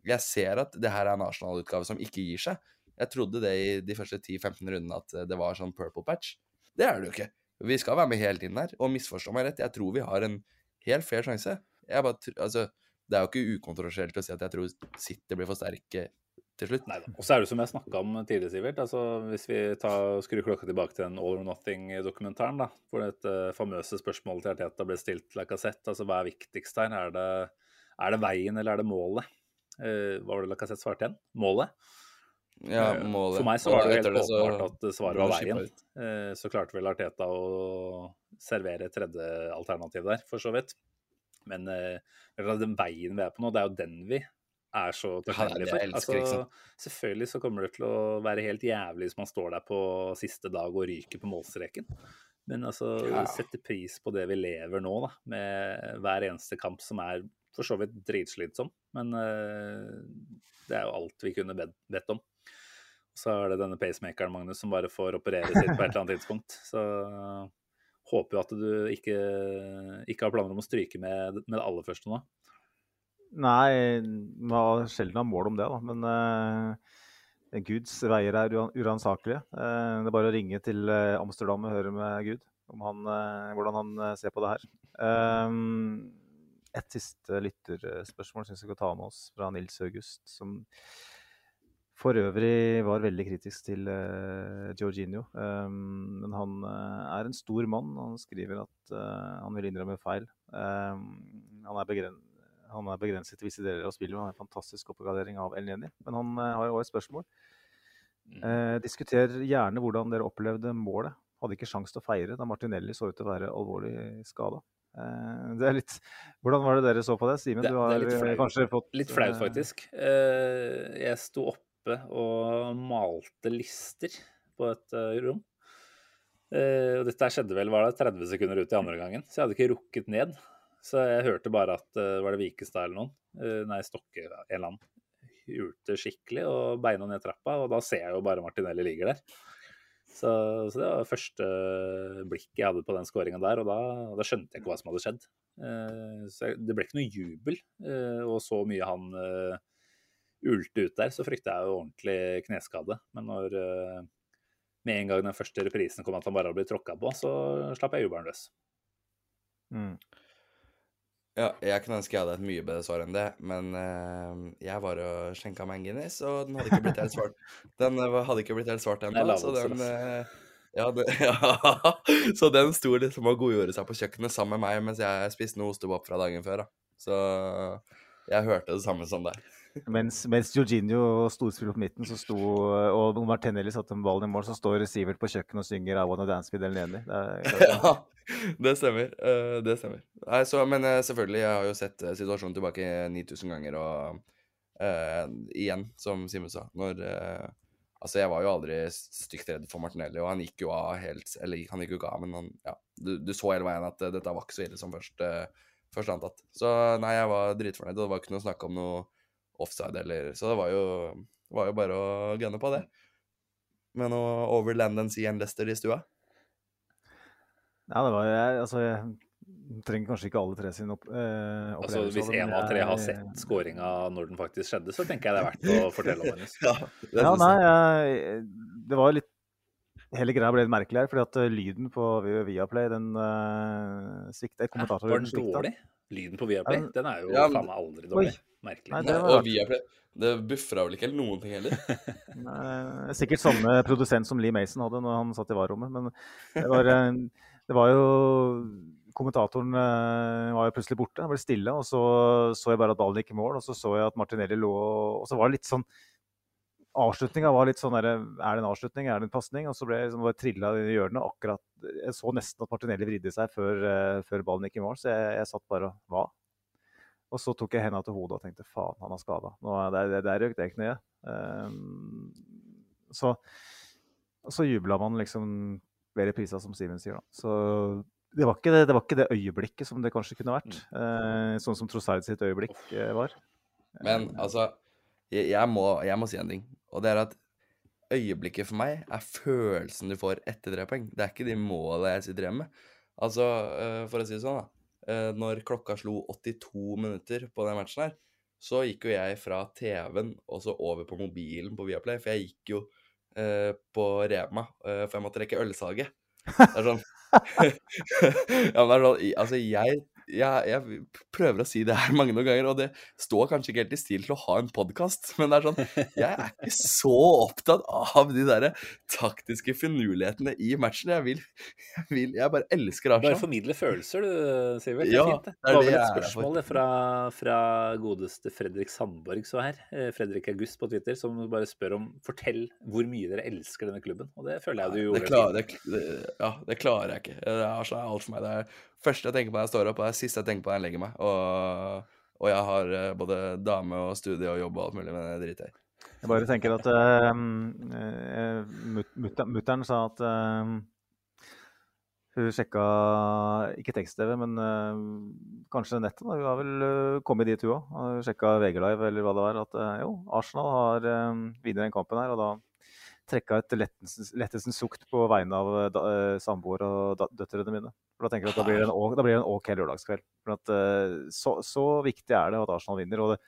jeg ser at det her er en Arsenal-utgave som ikke gir seg. Jeg trodde det i de første 10-15 rundene at det var sånn purple patch. Det er det jo ikke. Vi skal være med hele tiden her. Og misforstå meg rett, jeg tror vi har en helt fair sjanse. Jeg bare, altså, det er jo ikke ukontroversielt å si at jeg tror City blir for sterke til slutt. Neida. Og så er det som jeg snakka om tidligere, Sivert. Altså, hvis vi tar, skrur klokka tilbake til den All or Nothing-dokumentaren, da, hvor dette famøse spørsmålet til Arteta ble stilt til Lacassette, altså hva er viktigst her? Er det, er det veien, eller er det målet? Eh, hva var det Lacassette svarte igjen? Målet? Ja, Eh, målet. For meg så var det jo helt åpenbart at svaret var veien. Eh, Så klarte vel Arteta å servere et tredje alternativ der, for så vidt. Men eh, den veien vi er på nå, det er jo den vi er så takknemlige for. elsker, ikke selvfølgelig så kommer det til å være helt jævlig hvis man står der på siste dag og ryker på målstreken. Men altså, Ja. sette pris på det vi lever nå, da, med hver eneste kamp som er for så vidt dritslitsom. Men uh, det er jo alt vi kunne bedt om. Så er det denne pacemakeren, Magnus, som bare får operere sitt på et eller annet tidspunkt. Så håper jo at du ikke, ikke har planer om å stryke med, med det aller første nå. Nei, man har sjelden har mål om det, da. Men uh, Guds veier er uransakelige. Uh, det er bare å ringe til eh, Amsterdam og høre med Gud om han, uh, hvordan han eh, ser på det her. Eh, et siste lytterspørsmål syns jeg kan ta med oss fra Nils August, som for øvrig var veldig kritisk til uh, Jorginho. Um, men han uh, er en stor mann. Han skriver at uh, han vil innrømme feil. Um, han, er begren han er begrenset til visse deler av spillet. Han har en fantastisk oppgradering av El Neni. Men han eh, har jo også et spørsmål. Eh, diskuter gjerne hvordan dere opplevde målet. Hadde ikke sjans til å feire da Martinelli så ut til å være alvorlig skada. Eh, det er litt Hvordan var det dere så på det? Simen, du er har litt eh, kanskje fått Litt flaut, eh, faktisk. Eh, Jeg sto oppe og malte lister på et eh, rom. Eh, Og dette skjedde vel var det 30 sekunder ut i andre gangen, så jeg hadde ikke rukket ned. Så jeg hørte bare at eh, var det Vikestad eller noen? Nei, Stokke, en eller annen. Hulte skikkelig og beina ned trappa, og da ser jeg jo bare Martinelli ligger der. Så, så det var første blikk jeg hadde på den skåringa der, og da, da skjønte jeg ikke hva som hadde skjedd. Så det ble ikke noe jubel, og så mye han ulte ut der, så frykta jeg jo ordentlig kneskade. Men når eh, med en gang den første reprisen kom at han bare hadde blitt tråkka på, så slapp jeg jubelen løs. Mm. Ja, jeg kunne ønske jeg hadde et mye bedre svar enn det, men uh, jeg var og skjenka meg en Guinness, og den hadde ikke blitt helt svart. Den eh, hadde ikke blitt helt svart ennå, så den eh, ja, det, ja, så den sto liksom og godgjorde seg på kjøkkenet sammen med meg mens jeg spiste noe ostepop fra dagen før. da. Så jeg hørte det samme som deg. Mens, mens Jorginho storspiller på midten, sto, og Martinelli satte en ballen i mål, så står Sivert på kjøkkenet og synger 'I Wanna Dance With El Neni'. Er, ja, det stemmer. eh, det stemmer. Nei, så, men eh, selvfølgelig, jeg har jo sett eh, situasjonen tilbake 9000 ganger, og uh, igjen, som Simen sa, når uh, Altså, jeg var jo aldri stygt redd for Martinelli, og han gikk jo av helt Eller han gikk jo ikke av, men han Ja, du, du så hele veien at uh, dette var ikke så ille som først, uh, først antatt. Så nei, jeg var dritfornøyd, og det var ikke noe snakk om noe offside eller Så det var jo, det var jo bare å gunne på det. med noe over land and sea and Leicester i stua? Ja, det var jeg Altså, jeg trenger kanskje ikke alle tre sin opp, eh, Altså, hvis én en av tre har sett skåringa når den faktisk skjedde, så tenker jeg det er verdt å fortelle om hennes. Ja, Ja, nei, jeg. det var litt Hele greia ble litt merkelig her, fordi at eh, lyden på Vi- Viaplay, den uh, svikta. Kommentatoren svikta. Var den dårlig? Lyden på Viaplay? Ja, Den er jo ja, faen meg aldri dårlig. Merkelig. Nei, det var og Viaplay vi Det buffra vel ikke eller noen ting heller. Nei, Sikkert samme produsent som Lee Mason hadde når han satt i varerommet. Men det var, eh, det var jo Kommentatoren eh, var jo plutselig borte. Han ble stille. Og så så jeg bare at ballen gikk i mål, og så så jeg at Martinelli lå Og så var det litt sånn Avslutninga var litt sånn derre Er det en avslutning, er det en pasning? Og så ble jeg liksom bare trilla i hjørnet akkurat Jeg så nesten at Martinelli vridde seg før, eh, før ballen gikk i mål, så jeg, jeg satt bare og Hva? Og så tok jeg henda til hodet og tenkte faen, han har skada. Der, der røk det kneet. Um, så så jubla man liksom ved reprisa, som Simen sier. da. Så det var, ikke det, det var ikke det øyeblikket som det kanskje kunne vært. Uh, sånn som Trossard sitt øyeblikk uh, var. Men altså, jeg, jeg, må, jeg må si en ting. Og det er at øyeblikket for meg er følelsen du får etter tre poeng. Det er ikke de målene jeg sitter igjen med. Altså, eh, for å si det sånn, da. Eh, Når klokka slo 82 minutter på den matchen her, så gikk jo jeg fra TV-en og så over på mobilen på Viaplay. For jeg gikk jo eh, på Rema, eh, for jeg måtte rekke ølsalget. Det er sånn Ja, men det er sånn Altså, jeg, jeg, jeg prøver å si det her mange noen ganger, og det står kanskje ikke helt i stil til å ha en podkast, men det er sånn Jeg er ikke så opptatt av de derre taktiske finurlighetene i matchen. Jeg vil Jeg, vil, jeg bare elsker Bare Arsenal. formidle følelser, du, Sivert. Det er Ja, fint, det. det var vel et spørsmål fra, fra godeste Fredrik Sandborg så her. eh, Fredrik August på Twitter, som bare spør om Fortell hvor mye dere elsker denne klubben. Og det føler jeg du gjorde. Det klarer, det, det, ja, det klarer jeg ikke. Det er er alt for meg. Det er første jeg tenker på når jeg står opp, er siste jeg tenker på når jeg legger meg. Og, og jeg har eh, både dame og studie og jobb og alt mulig, men det driter jeg i. Jeg bare tenker at uh, mutter'n sa at uh, hun sjekka ikke tekst-TV, men uh, kanskje nettet. Hun har vel kommet dit, hun òg. Hun sjekka VG Live eller hva det var. At eh, jo, Arsenal har uh, vunnet den kampen her. Og da trekka et lettelsens, sukt på vegne av uh, da, eh, samboer og døtrene mine. For Da tenker jeg at da blir det en, blir det en OK lørdagskveld. For at, eh, så, så viktig er det at Arsenal vinner. og det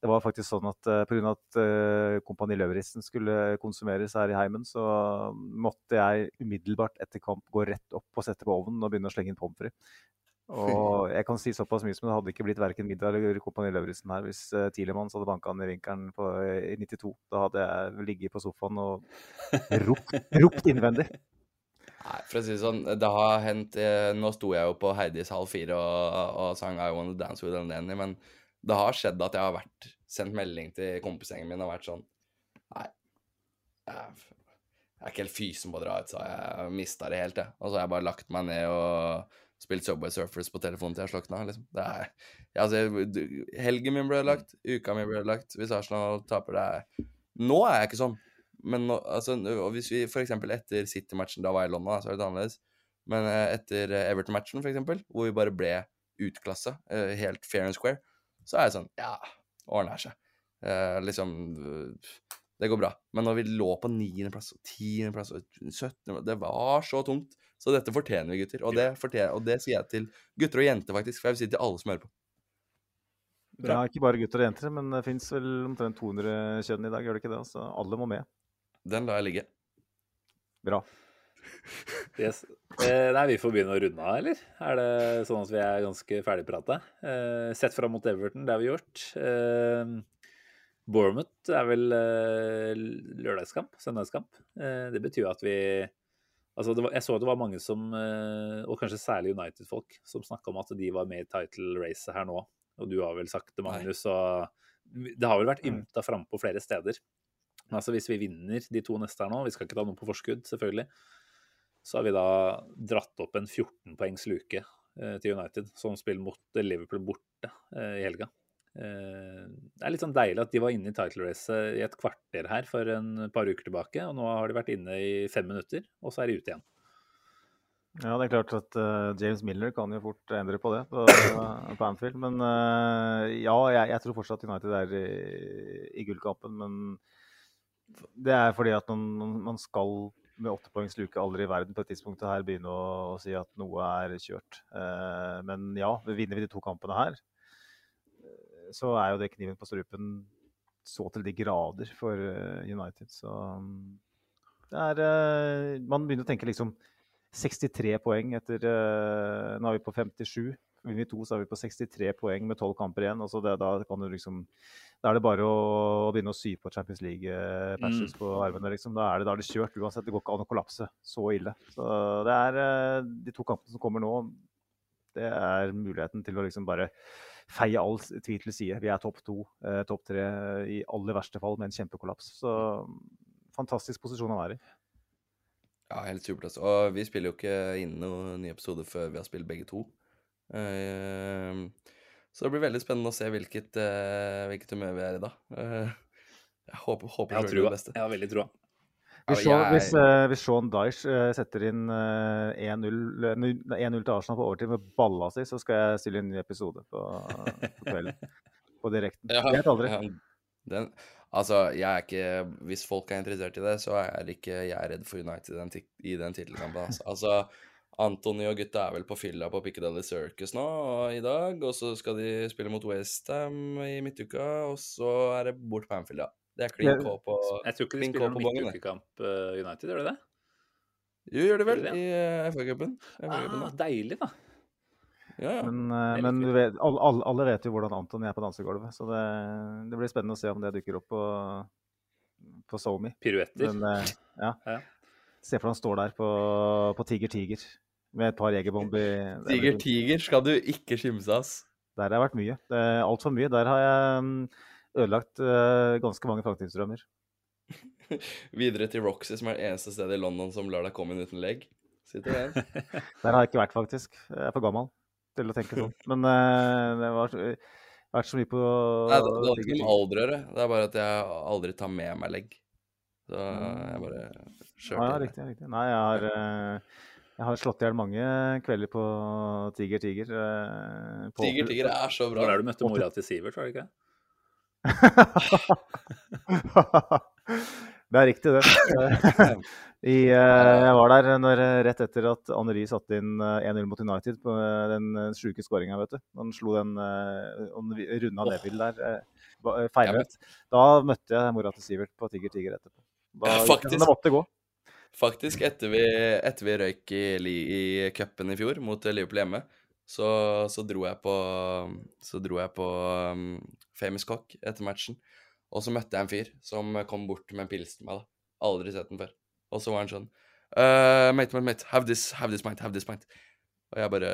det var faktisk sånn at pga. at uh, Kompani Lauritzen skulle konsumeres her i heimen, så måtte jeg umiddelbart etter kamp gå rett opp og sette på ovnen og begynne å slenge inn pommes frites. Og jeg kan si såpass mye som det hadde ikke blitt verken middag eller Kompani Lauritzen her hvis uh, Tilemanns hadde banka han i vinkelen på, i 92. Da hadde jeg ligget på sofaen og ropt, ropt innvendig. Nei, for å si det sånn, det har hendt eh, Nå sto jeg jo på Heidis halv fire og, og sang I Wanna Dance With Eleni, men det har skjedd at jeg har vært sendt melding til kompisgjengen min og vært sånn Nei, jeg, jeg er ikke helt fysen på å dra ut, så jeg mista det helt, jeg. Og så har jeg bare lagt meg ned og spilt Subway Surfers på telefonen til jeg slokna, liksom. Det er altså, Helgen min ble ødelagt, uka mi ble ødelagt. Hvis Arsenal taper, det er Nå er jeg ikke sånn. Men nå, altså, hvis vi f.eks. etter City-matchen, da var jeg i London, så er det annerledes. Men eh, etter eh, Everton-matchen, f.eks., hvor vi bare ble utklassa, eh, helt fair and square, så er jeg sånn Ja, ordner seg. Eh, liksom Det går bra. Men når vi lå på niendeplass og tiendeplass og 17. Det var så tungt. Så dette fortjener vi, gutter. Og det, fortjener, og det sier jeg til gutter og jenter, faktisk. For jeg vil si til alle som hører på. Ja, ikke bare gutter og jenter, men det fins vel omtrent 200 kjønn i dag, gjør det ikke det? Så alle må med. Den lar jeg ligge. Bra. Yes. Eh, nei, vi får begynne å runde av, eller? Er det sånn at vi er ganske ferdigprata? Eh, sett fram mot Everton, det har vi gjort. Eh, Bournemouth er vel eh, lørdagskamp, søndagskamp. Eh, det betyr jo at vi Altså, det var, jeg så det var mange som, eh, og kanskje særlig United-folk, som snakka om at de var med i title-racet her nå. Og du har vel sagt det, Magnus, og det har vel vært ymta frampå flere steder. Men altså, hvis vi vinner de to neste her nå, vi skal ikke ta noe på forskudd, selvfølgelig, så har vi da dratt opp en 14 poengs luke eh, til United, som spiller mot Liverpool borte eh, i helga. Eh, det er litt sånn deilig at de var inne i title racet i et kvarter her for en par uker tilbake, og nå har de vært inne i fem minutter, og så er de ute igjen. Ja, det er klart at uh, James Miller kan jo fort endre på det på, på Anfield. Men uh, ja, jeg, jeg tror fortsatt United er i, i gullkampen. Men Det er fordi at man, man skal med åttepoengsluke aldri i verden på et tidspunkt her begynne å, å si at noe er kjørt. Uh, men ja, vinner vi de to kampene her, eh, så er jo det kniven på strupen så til de grader for eh, United. Så mm, det er eh, Man begynner å tenke liksom 63 poeng etter eh, Nå er vi på 57. Vinner vi to, så er vi på 63 poeng med 12 kamper igjen. Altså det, da, kan du liksom, da er det bare å, begynne å sy på Champions League-patches på armene. Liksom. Da, er det, da er det kjørt uansett. Det går ikke an å kollapse så ille. Så det er de to kampene som kommer nå, det er muligheten til å liksom bare feie all tvil til side. Vi er topp to, eh, topp tre i aller verste fall med en kjempekollaps. Så fantastisk posisjon å være i. Ja, helt supert. Altså. Og vi spiller jo ikke inn noen ny episode før vi har spilt begge to. Uh, så det blir veldig spennende å se hvilket, uh, hvilket humør vi er i da. Uh, jeg håper, håper Jeg har selvfølgelig trua. det beste. Jeg har veldig trua. Hvis, Sean, jeg- hvis, uh, hvis Sean Dyche uh, setter inn uh, 1-0 eh, 1-0 til Arsenal på overtid med balla si, så skal jeg stille inn en ny episode på, på kvelden. På direkten. Ja, Vet aldri. ja, den, altså, jeg er ikke Hvis folk er interessert i det, så er ikke jeg redd for United den, i den tittelkampen. Altså. altså, Antony og gutta er vel på fylla på Piccadilly Circus nå og i dag, og så skal de spille mot Westham i midtuka, og så er det bort på Anfield, ja. Det er Ja. klin K på Jeg tror ikke de spiller på noen midtukekamp uh, United, gjør de det? Jo, gjør det vel, Gjør de i uh, FA-cupen. Ah, deilig, da. Ja, ja. Men, Det eh, men du vet, alle, alle, vet jo hvordan Anton er på dansegulvet, så det, det blir spennende å se om det dukker opp på, på SoMe. Piruetter. Men eh, ja. Ja. Se for deg han står der på, på Tiger Tiger med et par jegerbomb i det blir Tiger. Tiger skal du ikke skimse, ass. Der har jeg vært mye. Det Altfor mye. Der har jeg mm, ødelagt eh, ganske mange framtidsdrømmer. Videre til Roxy, som er det eneste stedet i London som lar deg komme inn uten legg. Sitter det? Der har jeg ikke vært, faktisk. Jeg er for gammel til å tenke sånn. Men uh, det var så- har vært så mye på Nei, det, det har ikke noe med alder å gjøre. Det er bare at jeg aldri tar med meg legg. Så jeg bare kjørte Ja, ja, riktig. riktig. Nei, jeg har, uh, jeg har slått i hjel mange kvelder på Tiger Tiger. Uh, på- Tiger Tiger er så bra. Hvor er du møtte mora til Sivert, var det ikke? det er riktig, det. I, eh, jeg var der når, rett etter at Anneri satte inn eh, 1-0 mot United på eh, den eh, sjuke skåringa, vet du. Han slo den uh, runda Neville der. eh, eh, Feilvendt. Da møtte jeg mora til Sivert på Tiger Tiger etterpå. Da det faktisk. det måtte gå. Faktisk, etter vi, etter vi røyk i, i cupen i fjor mot Liverpool hjemme, så, så dro jeg på Så dro jeg på um, Famous Cock etter matchen. Og så møtte jeg en fyr som kom bort med en pils til meg. da. Aldri sett den før. Og så var han sånn uh, Mate, mate, mate, have this, have this pint, have this pint. Og jeg bare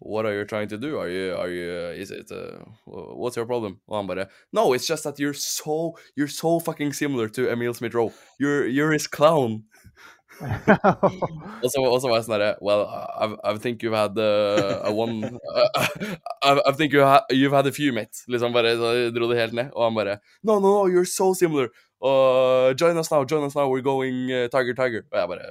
What are you trying to do? Are you, are you, uh, is it, uh, what's your problem? Og han bare No, it's just that you're so, you're so fucking similar to Emil Smith-Rowe. You're, you're his clown. Og så, og så var jeg sånn herre Well, I, I think you've had uh, a one uh, I, I think you ha, you've had a few, mate. Liksom bare så dro det helt ned. Og han bare No, no, no, you're so similar. Og join us now, join us now, we're going uh, Tiger, Tiger. Og jeg bare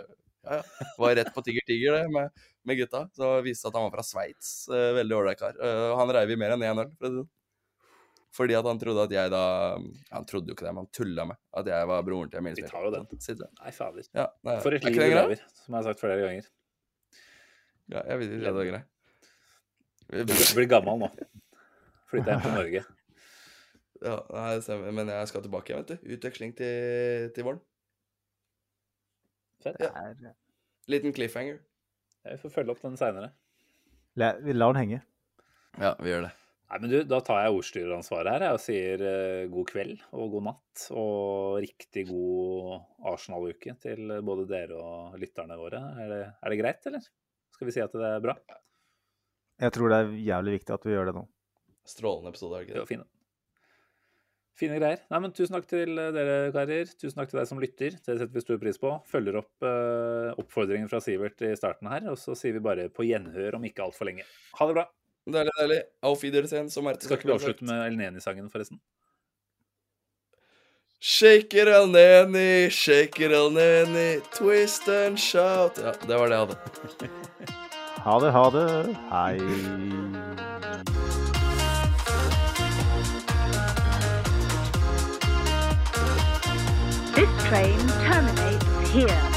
Ja, ja. Var rett på Tiger, Tiger, det, med, med gutta. Så viste det at han var fra Sveits. Uh, veldig ålreit kar. Uh, han reiv i mer enn 1-0. for å si det sånn. Fordi at han trodde at jeg da Han trodde jo ikke det, men han tulla med at jeg var broren til Emil Vi tar jo den. Sitter. Nei, fader. Ja, nei, For et liv ikke du lever, som jeg har sagt flere ganger. Ja, jeg vet ikke, det er greit. Du blir gammel nå. Flytter hjem til Norge. Ja, nei, det stemmer. Men jeg skal tilbake igjen, vet du. Utveksling til, til våren. Fett. Ja. Liten cliffhanger. Vi får følge opp den seinere. La, vi lar den henge. Ja, vi gjør det. Nei, men du, Da tar jeg ordstyreransvaret her jeg, og sier eh, god kveld og god natt. Og riktig god Arsenal-uke til både dere og lytterne våre. Er det, er det greit, eller? Skal vi si at det er bra? Jeg tror det er jævlig viktig at vi gjør det nå. Strålende episode, er det ikke var det? fine. Fine greier. Nei, men Tusen takk til eh, dere, karer. Tusen takk til deg som lytter. Det setter vi stor pris på. Følger opp uh, oppfordringen fra Sivert i starten her. Og så sier vi bare på gjenhør om ikke altfor lenge. Ha det bra. Deilig, deilig. Auf Wiedersehen, som Marte Skal ikke vi avslutte med El Neni-sangen, forresten? Shaker el neni, shaker el neni, twist and shout. Ja, det var det jeg hadde. Ha det, ha det. Hei. This train terminates here.